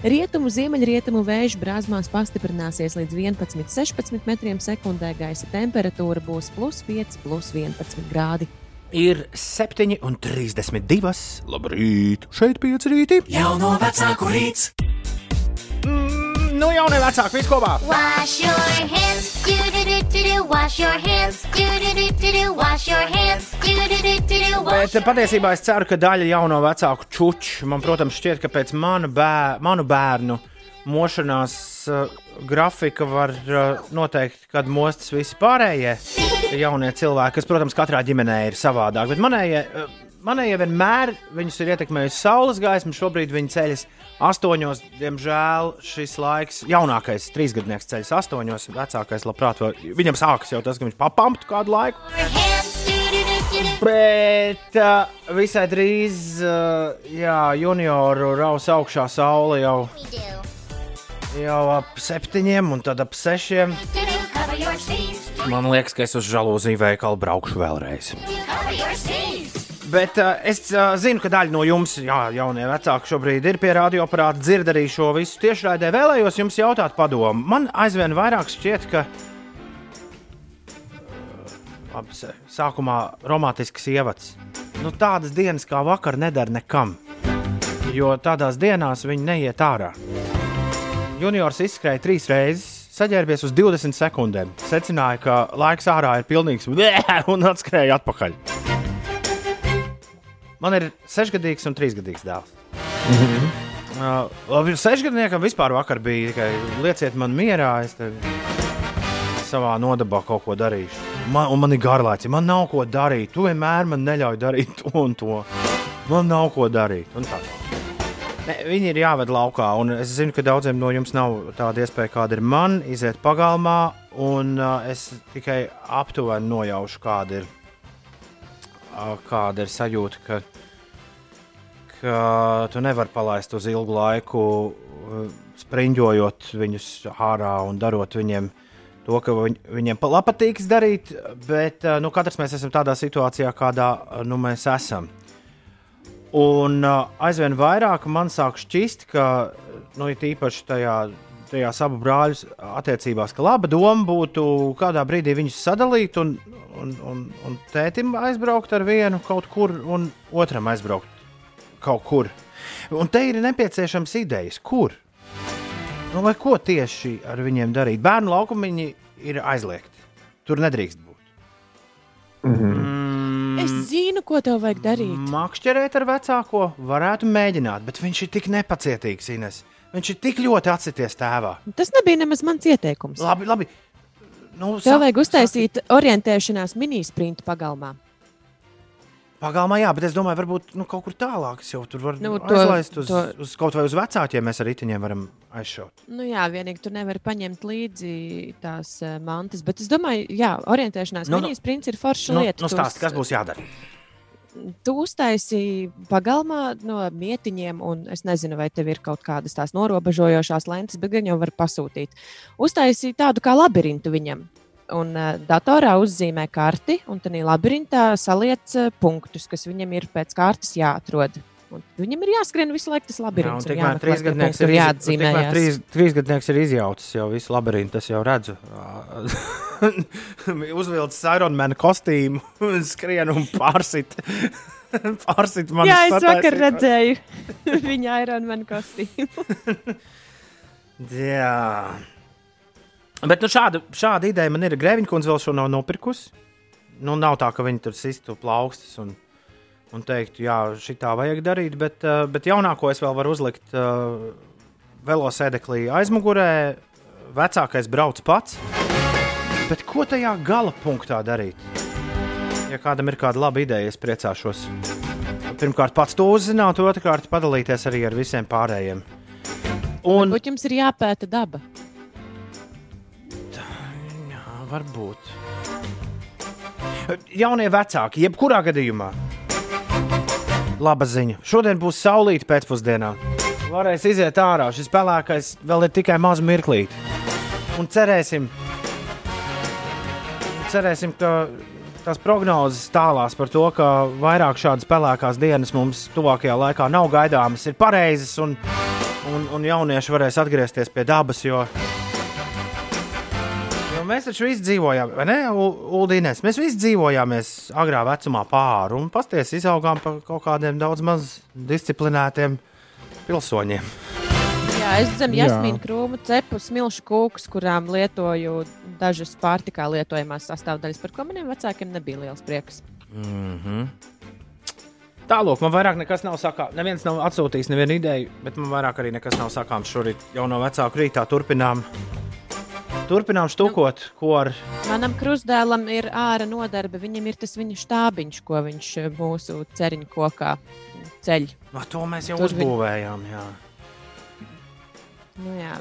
Rietumu, ziemeļrietumu vēju brāzmās pastiprināsies līdz 11,16 metriem sekundē. Gaisa temperatūra būs plus 5, plus 11 grādi. Ir 7,32. Labrīt! Šeit pieci rīti. Jauno vecāku rīts. Mm, nu, jau ne vecāki, viss kopā. Wash your hands, do do do do do. Wash your hands, do do do do do. Wash your hands, do do do do do. Bet patiesībā es ceru, ka daļa jauno vecāku čuču man, protams, šķiet, ka pēc manu, bēr, manu bērnu mošanās uh, grafika var uh, noteikt, kad mostas visi pārējie jaunie cilvēki, kas, protams, katrā ģimenē ir savādāk. Bet manējie, uh, manai jau vienmēr viņus ir ietekmējusi saules gaisma. Šobrīd viņi ceļas astoņos. Diemžēl šis laiks, jaunākais trīsgadnieks ceļas astoņos, vecākais labprāt, vēl, viņam sākas jau tas, ka viņš papamptu kādu laiku. Bet uh, visai drīz, uh, jā, junioru raus augšā saule jau, jau ap septiņiem un tad ap sešiem. Man liekas, ka es uz žalūziju veikalu braukšu vēlreiz. Cover your sneeze. Bet uh, es uh, zinu, ka daļa no jums, jā, jaunie vecāki, šobrīd ir pie radioaparāta, dzird arī šo visu tiešraidē. Vēlējos jums jautāt, padomu. Man aizvien vairāk šķiet, ka labi, s- sākumā romantisks ievads. Nu, tādas dienas kā vakar nedara nekam. Jo tādās dienās viņi neiet ārā. Juniors izskrēja trīs reizes, saģērbies uz 20 sekundēm. Secināja, ka laiks ārā ir pilnīgs [laughs] un atskrēja atpakaļ. Man ir sešgadīgs un trīsgadīgs dēls. Uh, labi, sešgadniekam vispār vakar bija tikai lieciet man mierā, es savā nodabā kaut ko darīšu. Man, un man ir garlaicīgi, man nav ko darīt. Tu vienmēr man neļauj darīt to un to. Man nav ko darīt. Ne, viņi ir jāved laukā, un es zinu, ka daudziem no jums nav tāda iespēja, kāda ir man, iziet pagalmā, un uh, es tikai aptuveni nojaušu, kāda ir, uh, kāda ir sajūta, ka, ka tu nevari palaist uz ilgu laiku, spriņģojot viņus ārā un darot viņiem to, ka viņ, viņiem pa- patīk darīt, bet nu, katrs mēs esam tādā situācijā, kādā nu, mēs esam. Un aizvien vairāk man sāk šķist, ka nu, īpaši tajā, tajās abu brāļu attiecībās, ka laba doma būtu kādā brīdī viņus sadalīt un, un, un, un tētim aizbraukt ar vienu kaut kur, un otram aizbraukt kaut kur. Un te ir nepieciešams idejas, kur. Nu, vai ko tieši ar viņiem darīt? Bērnu laukumiņi ir aizliegti. Tur nedrīkst būt. Mm. Es zinu, ko tev vajag darīt. Makšķerēt ar vecāko varētu mēģināt, bet viņš ir tik nepacietīgs, Ines. Viņš ir tik ļoti atsities tēvā. Tas nebija nemaz mans ieteikums. Labi, labi. Nu, Tev vajag uztaisīt orientēšanās mini-sprintu pagalmā. Pagalmā, jā, bet es domāju, varbūt nu, kaut kur tālāk. Es jau tur varu Nu, nu, to- aizlaist uz, to- uz kaut vai uz vecākiem. Mēs ar riteņiem varam aizšaut. Nu, jā, vienīgi tur nevar paņemt līdzi tās uh, mantas. Bet es domāju, jā, orientēšanās Nu, nu, nu, mini-sprints ir forša Nu, lieta. nu Tu stāst, uz- kas būs jādara? Tu uztaisīji pagalmā no mietiņiem, un es nezinu, vai tev ir kaut kādas tās norobežojošās lentes, bet gan jau var pasūtīt. Uztaisīji tādu kā labirintu viņam. Un uh, datorā uzzīmē karti, un tādā labirintā saliec uh, punktus, kas viņam ir pēc kārtas jāatrod. Un viņam ir jāskrien visu laiku tas Jā, labirints. un tikmēr trīsgadnieks punkti, ir, iz... tikmēr trīs, trīsgadnieks ir izjaucis jau visu labirintu. Es jau redzu, [laughs] uzvilcis Ironmana kostīmu, skrien un pārsit. [laughs] pārsit man Jā, es vakar redzēju [laughs] viņa Ironman kostīmu. Jā. Bet nu, šāda, šāda ideja man ir. Grēviņa kundze vēl šo nav nopirkusi. Nu, nav tā, ka viņi tur sistu plaukstus un, un teiktu, jā, šī tā vajag darīt. Bet, uh, bet jaunāko es vēl varu uzlikt uh, velosēdeklī aizmugurē. Vecākais brauc pats. Bet ko tajā gala punktā darīt? Ja kādam ir kāda laba ideja, es priecāšos. Pirmkārt, pats to uzzināt, otrkārt, padalīties arī ar visiem pārējiem. Un... Varbūt jums ir jāpēta daba. Jā, varbūt. Jaunie vecāki, jebkurā gadījumā. Laba ziņa. Šodien būs saulīta pēcpusdienā. Varēs iziet ārā. Šis pelēkais vēl ir tikai maz mirklīt. Un cerēsim, cerēsim, ka tās prognozes tālās par to, ka vairāk šādas pelēkās dienas mums tuvākajā laikā nav gaidāmas, ir pareizas. Un, un, un jaunieši varēs atgriezties pie dabas, jo mēs taču visi dzīvojām, vai ne, Uldīnēs? Mēs visi dzīvojāmies agrā vecumā pāri un pasties izaugām par kaut kādiem daudz maz disciplinētiem pilsoņiem. Jā, es zemu Jā. jasmīnu krūmu, cepu smilšu kūkus, kurām lietoju dažas pārtikā lietojamās sastāvdaļas, par ko maniem vecākiem nebija liels prieks. Mm -hmm. Tālāk, man vairāk nekas nav sakāms. Neviens nav atsūtījis nevienu ideju, bet man vairāk arī nekas nav sakāms. Šorīt jau no vecāku rītā turpinām Turpinām štukot, ko ar Manam krustdēlam ir ārā nodarbe. Viņam ir tas viņa štābiņš, ko viņš eh, mūsu ceriņu kokā ceļ. no, to mēs jau Tur uzbūvējām. Jā. Nu, jā.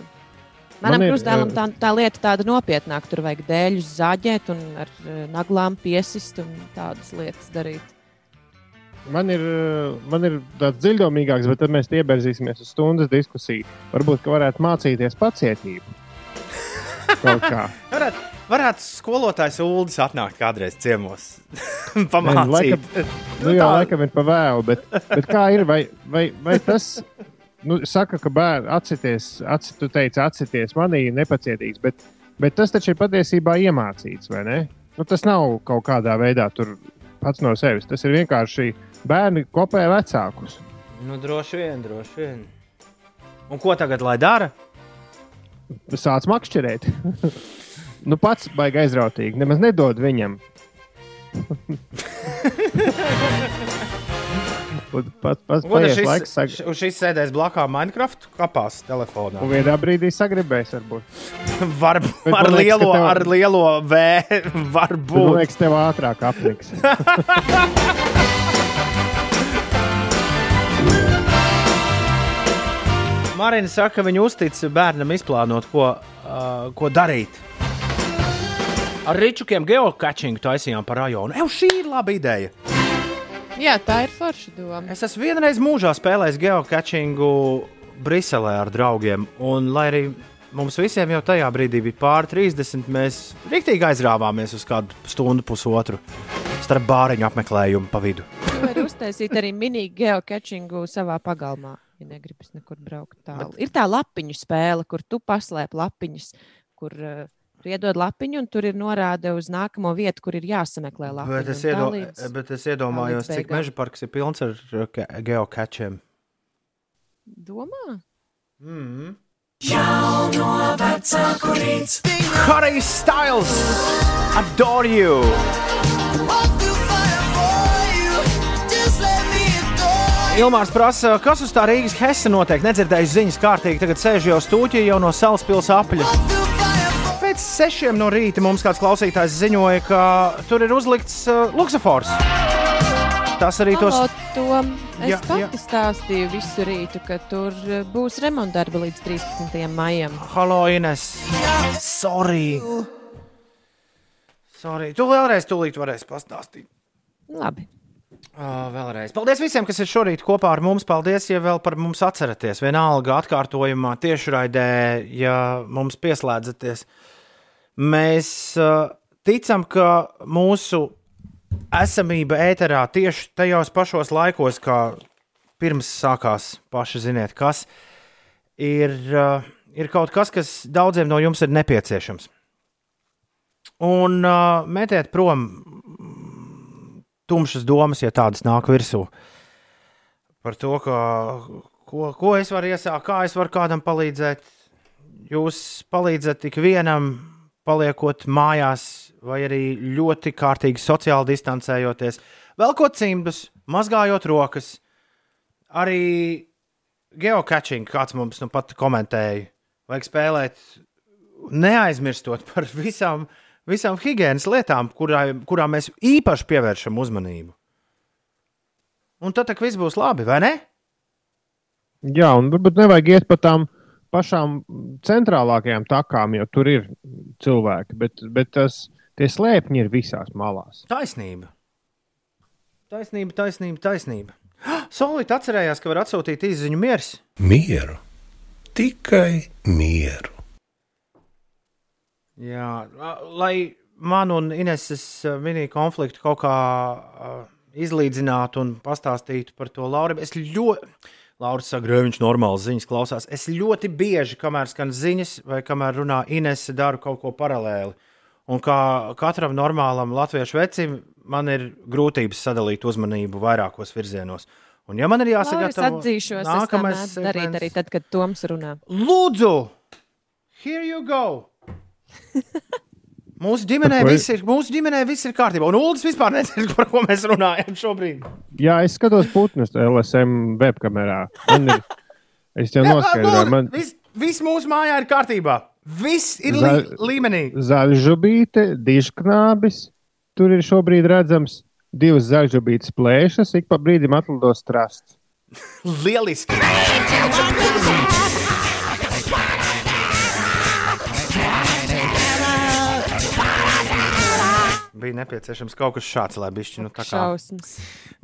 Man Manam ir, krustdēlam eh, tā, tā lieta tāda nopietnāka. Tur vajag dēļus zāģēt un ar eh, naglām piesist un tādas lietas darīt. Man ir, man ir tāds dziļākāks, bet tad mēs ieberzīsimies uz stundas diskusiju. Varbūt, ka varētu mācīties pacietību. [laughs] Varētu, varētu skolotājs Uldis atnākt kādreiz ciemos. [laughs] Nē, nu, Pamācīt. laikam, nu, jā, laikam ir pa vēlu, bet, bet kā ir? Vai, vai, vai tas nu, saka, ka bērns atsities, atc, tu teici, atsities manī, nepacietīgs, bet, bet tas taču ir patiesībā iemācīts, vai ne? Nu, tas nav kaut kādā veidā tur pats no sevis. Tas ir vienkārši bērni kopē vecākus. Nu, droši vien, droši vien. Un ko tagad lai dara? Sāc makšķerēt. [laughs] nu, pats baigi aizrautīgi. Nemaz nedod viņam. [laughs] Un Pat, pat, Un ko tad paies šis, laiks, sag... šis sēdēs blakus Minecraft kapās telefonā. un vienā brīdī sagribēs, varbūt. [laughs] Var, Bet ar, man liekas, lielo, tev- ar lielo V var Man būt. liekas, tev ātrāk apniks. Marina saka, ka viņa uztic bērnam izplānot, ko, uh, ko darīt. Ar rīčukiem geocaching taisījām par rajonu. Eju, šī ir laba ideja. Jā, tā ir forša doma. Es esmu vienreiz mūžā spēlējis geocachingu Briselē ar draugiem. Un, lai arī mums visiem jau tajā brīdī bija pāri 30, mēs rīktīgi aizrāvāmies uz kādu stundu, pusotru starp bāriņu apmeklējumu pa vidu. Tu vari uztaisīt arī mini geocachingu savā pagalmā, ja negribas nekur braukt tālu. Ir tā lapiņu spēle, kur tu paslēp lapiņas, kur uh, tu iedod lapiņu, un tur ir norāde uz nākamo vietu, kur ir jāsameklē lapiņa. Bet es, iedo, līdz- bet es iedomājos, cik meža parks ir pilns ar ge- geocachiem. Domā? Mm. Jauno vecāku rīts. Harry Styles! Adore you! Ilmārs prasa, kas uz tā Rīgas hesa notiek. Nedzirdēju ziņas kārtīgi, tagad sēž jau stūķī, jau no salas pilsētas apļa. Pēc sešiem no rīta mums kāds klausītājs ziņoja, ka tur ir uzlikts uh, luksafors. Tas arī tos. Halo, Tom, es Jā, pati jā. stāstīju visu rītu, ka tur eh, būs remontdarbi līdz 13. maijam. Halo, Ines! Sorry! Sorry. Tu vēlreiz tūlīt varēsi pastāstīt. Labi. Vēlreiz. Paldies visiem, kas ir šorīt kopā ar mums. Paldies, ja vēl par mums atceraties. Vienalga atkārtojumā, tiešraidē, ja mums pieslēdzaties. Mēs uh, ticam, ka mūsu esamība ēterā tieši tajos pašos laikos, kā pirms sākās paši ziniet, kas ir, uh, ir kaut kas, kas daudziem no jums ir nepieciešams. Un uh, metiet prom tumšas domas, ja tādas nāk virsū. Par to, ka, ko, ko es varu iesākt, kā es varu kādam palīdzēt. Jūs palīdzat ik vienam, paliekot mājās, vai arī ļoti kārtīgi sociāli distancējoties, velkot cimdus, mazgājot rokas. Arī geocaching, kāds mums nu pat komentēja, vajag spēlēt, neaizmirstot par visām visām higiēnas lietām, kurā, kurām mēs īpaši pievēršam uzmanību. Un tad tak viss būs labi, vai ne? Jā, un varbūt nevajag iet pa tām pašām centrālākajām takām, jo tur ir cilvēki, bet, bet tas, tie slēpņi ir visās malās. Taisnība. Taisnība, taisnība, taisnība. Solīt atcerējās, ka var atsūtīt izziņu miers. Mieru. Tikai mieru. Jā, la- lai man un Ineses mini konfliktu kaut kā uh, izlīdzinātu un pastāstītu par to Laurim, es ļoti. Lauris saka, ka viņš normāli ziņas klausās. Es ļoti bieži, kamēr skan ziņas, vai kamēr runā Inese, daru kaut ko paralēli. Un kā katram normālam latviešu vecim, man ir grūtības sadalīt uzmanību vairākos virzienos. Un, ja man ir Lauris jāsagatavo atzīšos, nākamais es tā mēdzu darīt segments- arī tad, kad Toms runā. Lūdzu, here you go! [laughs] Mūsu ģimenē, viss ir, mūsu ģimenē viss ir kārtībā. Un Ulas vispār nezina, par [laughs] ko mēs runājam šobrīd. Jā, es skatos putnus LSM webkamerā. Ir, es jau [laughs] noskaidroju, man, Viss, viss mūsu mājā ir kārtībā. Viss ir Za- lī, līmenī. Zaļžubīte, dižknābis. Tur ir šobrīd redzams divas zaļžubītes plēšas, ik pa brīdim atlidos strasts. Lieliski! Bija nepieciešams kaut kas šāds, lai bišķi, nu, tā kā. Šausmas.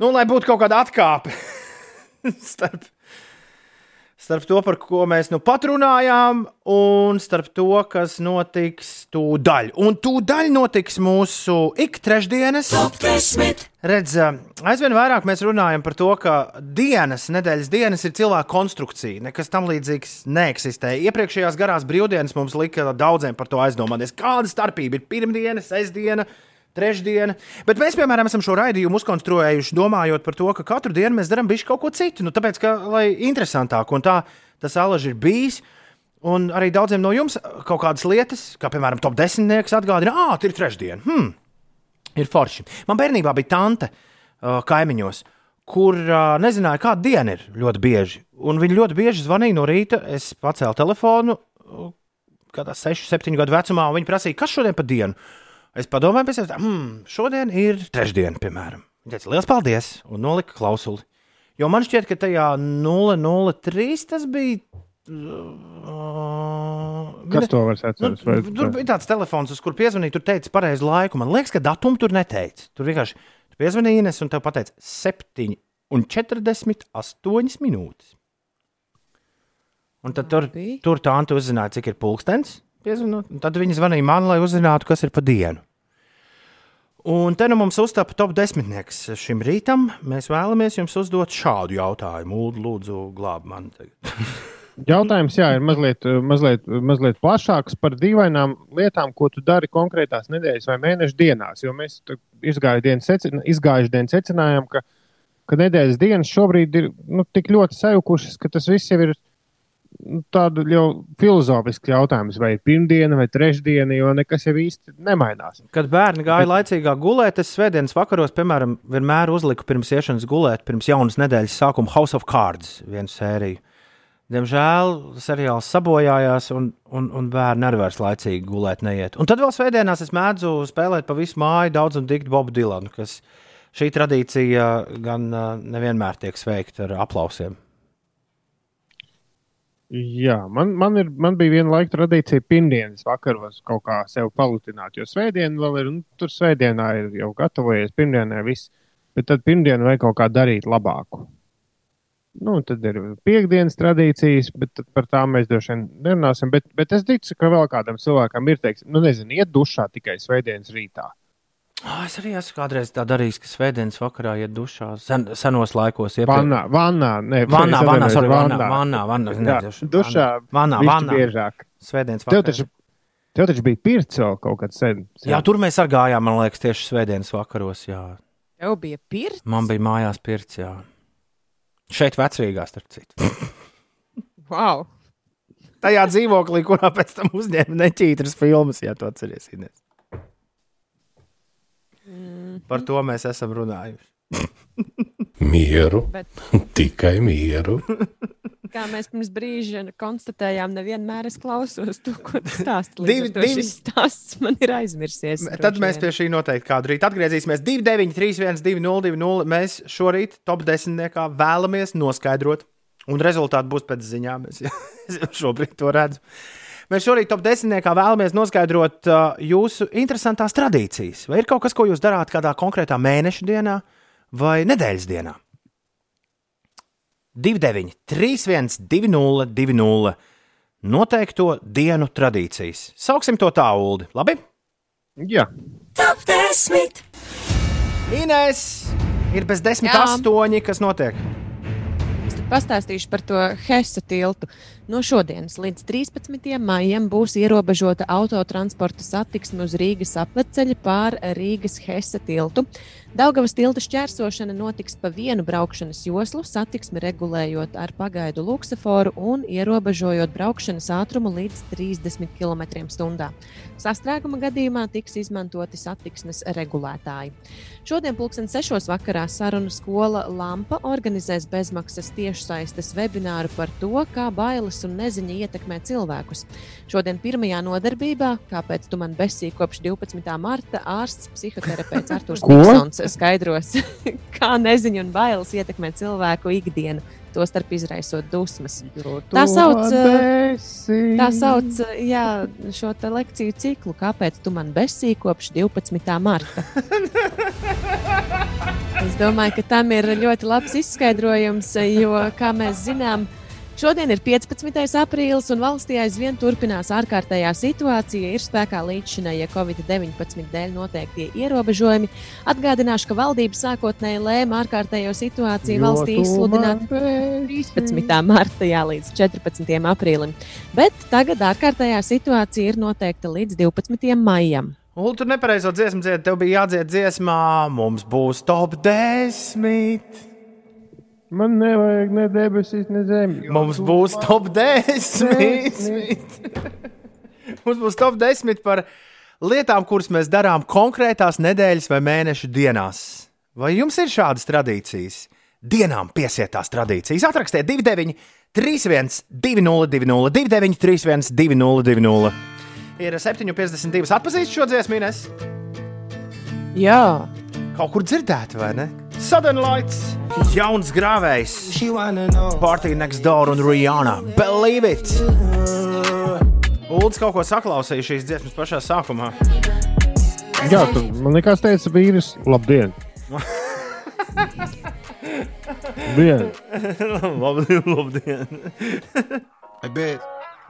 Nu, lai būtu kaut kāda atkāpe [laughs] starp, starp to, par ko mēs nu pat runājām, un starp to, kas notiks tūdaļ. Un tūdaļ notiks mūsu ik trešdienas. Redz, aizvien vairāk mēs runājam par to, ka dienas, nedēļas dienas ir cilvēka konstrukcija. Nekas tam līdzīgs neeksistē. Iepriekšējās garās brīvdienas mums lika daudziem par to aizdomāties. Kāda starpība ir pirmdiena, sestdiena? Trešdiena. Bet mēs, piemēram, esam šo raidījumu uzkonstruējuši, domājot par to, ka katru dienu mēs darām bišķi kaut ko citu. Nu, tāpēc, ka, lai interesantāk, un tā tas alaži ir bijis. Un arī daudziem no jums kaut kādas lietas, kā piemēram, top desmitnieks atgādina, ah, tā ir trešdiena. Hmm, ir forši. Man bērnībā bija tante uh, kaimiņos, kur uh, nezināja, kāda diena ir ļoti bieži. Un viņi ļoti bieži zvanīja no rīta. Es pacēlu telefonu, uh, kādā 6, 7 gadu vecumā, un viņi prasīja, kas šodien pa dienu. Es padomāju, pēc tam, hmm, šodien ir trešdiena, piemēram. Viņa teica, liels paldies, un nolika klausuli. Jo man šķiet, ka tajā 003 tas bija. Uh, Kas to var atcerēties? Vai- Nu, tur bija tāds telefons, uz kur piezvanīja, tur teica pareizi laiku. Man liekas, ka datumu tur neteica. Tur vienkārši tu piezvanīja Ines un tev pateica 7 un 48 minūtes. Un tad tur, tur tā Anta uzzināja, cik ir pulkstenis. Piezvanot, tad viņi zvanīja man, lai uzzinātu, kas ir pa dienu. Un te nu mums uztapa top desmitnieks šim rītam. Mēs vēlamies jums uzdot šādu jautājumu. Lūdzu, lūdzu glāb mani. tagad. [laughs] Jautājums jā, ir mazliet, mazliet, mazliet plašāks par dīvainām lietām, ko tu dari konkrētās nedēļas vai mēneša dienās. Jo mēs izgājuši secin- dienas secinājām, ka, ka nedēļas dienas šobrīd ir nu, tik ļoti sajukušas, ka tas viss jau ir nu, tāds jau filozofisks jautājums, vai ir pirmdiena vai trešdiena, jo nekas jau īsti nemainās. Kad bērni gāja laicīgāk gulēt, es svētdienas vakaros, piemēram, vienmēr uzliku pirms iešanas gulēt, pirms jaunas nedēļas sākuma House of Cards vienu sēriju. Diemžēl seriāls sabojājās, un, un, un bērni arī vairs laicīgi gulēt neiet. Un tad vēl svētdienās es mēdzu spēlēt pa visu māju daudz un dikti Bobu Dilanu, kas šī tradīcija gan uh, nevienmēr tiek sveikta ar aplausiem. Jā, man, man, ir, man bija viena laika tradīcija, pirmdienas vakaros kaut kā sev palutināt. Jo svētdiena vēl ir, nu, tur svētdienā ir jau gatavojies, pirmdienā viss. Bet tad pirmdienā vajag kaut kā darīt labāku. Nu, tad ir piekdienas tradīcijas, bet par tām mēs droši vien nerunāsim. Bet, bet es ticu, ka vēl kādam cilvēkam ir, teiksim, nu, nezinu, iet dušā tikai svētdienas rītā. Oh, es arī esmu kādreiz tā darījis, ka svētdienas vakarā iet dušā sen, senos laikos. Vannā, vannā, ne, Vannā, vannā, sorry, vannā, vannā. vannā, vannā, Jā, dušā, vannā, vannā. biežāk. Svētdienas Tev vakarā. taču, tev taču bija pirts vēl kaut kad sen. Jā, tur mēs arī gājām, man liekas, tieši svētdienas vakaros. Jā. Tev bija pirts. Man bija mājās pirts, jā. Šeit vecrīgā, starp citu. [laughs] Wow. Tajā dzīvoklī, kurā pēc tam uzņēma neķītras filmas, ja tu atceries. Ines. Par to mēs esam runājuši. [laughs] Mieru, Bet- [laughs] tikai mieru. [laughs] Kā mēs pirms brīža konstatējām, nevienmēr es klausos to, ko tu stāsti. Divi- divi- stāsts man ir aizmirsies. Tad mēs pie šī noteikti kādu rītu atgriezīsimies. 2, 9, 3, 1, 2, 0, 2, 0. Mēs šorīt top 10. vēlamies noskaidrot, un rezultāti būs pēc ziņām. Es jau šobrīd to redzu. Mēs šorīt top 10. vēlamies noskaidrot uh, jūsu interesantās tradīcijas. Vai ir kaut kas, ko jūs darāt kādā konkrētā mēneša dienā vai nedēļas dienā? 29, 31, 20, 20. Noteikto dienu tradīcijas. Sauksim to tā, Ulu. Labi? Jā. Top 10. Inês ir bez desmit Jā. astoņi, kas notiek. Pastāstīšu par to Hesa tiltu. No šodienas līdz 13. maijam būs ierobežota autotransporta satiksme uz Rīgas apveceļa pār Rīgas Hesa tiltu. Daugavas tilta šķērsošana notiks pa vienu braukšanas joslu, satiksmi regulējot ar pagaidu luksuforu un ierobežojot braukšanas ātrumu līdz 30 km/h. Sastrēguma gadījumā tiks izmantoti satiksmes regulētāji. Šodien, pulksten 6. vakarā, sarunu skola Lampa organizēs bezmaksas tiešu tiešsaistes webināru par to, kā bailes un neziņa ietekmē cilvēkus. Šodien pirmajā nodarbībā, kāpēc tu man besīji kopš 12. marta, ārsts psihoterapeits Artūrs? [laughs] Niksons skaidros, [laughs] kā neziņa un bailes ietekmē cilvēku ikdienu. Tostarp izraisot dusmas. Tā sauc, eh, tā sauc jā, šo lekciju ciklu, kāpēc tu man besīji kopš 12. marta. [laughs] Es domāju, ka tam ir ļoti labs izskaidrojums, jo, kā mēs zinām, šodien ir 15. aprīlis un valstī aizvien turpinās ārkārtējā situācija. Ir spēkā līdzšinējie Covid-19 dēļ noteiktie ierobežojumi. Atgādināšu, ka valdība sākotnēji lēma ārkārtējo situāciju valstī izsludināt 13. martā līdz 14. aprīlim. Bet tagad ārkārtējā situācija ir noteikta līdz 12. maijam. Ulu, tu nepareizo dziesmu dziedi. Tev bija jādzied dziesmā, mums būs top 10. Man nevajag ne debesis, ne zemi. [laughs] Mums būs top 10. mums būs top 10 par lietām, kuras mēs darām konkrētās nedēļas vai mēnešu dienās. Vai jums ir šādas tradīcijas? Dienām piesietās tradīcijas. Atrakstiet 29, 31, 20, 29, 31, 20. Ir 7,52. Atpazīst šo dziesmu, Ines? Jā. Kaut kur dzirdēt, vai ne? Sudden Lights, jauns grāvējs, Party Next Door un Rihanna. Believe it! Ulds kaut ko saklausīja šīs dziesmas pašā sākumā. Jā, tur man liekas, teica vīrs, labdien! Dien. [laughs] labdien, labdien.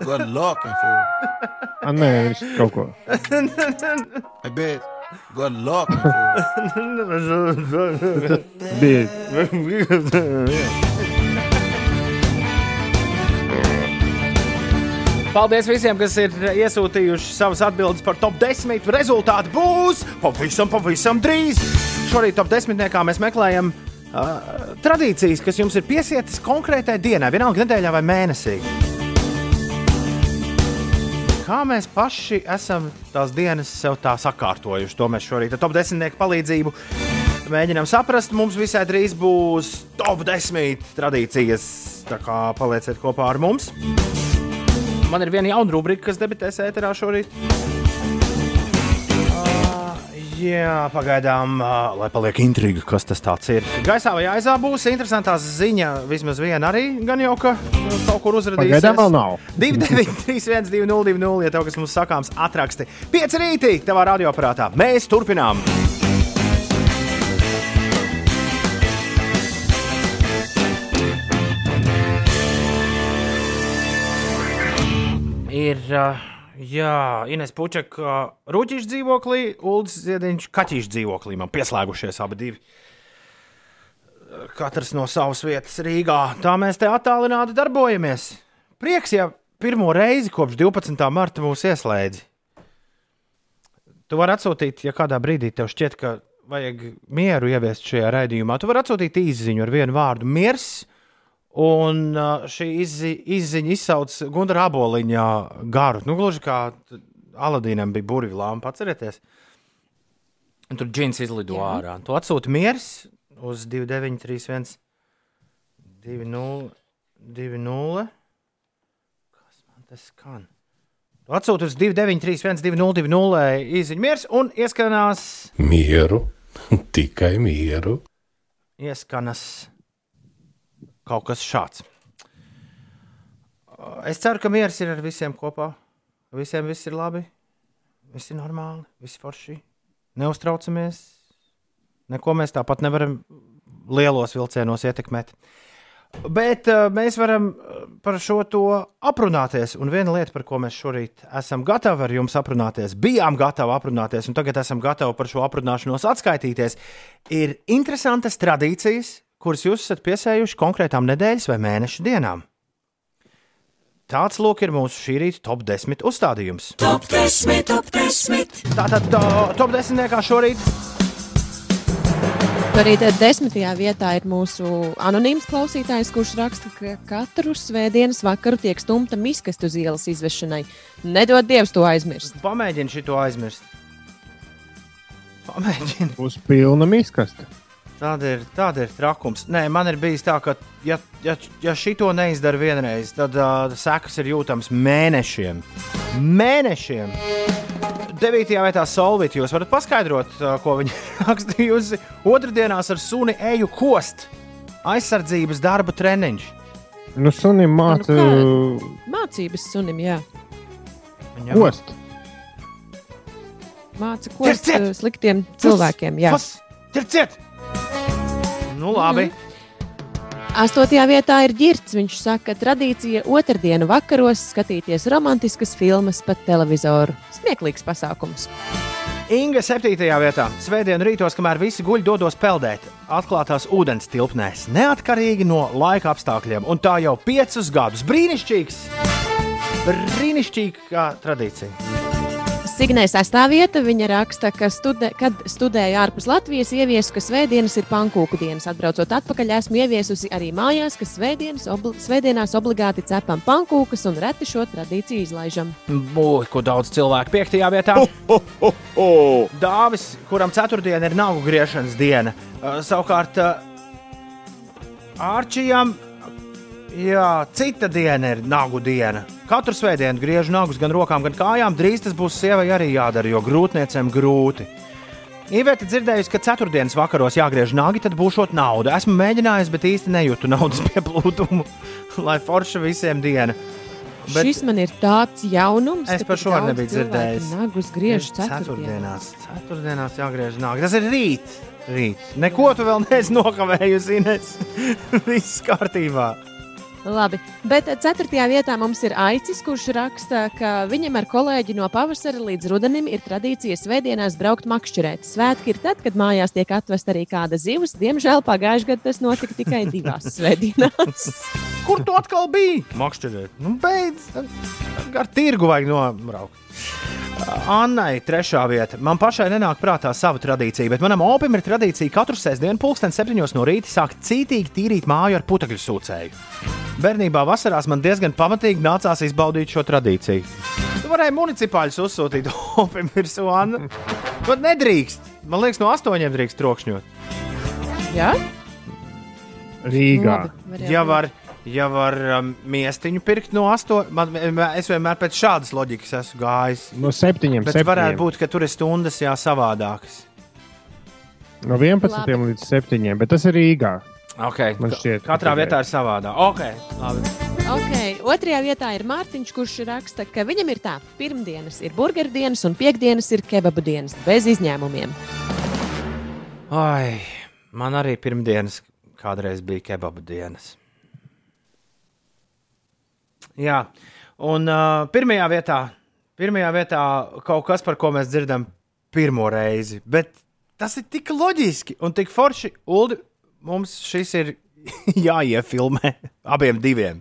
Good luck, fool. Nē, viņš kaut ko. I bet. Good luck, Paldies visiem, kas ir iesūtījuši savas atbildes par top 10. Rezultāti būs pavisam, pavisam drīz. Šorīt top 10. mēs meklējam uh, tradīcijas, kas jums ir piesietas konkrētai dienai, vienalga nedēļā vai mēnesī. Kā mēs paši esam tās dienas sev tā sakārtojuši, to mēs šorīt ar top 10 palīdzību mēģinām saprast. Mums visai drīz būs top 10 tradīcijas, tā kā palieciet kopā ar mums. Man ir viena jauna rubrika, kas debitēs ēterā šorīt. Jā, pagaidām, uh, lai paliek intriga, kas tas ir. Gaisā vai aizā būs interesantā ziņa, vismaz viena arī, gan jau ka kaut kur uzrādīsies. Pagaidām vēl nav. 2931, 202, [laughs] ja tev kas mums sakāms, atraksti. 5 rītī tavā radioaparātā. Mēs turpinām! Ir uh, jā, Ines Pučaka uh, rūtīšu dzīvoklī, Ulrichs Ziedņš kaķīšu dzīvoklī. Man pieslēgušies abi divi. Katrs no savas vietas Rīgā. Tā mēs te attālināti darbojamies. Prieks, ja pirmo reizi kopš 12. marta mūs ieslēdz. Tu vari atsūtīt, ja kādā brīdī tev šķiet, ka vajag mieru ieviest šajā raidījumā. Tu vari atsūtīt īsiņu ar vienu vārdu - miers. Un šī izzi, izziņa izsauc Gunara aboliņa garu. Nu, gluži kā Aladīnam bija burvju lāma, atcerieties. Un tur džins izlido Jā. ārā. Tu atsūti miers uz 2931, 20, 20. Kas man tas skan? Tu atsūti uz 2931, 2020 izziņu miers un ieskanās. Mieru, [laughs] tikai mieru. Ieskanas kaut kas šāds. Es ceru, ka miers ir ar visiem kopā. Visiem viss ir labi, viss ir normāli, viss ir forši. Neuztraucamies. Neko mēs tāpat nevaram lielos vilcienos ietekmēt. Bet uh, mēs varam par šo to aprunāties. Un viena lieta, par ko mēs šorīt esam gatavi ar jums aprunāties, bijām gatavi aprunāties, un tagad esam gatavi par šo aprunāšanos atskaitīties, ir interesantas tradīcijas, kuras jūs esat piesējuši konkrētām nedēļas vai mēnešu dienām. Tāds lūk ir mūsu šī rīta top 10 uzstādījums. Top 10, top 10. Tātad uh, top 10 kā šorīt. Arī desmitajā vietā ir mūsu anonīms klausītājs, kurš raksta, ka katru svētdienas vakaru tiek stumta miskastu uz ielas izvešanai. Nedod Dievs to aizmirst. Pamēģini šo aizmirst. Pamēģini. Būs pilna miskasta. Tāda ir, tāda ir trakums. Nē, man ir bijis tā, ka, ja, ja, ja šito neizdara vienreiz, tad uh, sekas ir jūtamas mēnešiem. Mēnešiem! 9. vietā Solvit, jūs varat paskaidrot, uh, ko viņi [laughs] rakstījusi. Otradienās ar suni eju kost. Aizsardzības darba treniņš. Nu, sunim māca Nu Mācības sunim, jā. kost. Māca kost uh, sliktiem cilvēkiem. Jā. Ķerciet! Nu, labi. Mm -hmm. Astotajā vietā ir ģirts. Viņš saka, ka tradīcija otrdienu vakaros skatīties romantiskas filmas pa televizoru. Smieklīgs pasākums. Inga 7. vietā. Svētdien rītos, kamēr visi guļ, dodos peldēt atklātās ūdens tilpnēs, neatkarīgi no laika apstākļiem. Un tā jau piecus gadus. Brīnišķīgs! Brīnišķīga tradīcija. Signē sastāvvieta viņa raksta, ka, studē, kad studēja ārpus Latvijas, ieviesu, ka svētdienas ir pankūku dienas. Atbraucot atpakaļ, esmu ieviesusi arī mājās, ka svētdienas obli svētdienās obligāti cepam pankūkas un reti šo tradīciju izlaižam. Būs, ko daudz cilvēku piektajā vietā. Dāvis, kuram ceturtdiena ir nagu griešanas diena. Uh, savukārt, uh, Ārčijam, jā, cita diena ir nagu diena. Katru svētdienu griežu nagus gan rokām, gan kājām. Drīz tas būs sievai arī jādara, jo grūtniecēm grūti. Iveta dzirdējusi, ka ceturtdienas vakaros jāgriež nagi, tad būšot nauda. Esmu mēģinājusi, bet īsti nejūtu naudas [laughs] pieplūdumu, lai forša visiem diena. Bet Šis man ir tāds jaunums, Es par šo nebiju dzirdējis. Nagus griež ceturtdienās. ceturtdienās. Jāgriež nāga. Tas ir rīt. rīt. Neko tu vēl neesi nokavējusi, Ines. [laughs] Viss kārtībā. Labi, bet ceturtajā vietā mums ir Aicis, kurš raksta, ka viņam ar kolēģi no pavasara līdz rudenim ir tradīcija svētdienās braukt makšķerēt. Svētki ir tad, kad mājās tiek atvest arī kāda zivs. Diemžēl pagājušajā gadā tas notika tikai divās [laughs] svētdienās. Kur tu atkal biji? Makšķerēt. Nu, beidz. Ar tirgu vajag nobraukt. Annai, trešā vieta. Man pašai nenāk prātā sava tradīcija, bet manam opim ir tradīcija katru sestdienu, pulksten septiņos no rīta sākt cītīgi tīrīt māju ar putekļu sūcēju. Bērnībā vasarās man diezgan pamatīgi nācās izbaudīt šo tradīciju. Tu varēji municipāļus uzsūtīt [laughs] opim virsū, Anna. Bet nedrīkst. Man liekas, no astoņiem drīkst trokšņot. Jā? Rīgā. Ja var, ja var um, miestiņu pirkt no astoņiem, es vienmēr pēc šādas loģikas esmu gājis. No septiņiem. Bet septiņiem. varētu būt, ka tur ir stundas jā, savādākas. No 11 Labi. līdz 7, bet tas ir Rīgā. Okay. Man šķiet, ka Katrā vietā ir savādāk. Okay. Labi. Okay. Otrajā vietā ir Mārtiņš, kurš raksta, ka viņam ir tā, pirmdienas ir burgeru dienas un piekdienas ir kebabu dienas, bez izņēmumiem. Ai, man arī pirmdienas kādreiz bija kebaba dienas. Jā, un uh, pirmajā vietā, pirmajā vietā kaut kas, par ko mēs dzirdam pirmo reizi. Bet tas ir tik loģiski un tik forši. Uldi, mums šis ir [laughs] jāiefilmē abiem diviem.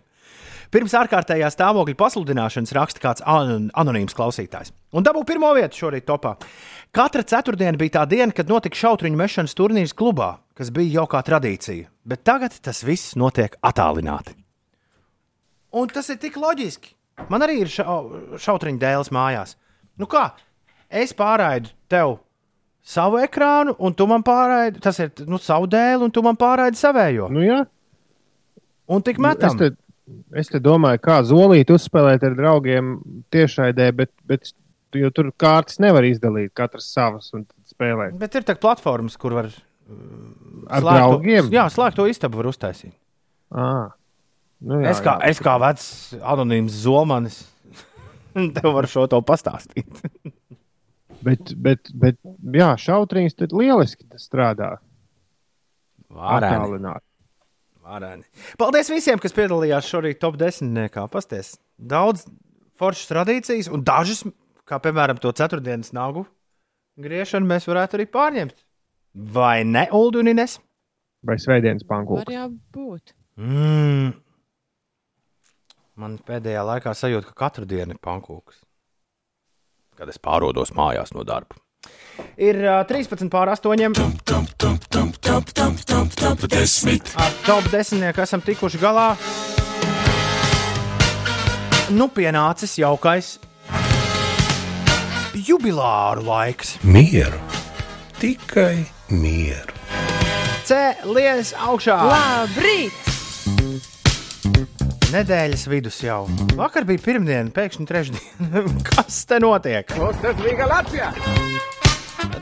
Pirms ārkārtējā stāvokļa pasludināšanas raksta kāds anon anonīms klausītājs. Un dabū pirmo vietu šorīt topā. Katra ceturtdiena bija tā diena, kad notika šautriņu mešanas turnīrs klubā, kas bija jau kā tradīcija. Bet tagad tas viss notiek attālināti. Un tas ir tik loģiski. Man arī ir šau, šautriņu dēls mājās. Nu kā? Es pārraidu tev savu ekrānu, un tu man pārraidi, tas ir nu, savu dēlu, un tu man pārraidi savējo. Nu, jā. Un tik Nu, metam. Es te, es te domāju, kā zolīt uzspēlēt ar draugiem tiešraidē, bet, bet jau tur kārtas nevar izdalīt, katrs savas un spēlēt. Bet ir tā platformas, kur var. Ar slēgto- draugiem? Jā, slēgto istabu var uztaisīt. À. Nu, jā, es, kā, jā. es kā vecs anonīms zolmanis, [laughs] tev varu šo to pastāstīt. [laughs] Bet, bet, bet jā, šautriņš tad lieliski tas strādā. Attālināt. Varēni. Paldies visiem, kas piedalījās šorīt top 10. Pasties. Daudz foršas tradīcijas, un dažas, kā piemēram to ceturtdienas nagu griešanu, mēs varētu arī pārņemt. Vai ne, Ulu un Ines? Vai svētdienas Var pankūks? jau būt. Mm. Man pēdējā laikā sajūta, ka katru dienu ir pankūks. Kad es pārodos mājās no darba. Ir uh, 13 pār 8. Ar top 10 esam tikuši galā. Nu, pienācis jaukais jubilāru laiks. Mieru, tikai mieru. Cēlies augšā! Labrīt! Nedēļas vidus jau. Vakar bija pirmdiena, pēkšņi trešdiena. [laughs] Kas te notiek?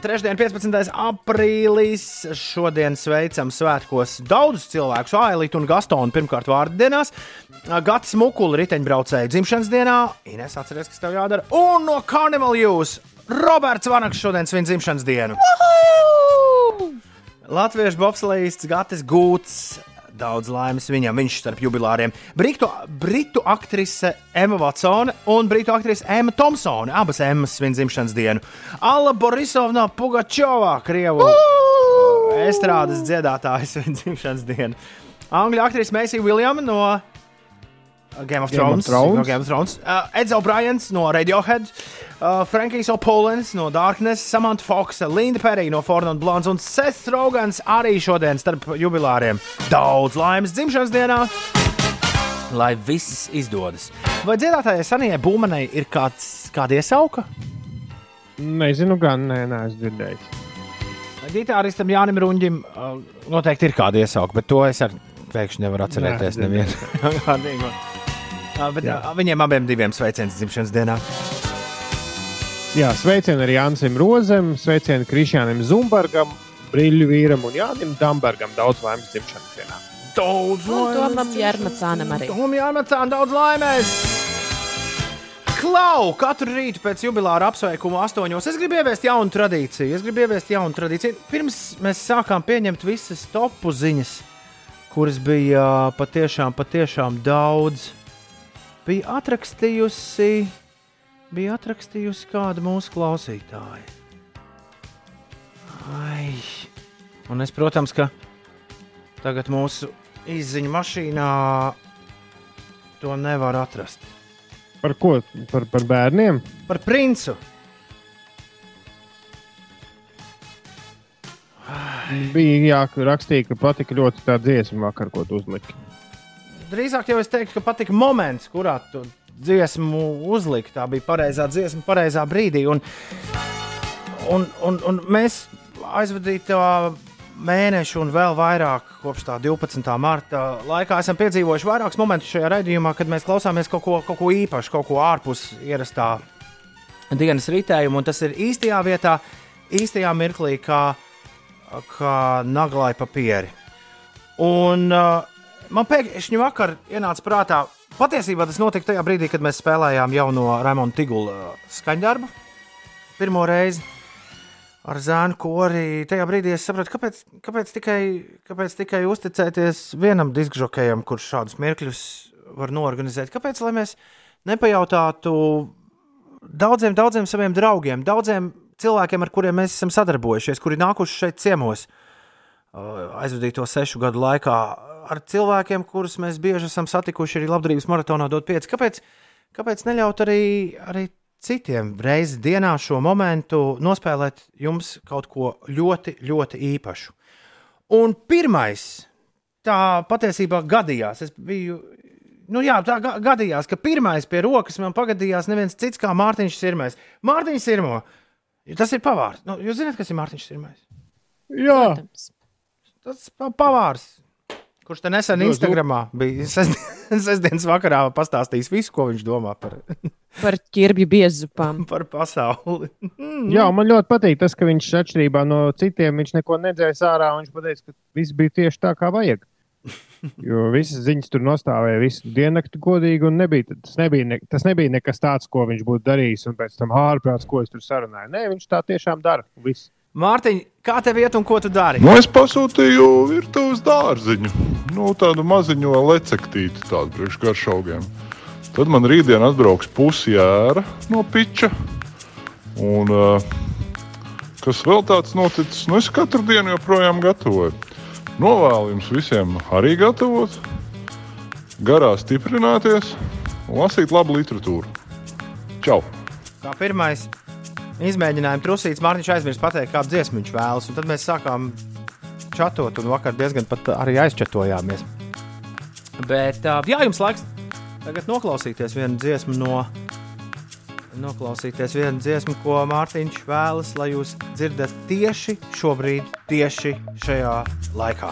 Trešdien, 15. aprīlis. Šodien sveicam svētkos daudzus cilvēkus, Ailītu un Gastonu. Pirmkārt, vārdu dienās. Gatis Mukula, riteņbraucēja dzimšanas dienā. Ines, atceries, kas tev jādara. Un no Carnival Jūs Roberts Vanaks šodien svin dzimšanas dienu. Latviešu bobslēgists Gatis Gūts. Daudz laimes viņam, viņš starp jubilāriem. Britu, britu aktrise Emma Watsone un britu aktrise Emma Thompsone. Abas Emmas svin dzimšanas dienu. Alla Borisovna Pugačovā, Krievu estrādes dziedātājas svin dzimšanas dienu. Angļu aktrise Maisija Viljama no Game of Game of Thrones. Thrones. No Game of Thrones. Uh, Eds O'Briens no Radiohead. Uh, Frankijs O'Polens no Darkness, Samantha Fox, Linda Perija no Forna un Blondes un Seth Rogans arī šodien starp jubilāriem. Daudz laimes dzimšanas dienā! Lai viss izdodas. Vai dziedātājai Sanijai Būmanai ir kāds, kāda iesauka? Nezinu, gan nē, neesmu dzirdējis. Gitāristam Jānim Runģim uh, noteikti ir kāda iesauka, bet to es ar pēkšņi nevaru atcerēties. Nē, nevienu. [laughs] Bet, uh, viņiem abiem diviem sveiciens dzimšanas dienā. Jā, sveicieni arī Jānis Rozem, sveicieni Krišjānam Zumbergam, Brīļu vīram un Jānim Dambergam. Daudz laimes dzimšanas dienā. Daudz Un Tomam Jārmacānam arī. Tomam Jārmacānam daudz laimes! Klau! Katru rītu pēc jubileāra apsveikuma astoņos es gribu ieviest jaunu tradīciju. Es gribu ieviest jaunu tradīciju. Pirms mēs sākām pieņemt visas topu ziņas, kuras bija patiešām, patiešām daudz, bija atrakstījusi, bija atrakstījusi kāda mūsu klausītāja. Ai. Un es, protams, ka tagad mūsu izziņu mašīnā to nevar atrast. Par ko? Par, par bērniem? Par princu. Bija jā, ka rakstīja, ka patika ļoti tā dziesma vakar, ko tu uzliki. Drīzāk jau es teiktu, ka patika moments, kurā tu dziesmu uzliki. Tā bija pareizā dziesma, pareizā brīdī. Un, un, un, un mēs aizvadītā mēneša un vēl vairāk kopš tā 12. marta laikā esam piedzīvojuši vairākus momentus šajā raidījumā, kad mēs klausāmies kaut ko, kaut ko īpašu, kaut ko ārpus ierastā dienas ritējuma. Un tas ir īstajā vietā, īstajā mirklī, kā, kā naglai papieri. Un uh, man pēkšņi vakar ienāca prātā, patiesībā tas notika tajā brīdī, kad mēs spēlējām jauno Raimonda Tigula uh, skaņdarbu pirmo reizi ar zēnu kori. Tajā brīdī es sapratu, kāpēc, kāpēc, tikai, kāpēc tikai uzticēties vienam diskžokējam, kurš šādus mirkļus var norganizēt. Kāpēc mēs nepajautātu daudziem, daudziem saviem draugiem, daudziem cilvēkiem, ar kuriem mēs esam sadarbojušies, kuri nākuši šeit ciemos uh, aizvadīto sešu gadu laikā, ar cilvēkiem, kurus mēs bieži esam satikuši arī labdarības maratonā, dot pieci. Kāpēc, kāpēc neļaut arī, arī citiem reizi dienā šo momentu nospēlēt jums kaut ko ļoti, ļoti īpašu? Un pirmais, tā patiesībā gadījās. Es biju nu jā, tā ga- gadījās, ka pirmais pie rokas man pagadījās neviens cits kā Mārtiņš Sirmais. Mārtiņš Sirmo, tas ir pavārs. Nu, jūs zināt, kas ir Mārtiņš Sirmais? Jā, Tas pa- pavārs. Kurš te nesen Ļoti Instagramā bija [laughs] sestdien- sestdienas vakarā pastāstījis visu, ko viņš domā par, [laughs] Par ķirbju biezupām. [laughs] par pasauli. Jā, man ļoti patīk tas, ka viņš atšķirībā no citiem viņš neko nedzēs ārā. un Viņš pateica, ka viss bija tieši tā, kā vajag. Jo visas ziņas tur nostāvēja visu diennakti godīgi, un nebija, tas, nebija ne, tas nebija nekas tāds, ko viņš būtu darījis, un pēc tam ārprāts, ko es tur sarunāju. Nē, viņš tā tiešām dara. Viss. Mārtiņ, kā tev iet un ko tu dari? Nu, es pasūtīju virtuves dārziņu, nu, tādu maziņu lecektīti, tādu priekšgaršaugiem. Tad man rītdien atbrauks pusi jēra no piča. Un, uh, kas vēl tāds noticis, nu, es katru dienu joprojām gatavoju. Novēlu jums visiem arī gatavot, garā stiprināties un lasīt labu literatūru. Čau! Kā pirmais izmēģinājums trusīts, Mārtiņš aizmirst pateikt, kādu dziesmu viņš vēlas. Tad mēs sākām čatot, un vakar diezgan pat arī aizčatojāmies. Bet, uh, jā, jums laiks tagad noklausīties vienu dziesmu no, noklausīties vienu dziesmu, ko Mārtiņš vēlas, lai jūs dzirdat tieši šobrīd, tieši šajā laikā.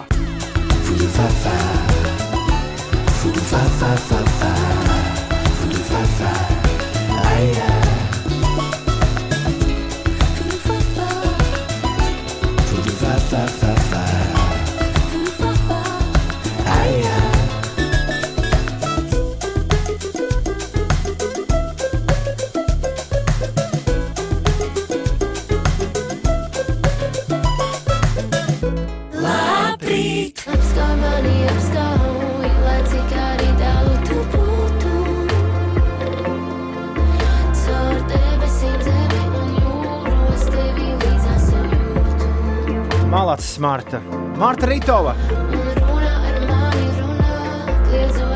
Labrīt!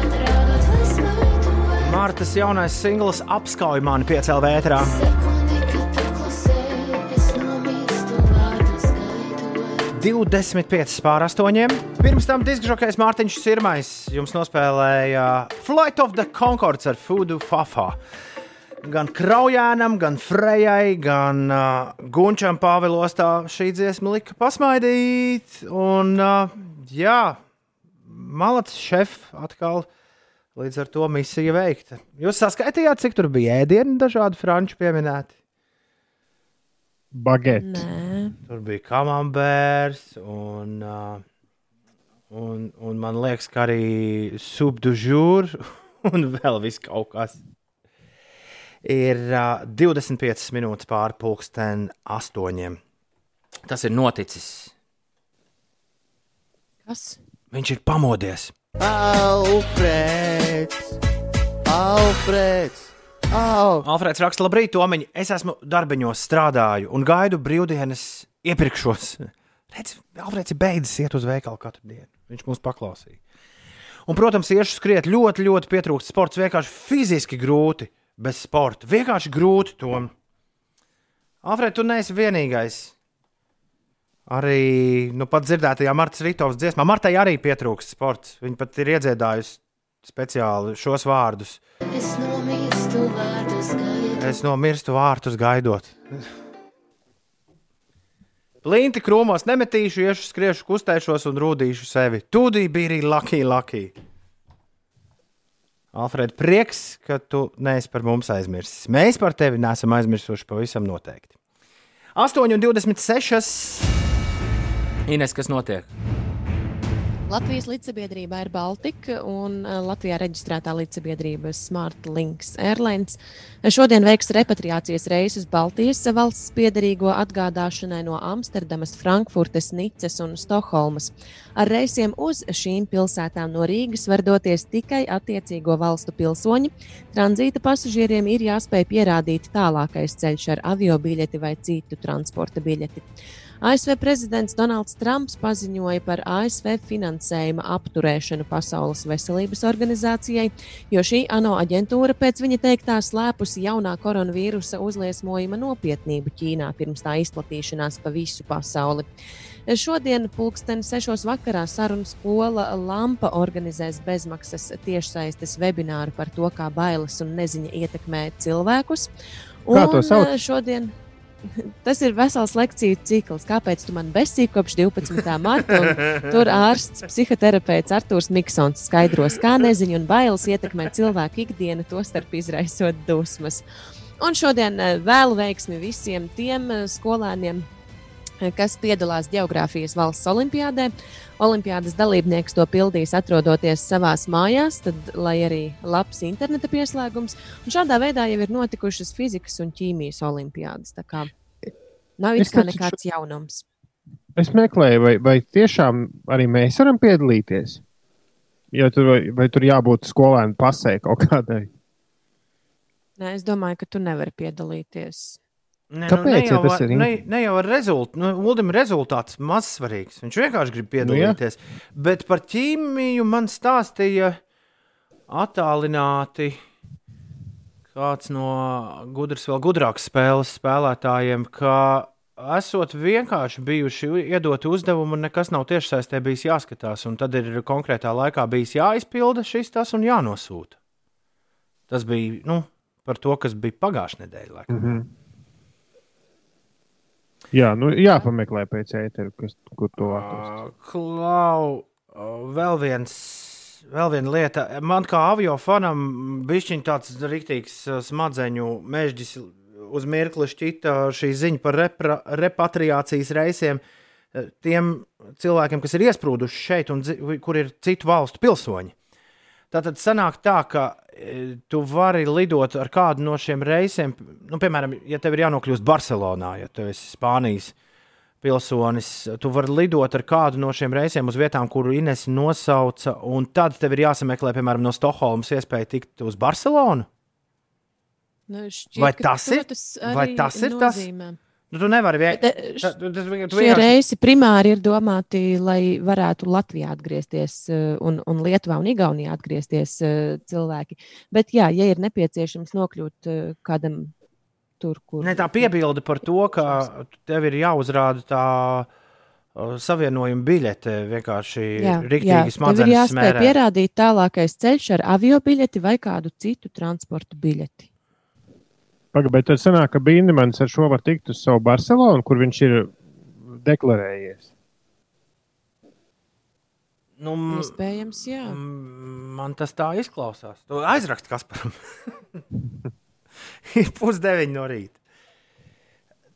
Raudot vai smaitot. Martas jaunais singls apskauj mani piecēlā vētrā. Gaidot. 25 pār 8. Pirms tam diskžokais Mārtiņš Sirmais jums nospēlēja Flight of the Concords ar Fudu Fafā. Gan Kraujānam, gan Frejai, gan uh, Gunčam Pāvilostā šī dziesma lika pasmaidīt. Un, uh, jā, Malats šef atkal līdz ar to misija veikta. Jūs saskaitījāt, cik tur bija ēdienu dažādi franču pieminēti? Bageti. Nē, Tur bija kamambērs un, uh, un, un man liekas, ka arī subdužūra [laughs] un vēl viss kaut kas. Ir uh, 25 minūtes pāri pulksten astoņiem. Tas ir noticis. kas? Viņš ir pamodies. Alfrēds! Alfrēds! Au! Alfrēds raksta, labrīt, Tomiņ. Es esmu darbiņos, strādāju un gaidu brīvdienas iepirkšos. [laughs] Redz, Alfrēds ir beidzis iet uz veikalu katru dienu. Viņš mūs paklausīja. Un, protams, iešu skriet ļoti, ļoti pietrūkst sports. Vienkārši fiziski grūti bez sporta. Vienkārši grūti to. Alfrēds, tu neesi vienīgais. Arī nu, pat dzirdētajā Martas Rītovas dziesmā. Martai arī pietrūkst sports. Viņa pat ir iedziedājusi speciāli šos vārdus. Es nomirstu vārdus gaidot. Es nomirstu vārtus gaidot. Plinti krūmos nemetīšu, iešu, skriešu, kustēšos un rūdīšu sevi. Tūdī bija arī Lucky Lucky. Alfred, prieks, ka tu neesi par mums aizmirsis. Mēs par tevi neesam aizmirsuši pavisam noteikti. 8,26. Ines, kas notiek? Latvijas līdzsabiedrība ir Baltika un eh, Latvijā reģistrētā līdzsabiedrība Smart Links Airlines. Šodien veiks repatriācijas reisus Baltijas valsts piedarīgo atgādāšanai no Amsterdamas, Frankfurtes, Nicas un Stokholmas. Ar reisiem uz šīm pilsētām no Rīgas var doties tikai attiecīgo valstu pilsoņi. Tranzīta pasažieriem ir jāspēj pierādīt tālākais ceļš ar avio biļeti vai citu transporta biļeti. ASV prezidents Donalds Trumps paziņoja par ASV finansējuma apturēšanu Pasaules veselības organizācijai, jo šī ANO aģentūra pēc viņa teiktā slēpusi jaunā koronavīrusa uzliesmojuma nopietnību Ķīnā pirms tā izplatīšanās pa visu pasauli. Šodien, pulksten 6. vakarā, sarunas skola Lampa organizēs bezmaksas tiešsaistes webināru par to, kā bailes un neziņa ietekmē cilvēkus. Kā to sauc? eh, Šodien [laughs] Tas ir vesels lekciju cikls. Kāpēc tu man besīji kopš 12. marta? Tur ārsts, psihoterapeits Arthurs Miksons skaidros, kā neziņa un bailes ietekmē cilvēku ikdienu, tostarp izraisot dusmas. Un šodien eh, vēlu veiksmi visiem tiem eh, skolēniem, kas piedalās Geogrāfijas valsts olimpiādē. Olimpiādas dalībnieks to pildīs atrodoties savās mājās, tad, lai arī labs interneta pieslēgums. Un šādā veidā jau ir notikušas fizikas un ķīmijas olimpiādas. Tā kā nav it kā nekāds jaunums. Es meklēju, vai, vai tiešām arī mēs varam piedalīties. Ja tur, vai, vai tur jābūt skolēnu pasē kaut kādai? Nē, es domāju, ka tu nevari piedalīties. Ne, Kāpēc, nu, ne, ja jau, tas ar- ir ne, ne jau ar rezultātu. Nu, Uldim ir rezultāts mazsvarīgs. Viņš vienkārši grib Nu, jā. piedalīties. Bet par ķīmiju man stāstīja attālināti kāds no gudras, vēl gudrākas spēles spēlētājiem, ka esot vienkārši bijuši iedoti uzdevumi, un nekas nav tiešsaistē bijis jāskatās. Un tad ir konkrētā laikā bijis jāizpilda šis tas un jānosūta. Tas bija nu, par to, kas bija pagājušā nedēļa. Mm -hmm. Jā, nu jāpameklē pēc ēteru, kas, kur to atrast. Klau, vēl viens. Vēl viena lieta, man kā avio fanam bija tāds rīktīgs uh, smadzeņu mežģis. Uz mirkli šķita šī ziņa par repra, repatriācijas reisiem uh, tiem cilvēkiem, kas ir iesprūduši šeit un kur ir citu valstu pilsoņi. Tātad sanāk tā, ka tu vari lidot ar kādu no šiem reisiem. Nu, piemēram, ja tev ir jānokļūst Barcelonā, ja tu esi Spānijas pilsonis, tu vari lidot ar kādu no šiem reisiem uz vietām, kuru Ines nosauca, un tad tev ir jāsameklē, piemēram, no Stokholmas iespēja tikt uz Barcelonu. Nu, šķiet, Vai tas ir- vai arī tas ir tas? Nu, tu nevari eh, vienkārši. š- Tu, tu, tu, Šie reisi primāri ir domāti, lai varētu Latvijā atgriezties eh, un, un Lietuvā un Igaunijā atgriezties eh, cilvēki. Bet, jā, ja ir nepieciešams nokļūt eh, kādam tur, kur. Ne, tā piebilde par to, ka tev ir jāuzrāda tā savienojuma biļete vienkārši Jā, rīktīgi tev ir smadzenes jāspēj smērē. pierādīt tālākais ceļš ar avio biļeti vai kādu citu transporta biļeti. Pagaid, bet tad sanāk, ka Bīndemans ar šo var tikt uz savu Barcelonu, kur viņš ir deklarējies. Nu, Iespējams, jā. Man tas tā izklausās. Tu aizrakst Kasparam. Ir [laughs] pusdeviņi no rīta.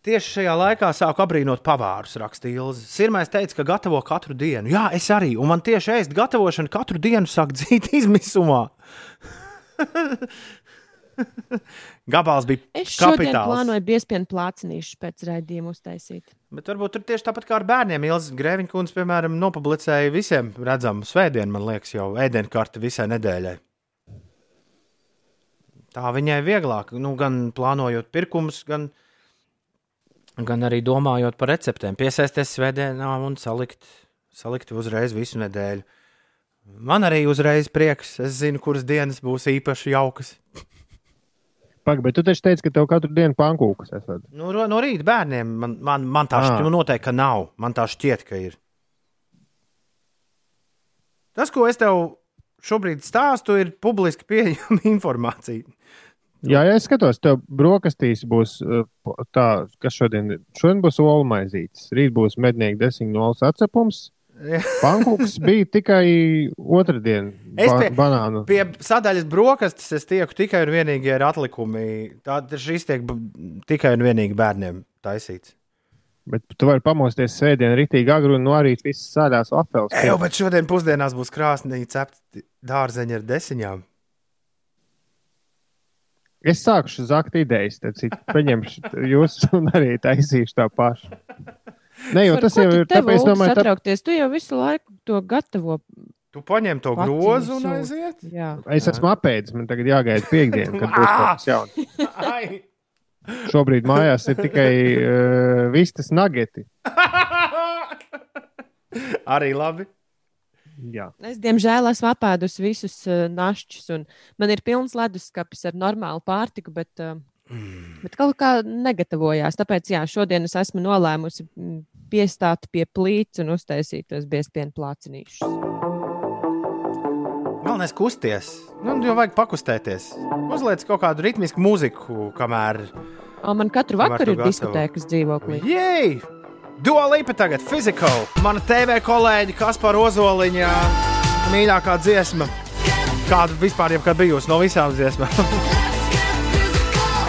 Tieši šajā laikā sāku apbrīnot pavārus, rakstīja Ilze. Sirmais teica, ka gatavo katru dienu. Jā, es arī. Un man tieši ēst gatavošana katru dienu sāk dzīt izmisumā. [laughs] Gabals bija Es šodien kapitāls. plānoju biespienu plācinīšu pēc raidījuma uztaisīt. Bet varbūt tur tieši tāpat kā ar bērniem. Ilza Grēviņkundze, piemēram, nopublicēja visiem redzamu svētdienu, man liekas, jau ēdienkarti visai nedēļai. Tā viņai vieglāk, nu, gan plānojot pirkumus, gan, gan arī domājot par receptēm. Piesaisties svētdienā un salikt, salikt uzreiz visu nedēļu. Man arī uzreiz prieks. Es zinu, kuras dienas būs īpaši jaukas. Pagaid, bet tu taču teici, ka tev katru dienu pankūkas esat. Nu, no rīta bērniem man, man, man tā Ah. šķiet, nu, noteikti, ka nav. Man tā šķiet, ka ir. Tas, ko es tev šobrīd stāstu, ir publiski pieejama [laughs] informācija. Jā, ja es skatos, tev brokastīs būs po- tā, kas šodien. Šodien būs olu maizītes, rīt būs mednieku desiņu nolas atcepums. [laughs] Pankūks bija tikai otrdien, Es ba pie, banānu. pie sadaļas brokastis es tieku tikai un vienīgi ja ir atlikumi. Tad šis tiek tikai un vienīgi bērniem taisīts. Bet tu vari pamosties svētdien, rītīgi agri un no arī viss sēdās apelsnes. Ej, bet šodien pusdienās būs krāsnī cepti dārzeņi ar desiņām. Es sākušu zakt idejas, tad citu [laughs] paņemšu jūs un arī taisīšu tā pašu. [laughs] Ne, jo Par tas jau ir tāpēc, Ulf, domāju, tā, satraukties? Tu jau visu laiku to gatavo. Tu paņem to Paciņu grozu un aiziet? Jā. es esmu apēdis, man tagad jāgaida piekdiena, kad būs kaut kas [laughs] jauns. Šobrīd mājās ir tikai uh, vistas nageti. [laughs] Arī labi. Jā. Es, diemžēl, esmu apēdus visus uh, našķus, un man ir pilns leduskapis ar normālu pārtiku, bet, uh, bet kaut kā negatavojās. Tāpēc, jā, šodien es esmu nolēmusi mm, piestāt pie plīts un uztaisīt tos biespienu plācinīšus. Galvenais kusties. Nu, jau vajag pakustēties. Uzliec kaut kādu ritmisku mūziku, kamēr. O, man katru vakaru ir diskotēkas dzīvoklī. Jej! Dualipa tagad, fizikāli. Mana TV kolēģi Kaspar Ozoliņa mīļākā dziesma. Kāda vispār jebkad bijusi no visām dziesmām? [laughs]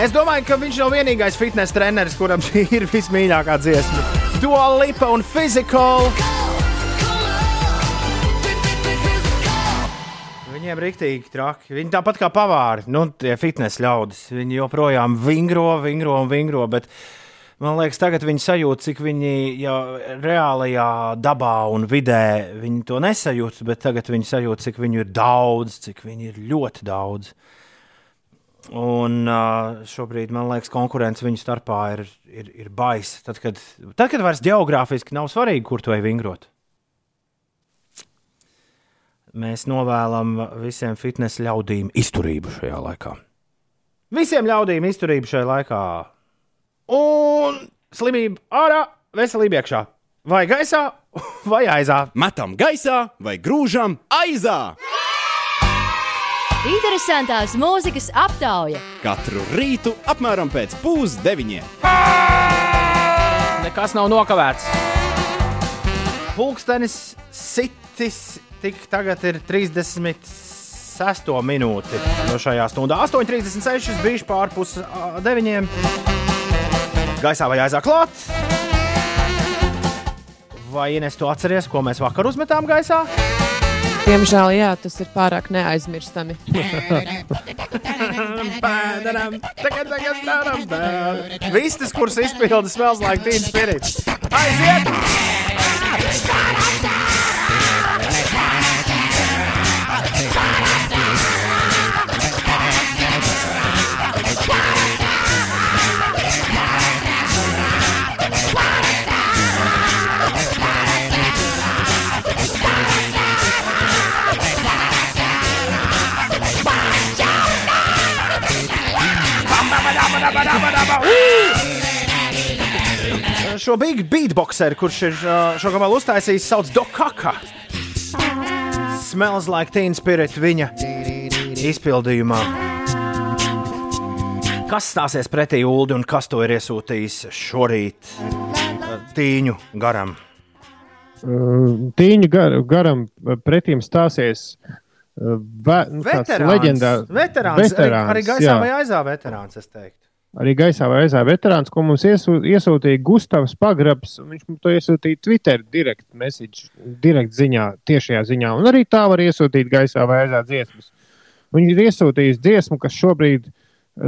es domāju, ka viņš nav vienīgais fitnes treneris, kuram šī [laughs] ir vismīļākā dziesma. Dualipa un fizikāli. Viņiem ir rīktīgi traki. Viņi tāpat kā pavāri, nu, tie fitnes ļaudis. Viņi joprojām vingro, vingro un vingro. Bet man liekas, tagad viņi sajūt, cik viņi jau reālajā dabā un vidē viņi to nesajūt. Bet tagad viņi sajūt, cik viņu ir daudz, cik viņi ir ļoti daudz. Un uh, šobrīd, man liekas, konkurence viņu starpā ir, ir, ir baisa. Tad, kad, tad, kad vairs geogrāfiski nav svarīgi, kur ej vingrot. Mēs novēlam visiem fitnes ļaudīm izturību šajā laikā. Visiem ļaudīm izturību šajā laikā. Un slimība ārā, veselība iekšā. Vai gaisā, [laughs] vai aizā. Metam gaisā vai grūžam aizā! Interesantās mūzikas aptauja. Katru rītu apmēram pēc pusdeviņiem. Nekas nav nokavēts. Pulkstenis sitis tik tagad ir 36 minūti no šajā stundā. 8,36 bija pārpus ā, deviņiem. Gaisā vai aizā klāt? Vai Ines, tu atceries, ko mēs vakar uzmetām gaisā? Diemžēl, jā, tas ir pārāk neaizmirstami. Vistas, kuras izpilda smells like teen spirits. Aiziet! Šo big beatboxeru, kurš ir šo gabalu uztaisījis, sauc Dokaka. Smells like teen spirit viņa izpildījumā. Kas stāsies pretī Ulu un kas to ir iesūtījis šorīt tīņu garam? Tīņu gar, garam pretīm stāsies ve, nu, Veterāns. leģendārs. veterāns. Arī, arī gaisā jā. vai aizā veterāns, es teiktu. Arī gaisā vai aizā veterāns, ko mums iesū, iesūtīja Gustavs Pagrabs. Viņš mums to iesūtīja Twitter, direkt, message, direkt ziņā, tiešajā ziņā. Un arī tā var iesūtīt gaisā vai aizā dziesmas. Viņš ir iesūtījis dziesmu, kas šobrīd,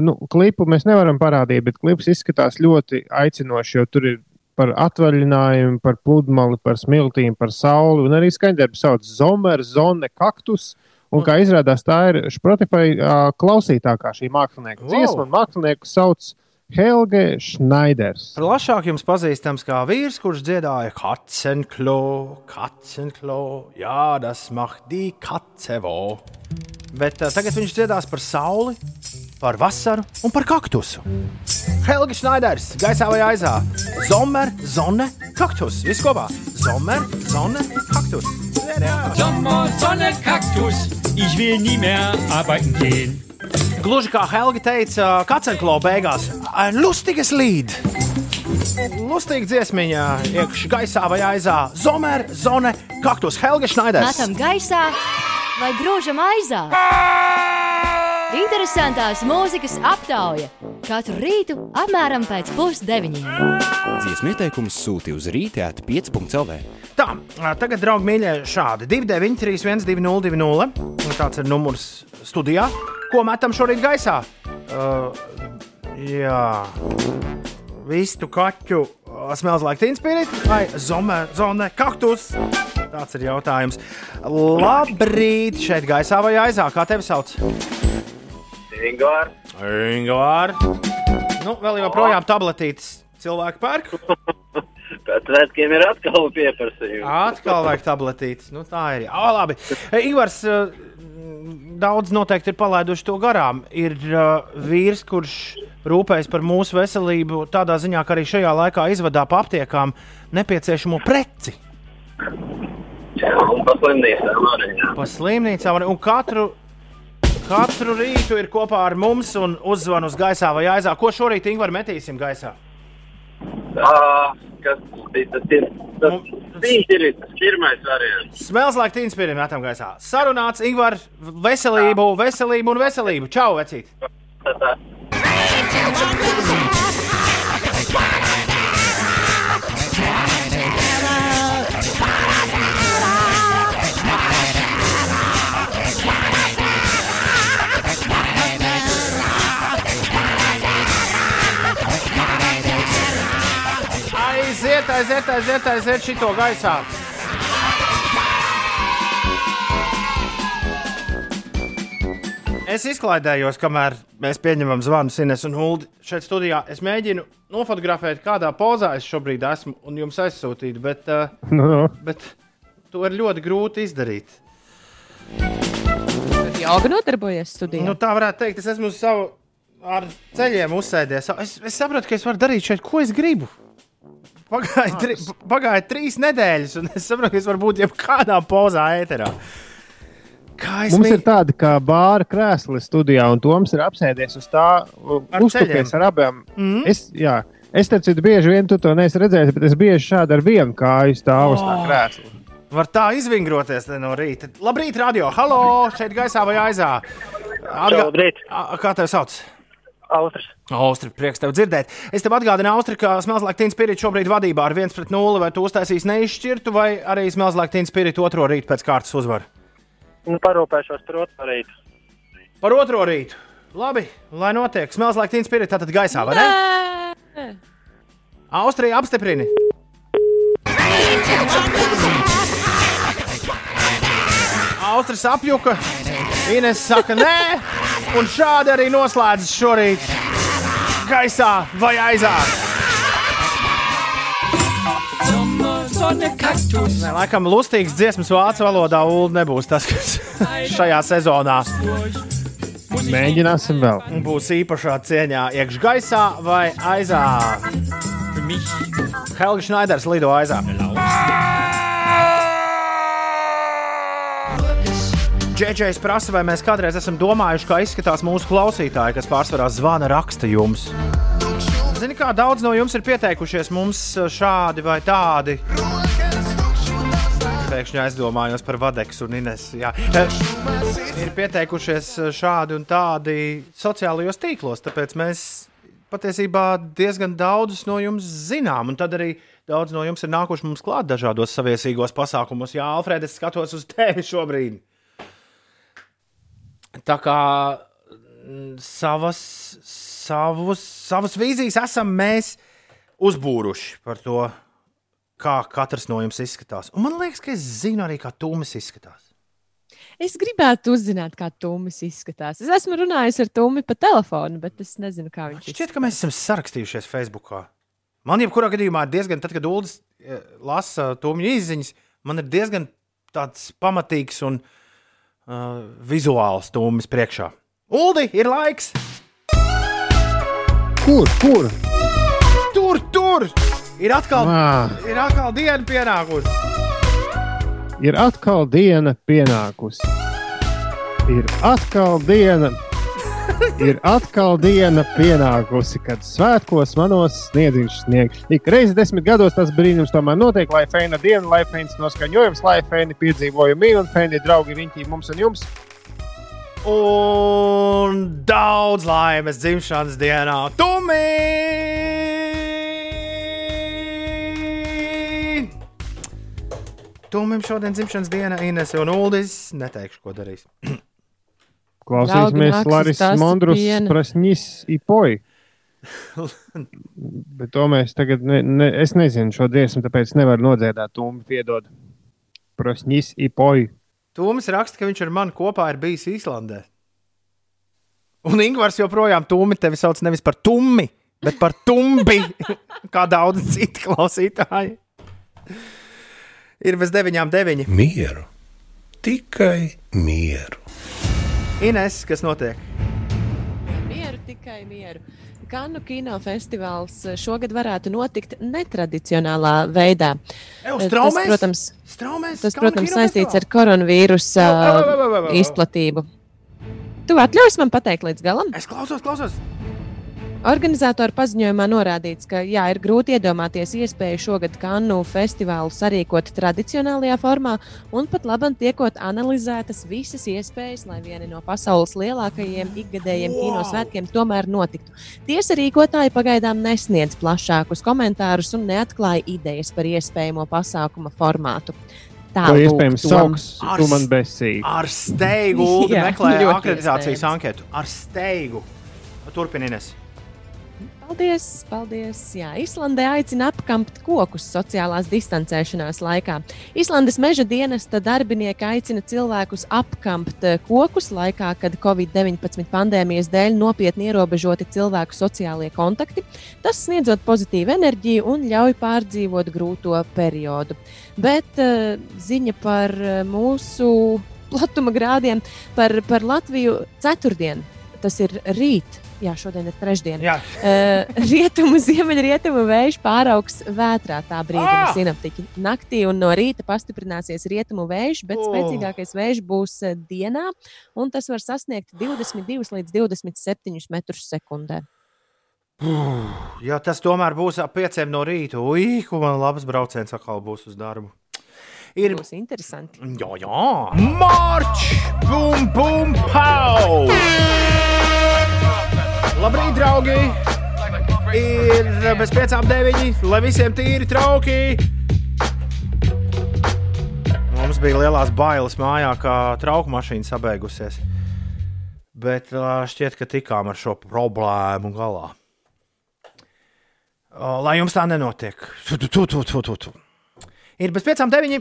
nu, klipu mēs nevaram parādīt, bet klips izskatās ļoti aicinoši, jo tur ir par atvaļinājumu, par pludmali, par smiltīm, par sauli. Un arī skaņdarbs sauc Zomer, Zone, Kaktus. Un kā izrādās, tā ir Spotify uh, klausītākā šī mākslinieka Wow. dziesma. Mākslinieku sauc Helge Schneiders. Plašāk jums pazīstams kā vīrs, kurš dziedāja Katzenklo, Katzenklo, jā, tas macht die Katzevo. Bet uh, tagad viņš dziedās par sauli, par vasaru un par kaktusu. Helga Schneiders, gaisā vai aizā. Zomer, zone, kaktus. Viss kopā. Zomer, zone, kaktus. Sommer, Sonne, Kaktus. Ich will nie mehr arbeiten gehen. Gluži kā Helga teica, Katzenklo beigās, "Ein lustiges Lied. Lustīgi dziesmiņā, iekšā gaisā vai aizā. Zomer, zone, kaktus. Helga Schneiders. Metam gaisā vai grūžam aizā. Interesantās mūzikas aptauja katru rītu apmēram pēc pusdeviņiem. Dziesmu ieteikumus sūti uz rīta at 5.CLV. Tā, tagad, draugi, mīļie, šādi 293, 202, tāds ir numurs studijā. Ko metam šorīt gaisā? Uh, jā, vistu kaķu smells like teen spirit vai zome, zone, kaktus? Tāds ir jautājums. Labrīt, šeit gaisā vai aizā? Kā tevi sauc? Ingūna. Ingūna. Nu, vēl joprojām tabletītes cilvēku pērk. [laughs] Pēc svētkiem ir atkal pieprasījums. Atkal vajag tabletītes. Nu, tā ir. O, labi. Ingūns daudz noteikti ir palaiduši to garām. Ir uh, vīrs, kurš rūpējas par mūsu veselību tādā ziņā, ka arī šajā laikā izvadā pa aptiekām nepieciešamo preci. Jā, un pa slimnīcām arī. Pa slimnīcām arī. Un katru, katru rītu ir kopā ar mums un uzzvan uz gaisā vai aizā. Ko šorīt Ingūna metīsim gaisā? Ā, Kas bija tas? Ir, tas pirmais variants. Smells like teen spirit metam gaisā. Sarunāts Ingūna veselību, veselību un veselību. Čau, vecīt! Aiziet, aiziet, aiziet, aiziet šito gaisā. Es izklaidējos, kamēr mēs pieņemam zvanu Sines un Huldi šeit studijā. Es mēģinu nofotografēt, kādā pozā es šobrīd esmu un jums aizsūtīt, bet, uh, Nu, nu. bet to ir ļoti grūti izdarīt. Joga nodarbojies studijā. Nu, tā varētu teikt, es esmu uz savu ar ceļiem uzsēdies. Es, es saprotu, ka es varu darīt šeit, ko es gribu. Pagāja, tri, pagāja trīs nedēļas, un es saprotu, ka es varu būt jebkādā pozā ēterā. Mums mī- ir tāda kā bāra krēsla studijā, un Toms ir apsēdies uz tā, Ar uztupies ceļiem. ar abām. Mhm. Es, jā, es teicu, bieži vien tu to neesi redzējis, bet es bieži šādi ar vienu kāju stāvu uz tā Oh. krēsla. Var tā izvingroties te no rīta. Labrīt, radio! Halo! Šeit gaisā vai aizā? Čau, labrīt. A- Kā tev sauc? Austras. Austri, prieks tev dzirdēt. Es tev atgādinu, Austri, ka Smells like Teen Spirit šobrīd vadībā ar 1 pret 0. Vai tu uztaisīsi neizšķirtu, vai arī Smells like Teen Spirit otro rītu pēc kārtas uzvaru? Nu, parūpēšos par otru rītu. Par otro rītu. Labi, lai notiek. Smells like Teen Spirit tātad gaisā, vai ne? Nē. Austrija apstiprini. Austrijas apjuka, Ines saka, nē, un šādi arī noslēdzas šorīt gaisā vai aizā. Nē, laikam, lustīgs dziesmas vācu valodā Ulu nebūs tas, kas [laughs] šajā sezonā Mēģināsim vēl. būs īpašā cieņā iekšā gaisā vai aizā. Helga Šnaiders lido aizā. Džeģējs prasa, vai mēs kādreiz esam domājuši, kā izskatās mūsu klausītāji, kas pārsvarā zvana raksta jums. Zini, kā daudz no jums ir pieteikušies mums šādi vai tādi. Pēkšņi aizdomājos par Vadeksu un Inesu. Jā. Ir pieteikušies šādi un tādi sociālajos tīklos, tāpēc mēs patiesībā diezgan daudzus no jums zinām. Un tad arī daudz no jums ir nākuši mums klāt dažādos saviesīgos pasākumos. Jā, Alfred, es skatos uz tevi šobrīd. Tā kā mm, savas, savus, savas vīzijas esam mēs uzbūruši par to, kā katrs no jums izskatās. Un man liekas, ka es zinu arī, kā Tūmis izskatās. Es gribētu uzzināt, kā Tumis izskatās. Es esmu runājis ar Tumi pa telefonu, bet es nezinu, kā viņš Šķiet, ka mēs esam sarakstījušies Facebook. Man jebkurā gadījumā ir diezgan, tad, kad Ulas lasa Tūmņa izziņas, man ir diezgan tāds pamatīgs un uh, vizuāls Tūmis priekšā. Uldi, ir laiks! Kur, kur? Tur, tur! Ir atkal, Ā. ir atkal diena pienākusi. Ir atkal diena pienākusi. Ir atkal diena. [laughs] Ir atkal diena pienākusi, kad svētkos manos sniedziņš snieg. Ik reizi desmit gados tas brīnums tomēr notiek, lai fēna diena, lai fēns noskaņojums, lai fēni piedzīvojumi un fēni draugi riņķī mums un jums. Un daudz laimes dzimšanas dienā, Tumi! Tumim šodien dzimšanas diena, Ines un Uldis. Neteikšu, ko darīs. [clears throat] Klausīsimies Laris Mondrus piena. prasņis ipoj. [laughs] Bet to mēs tagad, ne, ne, es nezinu šo dziesmu, tāpēc nevaru nodziedāt tūmi, piedod. Prasņis ipoj. Tūmis raksta, ka viņš ar mani kopā ir bijis Īslandē. Un Ingūns joprojām Tūmi tevi sauc nevis par Tummi, bet par Tumbi, [laughs] kā daudz citu klausītāju. Ir bez deviņām deviņi. Mieru. Tikai mieru. Ines, kas notiek? Mieru, tikai mieru. Kanu kinofestivāls šogad varētu notikt netradicionālā veidā. Ew, Tas, straumēs? protams, Straumēs? tas, protams saistīts ar koronavīrusa izplatību. Tu atļausi man pateikt līdz galam? Es klausos, klausos. Organizatori paziņojumā norādīts, ka jā, ir grūti iedomāties iespēju šogad Kannu festivālu sarīkot tradicionālajā formā, un pat labam tiekot analizētas visas iespējas, lai viena no pasaules lielākajiem ikgadējiem wow. kinosvētkiem tomēr notiktu. Tiesa rīkotāji pagaidām nesniedz plašākus komentārus un neatklāja idejas par iespējamo pasākuma formātu. To iespējams sauks, man besīgi. Ar steigu [laughs] Uldi Jā, meklē ļoti akreditācijas anketu. Ar steigu. Turpinies. Paldies, paldies. Jā, Islandē aicina apkampt kokus sociālās distancēšanās laikā. Islandes meža dienesta darbinieki aicina cilvēkus apkampt eh, kokus laikā, kad Covid-19 pandēmijas dēļ nopietni ierobežoti cilvēku sociālie kontakti. Tas sniedzot pozitīvu enerģiju un ļauj pārdzīvot grūto periodu. Bet uh, ziņa par eh, mūsu platuma grādiem, par, par Latviju ceturtdien. Tas ir rīt, Jā, šodien ir trešdiena. Jā. Uh, rietumu, ziemeļrietumu vējš pāraugs vētrā. Tā brīdī Ah! sinaptiķi. Naktī un no rīta pastiprināsies rietumu vējš, bet Oh. spēcīgākais vējš būs eh, dienā, un tas var sasniegt 22 līdz 27 metrus sekundē. Ja tas tomēr būs ap pieciem no rīta, ko man labs brauciens atkal būs uz darbu. Ir būs interesanti. Jā, jā. Marč! Bum, bum, pau! Labrīt, draugi! Ir bez piecām deviņi, lai visiem tīri trauki! Mums bija lielās bailes mājā, kā trauku mašīna sabeigusies. Bet šķiet, ka tikām ar šo problēmu galā. Lai jums tā nenotiek. Tu, tu, tu, tu, tu, tu. Ir bez piecām deviņi.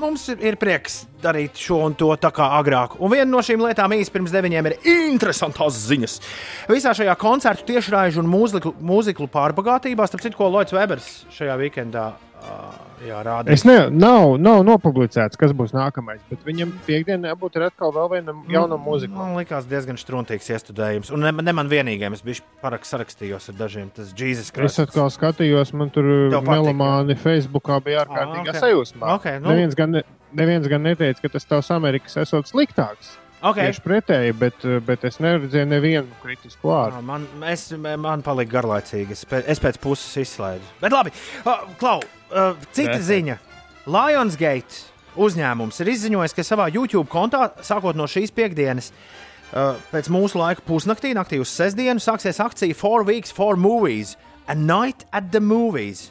mums ir, prieks darīt šo un to tā kā agrāk. Un viena no šīm lietām īsi pirms deviņiem ir interesantās ziņas. Visā šajā koncertu tiešraižu un mūziklu, mūziklu pārbagātībā, starp citu, ko Lloyds Webers šajā weekendā uh, jā, rādīja. Es ne, nav, nav nopublicēts, kas būs nākamais, bet viņam piekdienā jābūt atkal vēl vienam jaunam mūzikam. Man liekas, diezgan struntīgs iestudējums. Un ne, ne man vienīgajam, es biju parak sarakstījos ar dažiem. Tas Jēzus Es Kristus. atkal skatījos, man tur melomāni Facebookā bija ārkārtīgi Ah, ok. sajūsmā. Ok, nu. Neviens gan, ne, neviens gan neteica, ka tas tavs Amerikas esot sliktāks. Ok. Tieši pretēji, bet, bet es neredzēju nevienu kritisku vārdu. Jā, Man, es, man palika garlaicīgi. Es, pēc, es pēc puses izslēdzu. Bet labi, uh, Klau, uh, cita Nē. ziņa. Lionsgate uzņēmums ir izziņojis, ka savā YouTube kontā, sākot no šīs piekdienas, uh, pēc mūsu laika pusnaktī, naktī uz sestdienu, sāksies akcija Four Weeks, Four Movies, A Night at the Movies.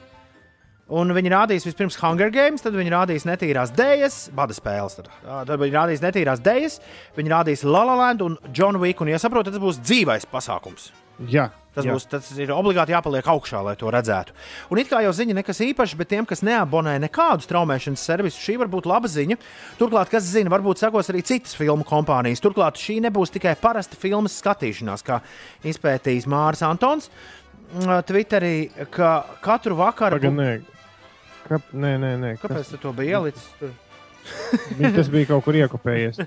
Un viņi rādīs vispirms Hunger Games, tad viņi rādīs netīrās dēļas, bada spēles. Tad, Ā, tad viņi rādīs netīrās dēļas, viņi rādīs La La Land un John Wick. Un, ja saprotat, tas būs dzīvais pasākums. Jā, Tas, jā. būs, tas ir obligāti jāpaliek augšā, lai to redzētu. Un it kā jau ziņa nekas īpašs, bet tiem, kas neabonē nekādu straumēšanas servisu, šī var būt laba ziņa. Turklāt, kas zina, varbūt sekos arī citas filmu kompānijas. Turklāt šī nebūs tikai parasta filmas skatīšanās, kā izpētījis Mārs Antons. Twitterī, ka katru vakaru. Paga, nē. Kāp, nē, nē, nē. Kāpēc tu to biji ielicis? Tur? Tas bija kaut kur iekopējies.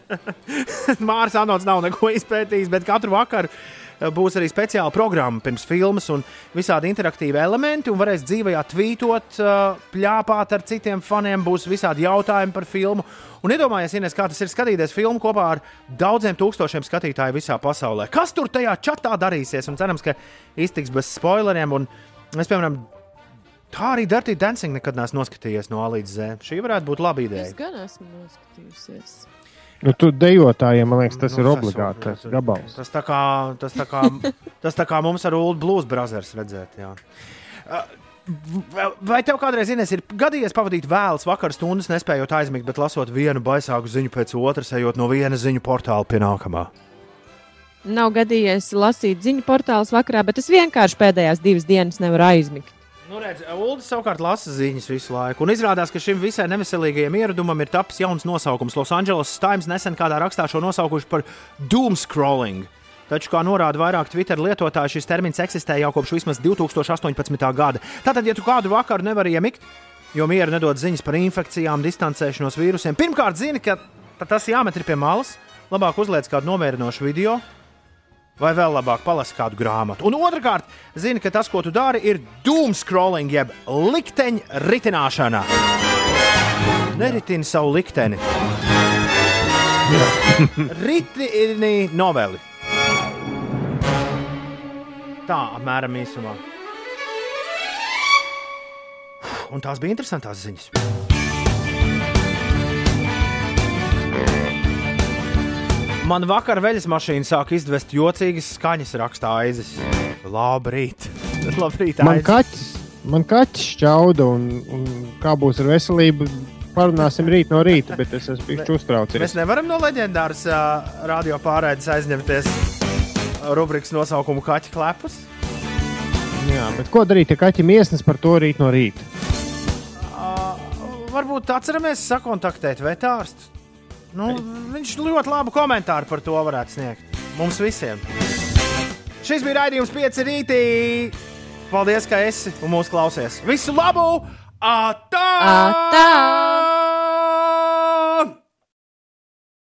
[laughs] Mārcis Kalniņš nav neko izpētījis, bet katru vakaru eh, būs arī speciāla programma pirms filmas un visādi interaktīvi elementi. Un varēs dzīvajā tvītot, eh, pļāpāt ar citiem faniem, būs visādi jautājumi par filmu. Un iedomājieties, Ines, kā tas ir skatīties filmu kopā ar daudziem tūkstošiem skatītāju visā pasaulē. Kas tur tajā čatā darīsies? Un cerams, ka iztiks bez spoileriem. Un es, piemēram, tā arī Dirty Dancing nekad neesmu noskatījies no A līdz Z. Šī varētu būt laba ideja. Es gan esmu noskatījusies. Nu, tu dejotājiem, man liekas, tas Nu, ir tas obligāti tas gabals. Tas tā kā, tas tā kā, tas tā kā mums ar Ulu Blues Brothers redzēt. Jā. Vai tev kādreiz Ines, ir gadījies pavadīt vēlas vakar stundas, nespējot aizmigt, bet lasot vienu baisāku ziņu pēc otras, ejot no viena ziņu portāla pie nākamā? Nav gadījies lasīt ziņu portālus vakarā, bet es vienkārši pēdējās divas dienas nevaru aizmigt. Nu, redz, Ulas savukārt lasa ziņas visu laiku. Un izrādās, ka šim visai neveselīgajam ieradumam ir tapis jauns nosaukums. Los Angeles Times nesen kādā rakstā šo nosaukuši par doom scrolling. Taču, kā norāda vairāk Twitter lietotāji, šis termins eksistē jau kopš vismaz 2018. gada. Tātad, ja tu kādu vakaru nevari iemigt, jo miera nedod ziņas par infekcijām, distancēšanos vīrusiem, pirmkārt zini, ka ta- tas jāmet ir pie malas, labāk uzliec kādu nomierinošu video. Vai vēl labāk palasi kādu grāmatu. Un otrkārt, zini, ka tas, ko tu dari, ir doom scrolling, jeb likteņa ritināšana. Neritini savu likteni. Ritini noveli. Tā apmēram īsumā. Un tās bija interesantas ziņas. Man vakar veļas mašīna sāk izdvest jocīgas skaņas, rakstā aizes. Labrīt! [laughs] Labrīt Man kaķis, man kaķis šķauda, un, un kā būs ar veselību, parunāsim rīt no rīta, bet es esmu bijis uztraucies. Mēs nevaram no leģendāras uh, radio pārēdes aizņemties rubrikas nosaukumu Kaķa klepus. Jā, bet ko darīt, ja kaķim iesnas par to rīt no rīta? Varbūt atceramies sakontaktēt vetārstu. Nu, viņš ļoti labu komentāru par to varētu sniegt mums visiem. Šis bija raidījums 5 rītī. Paldies, ka esi un mūsu klausies. Visu labu! Atā! Atā!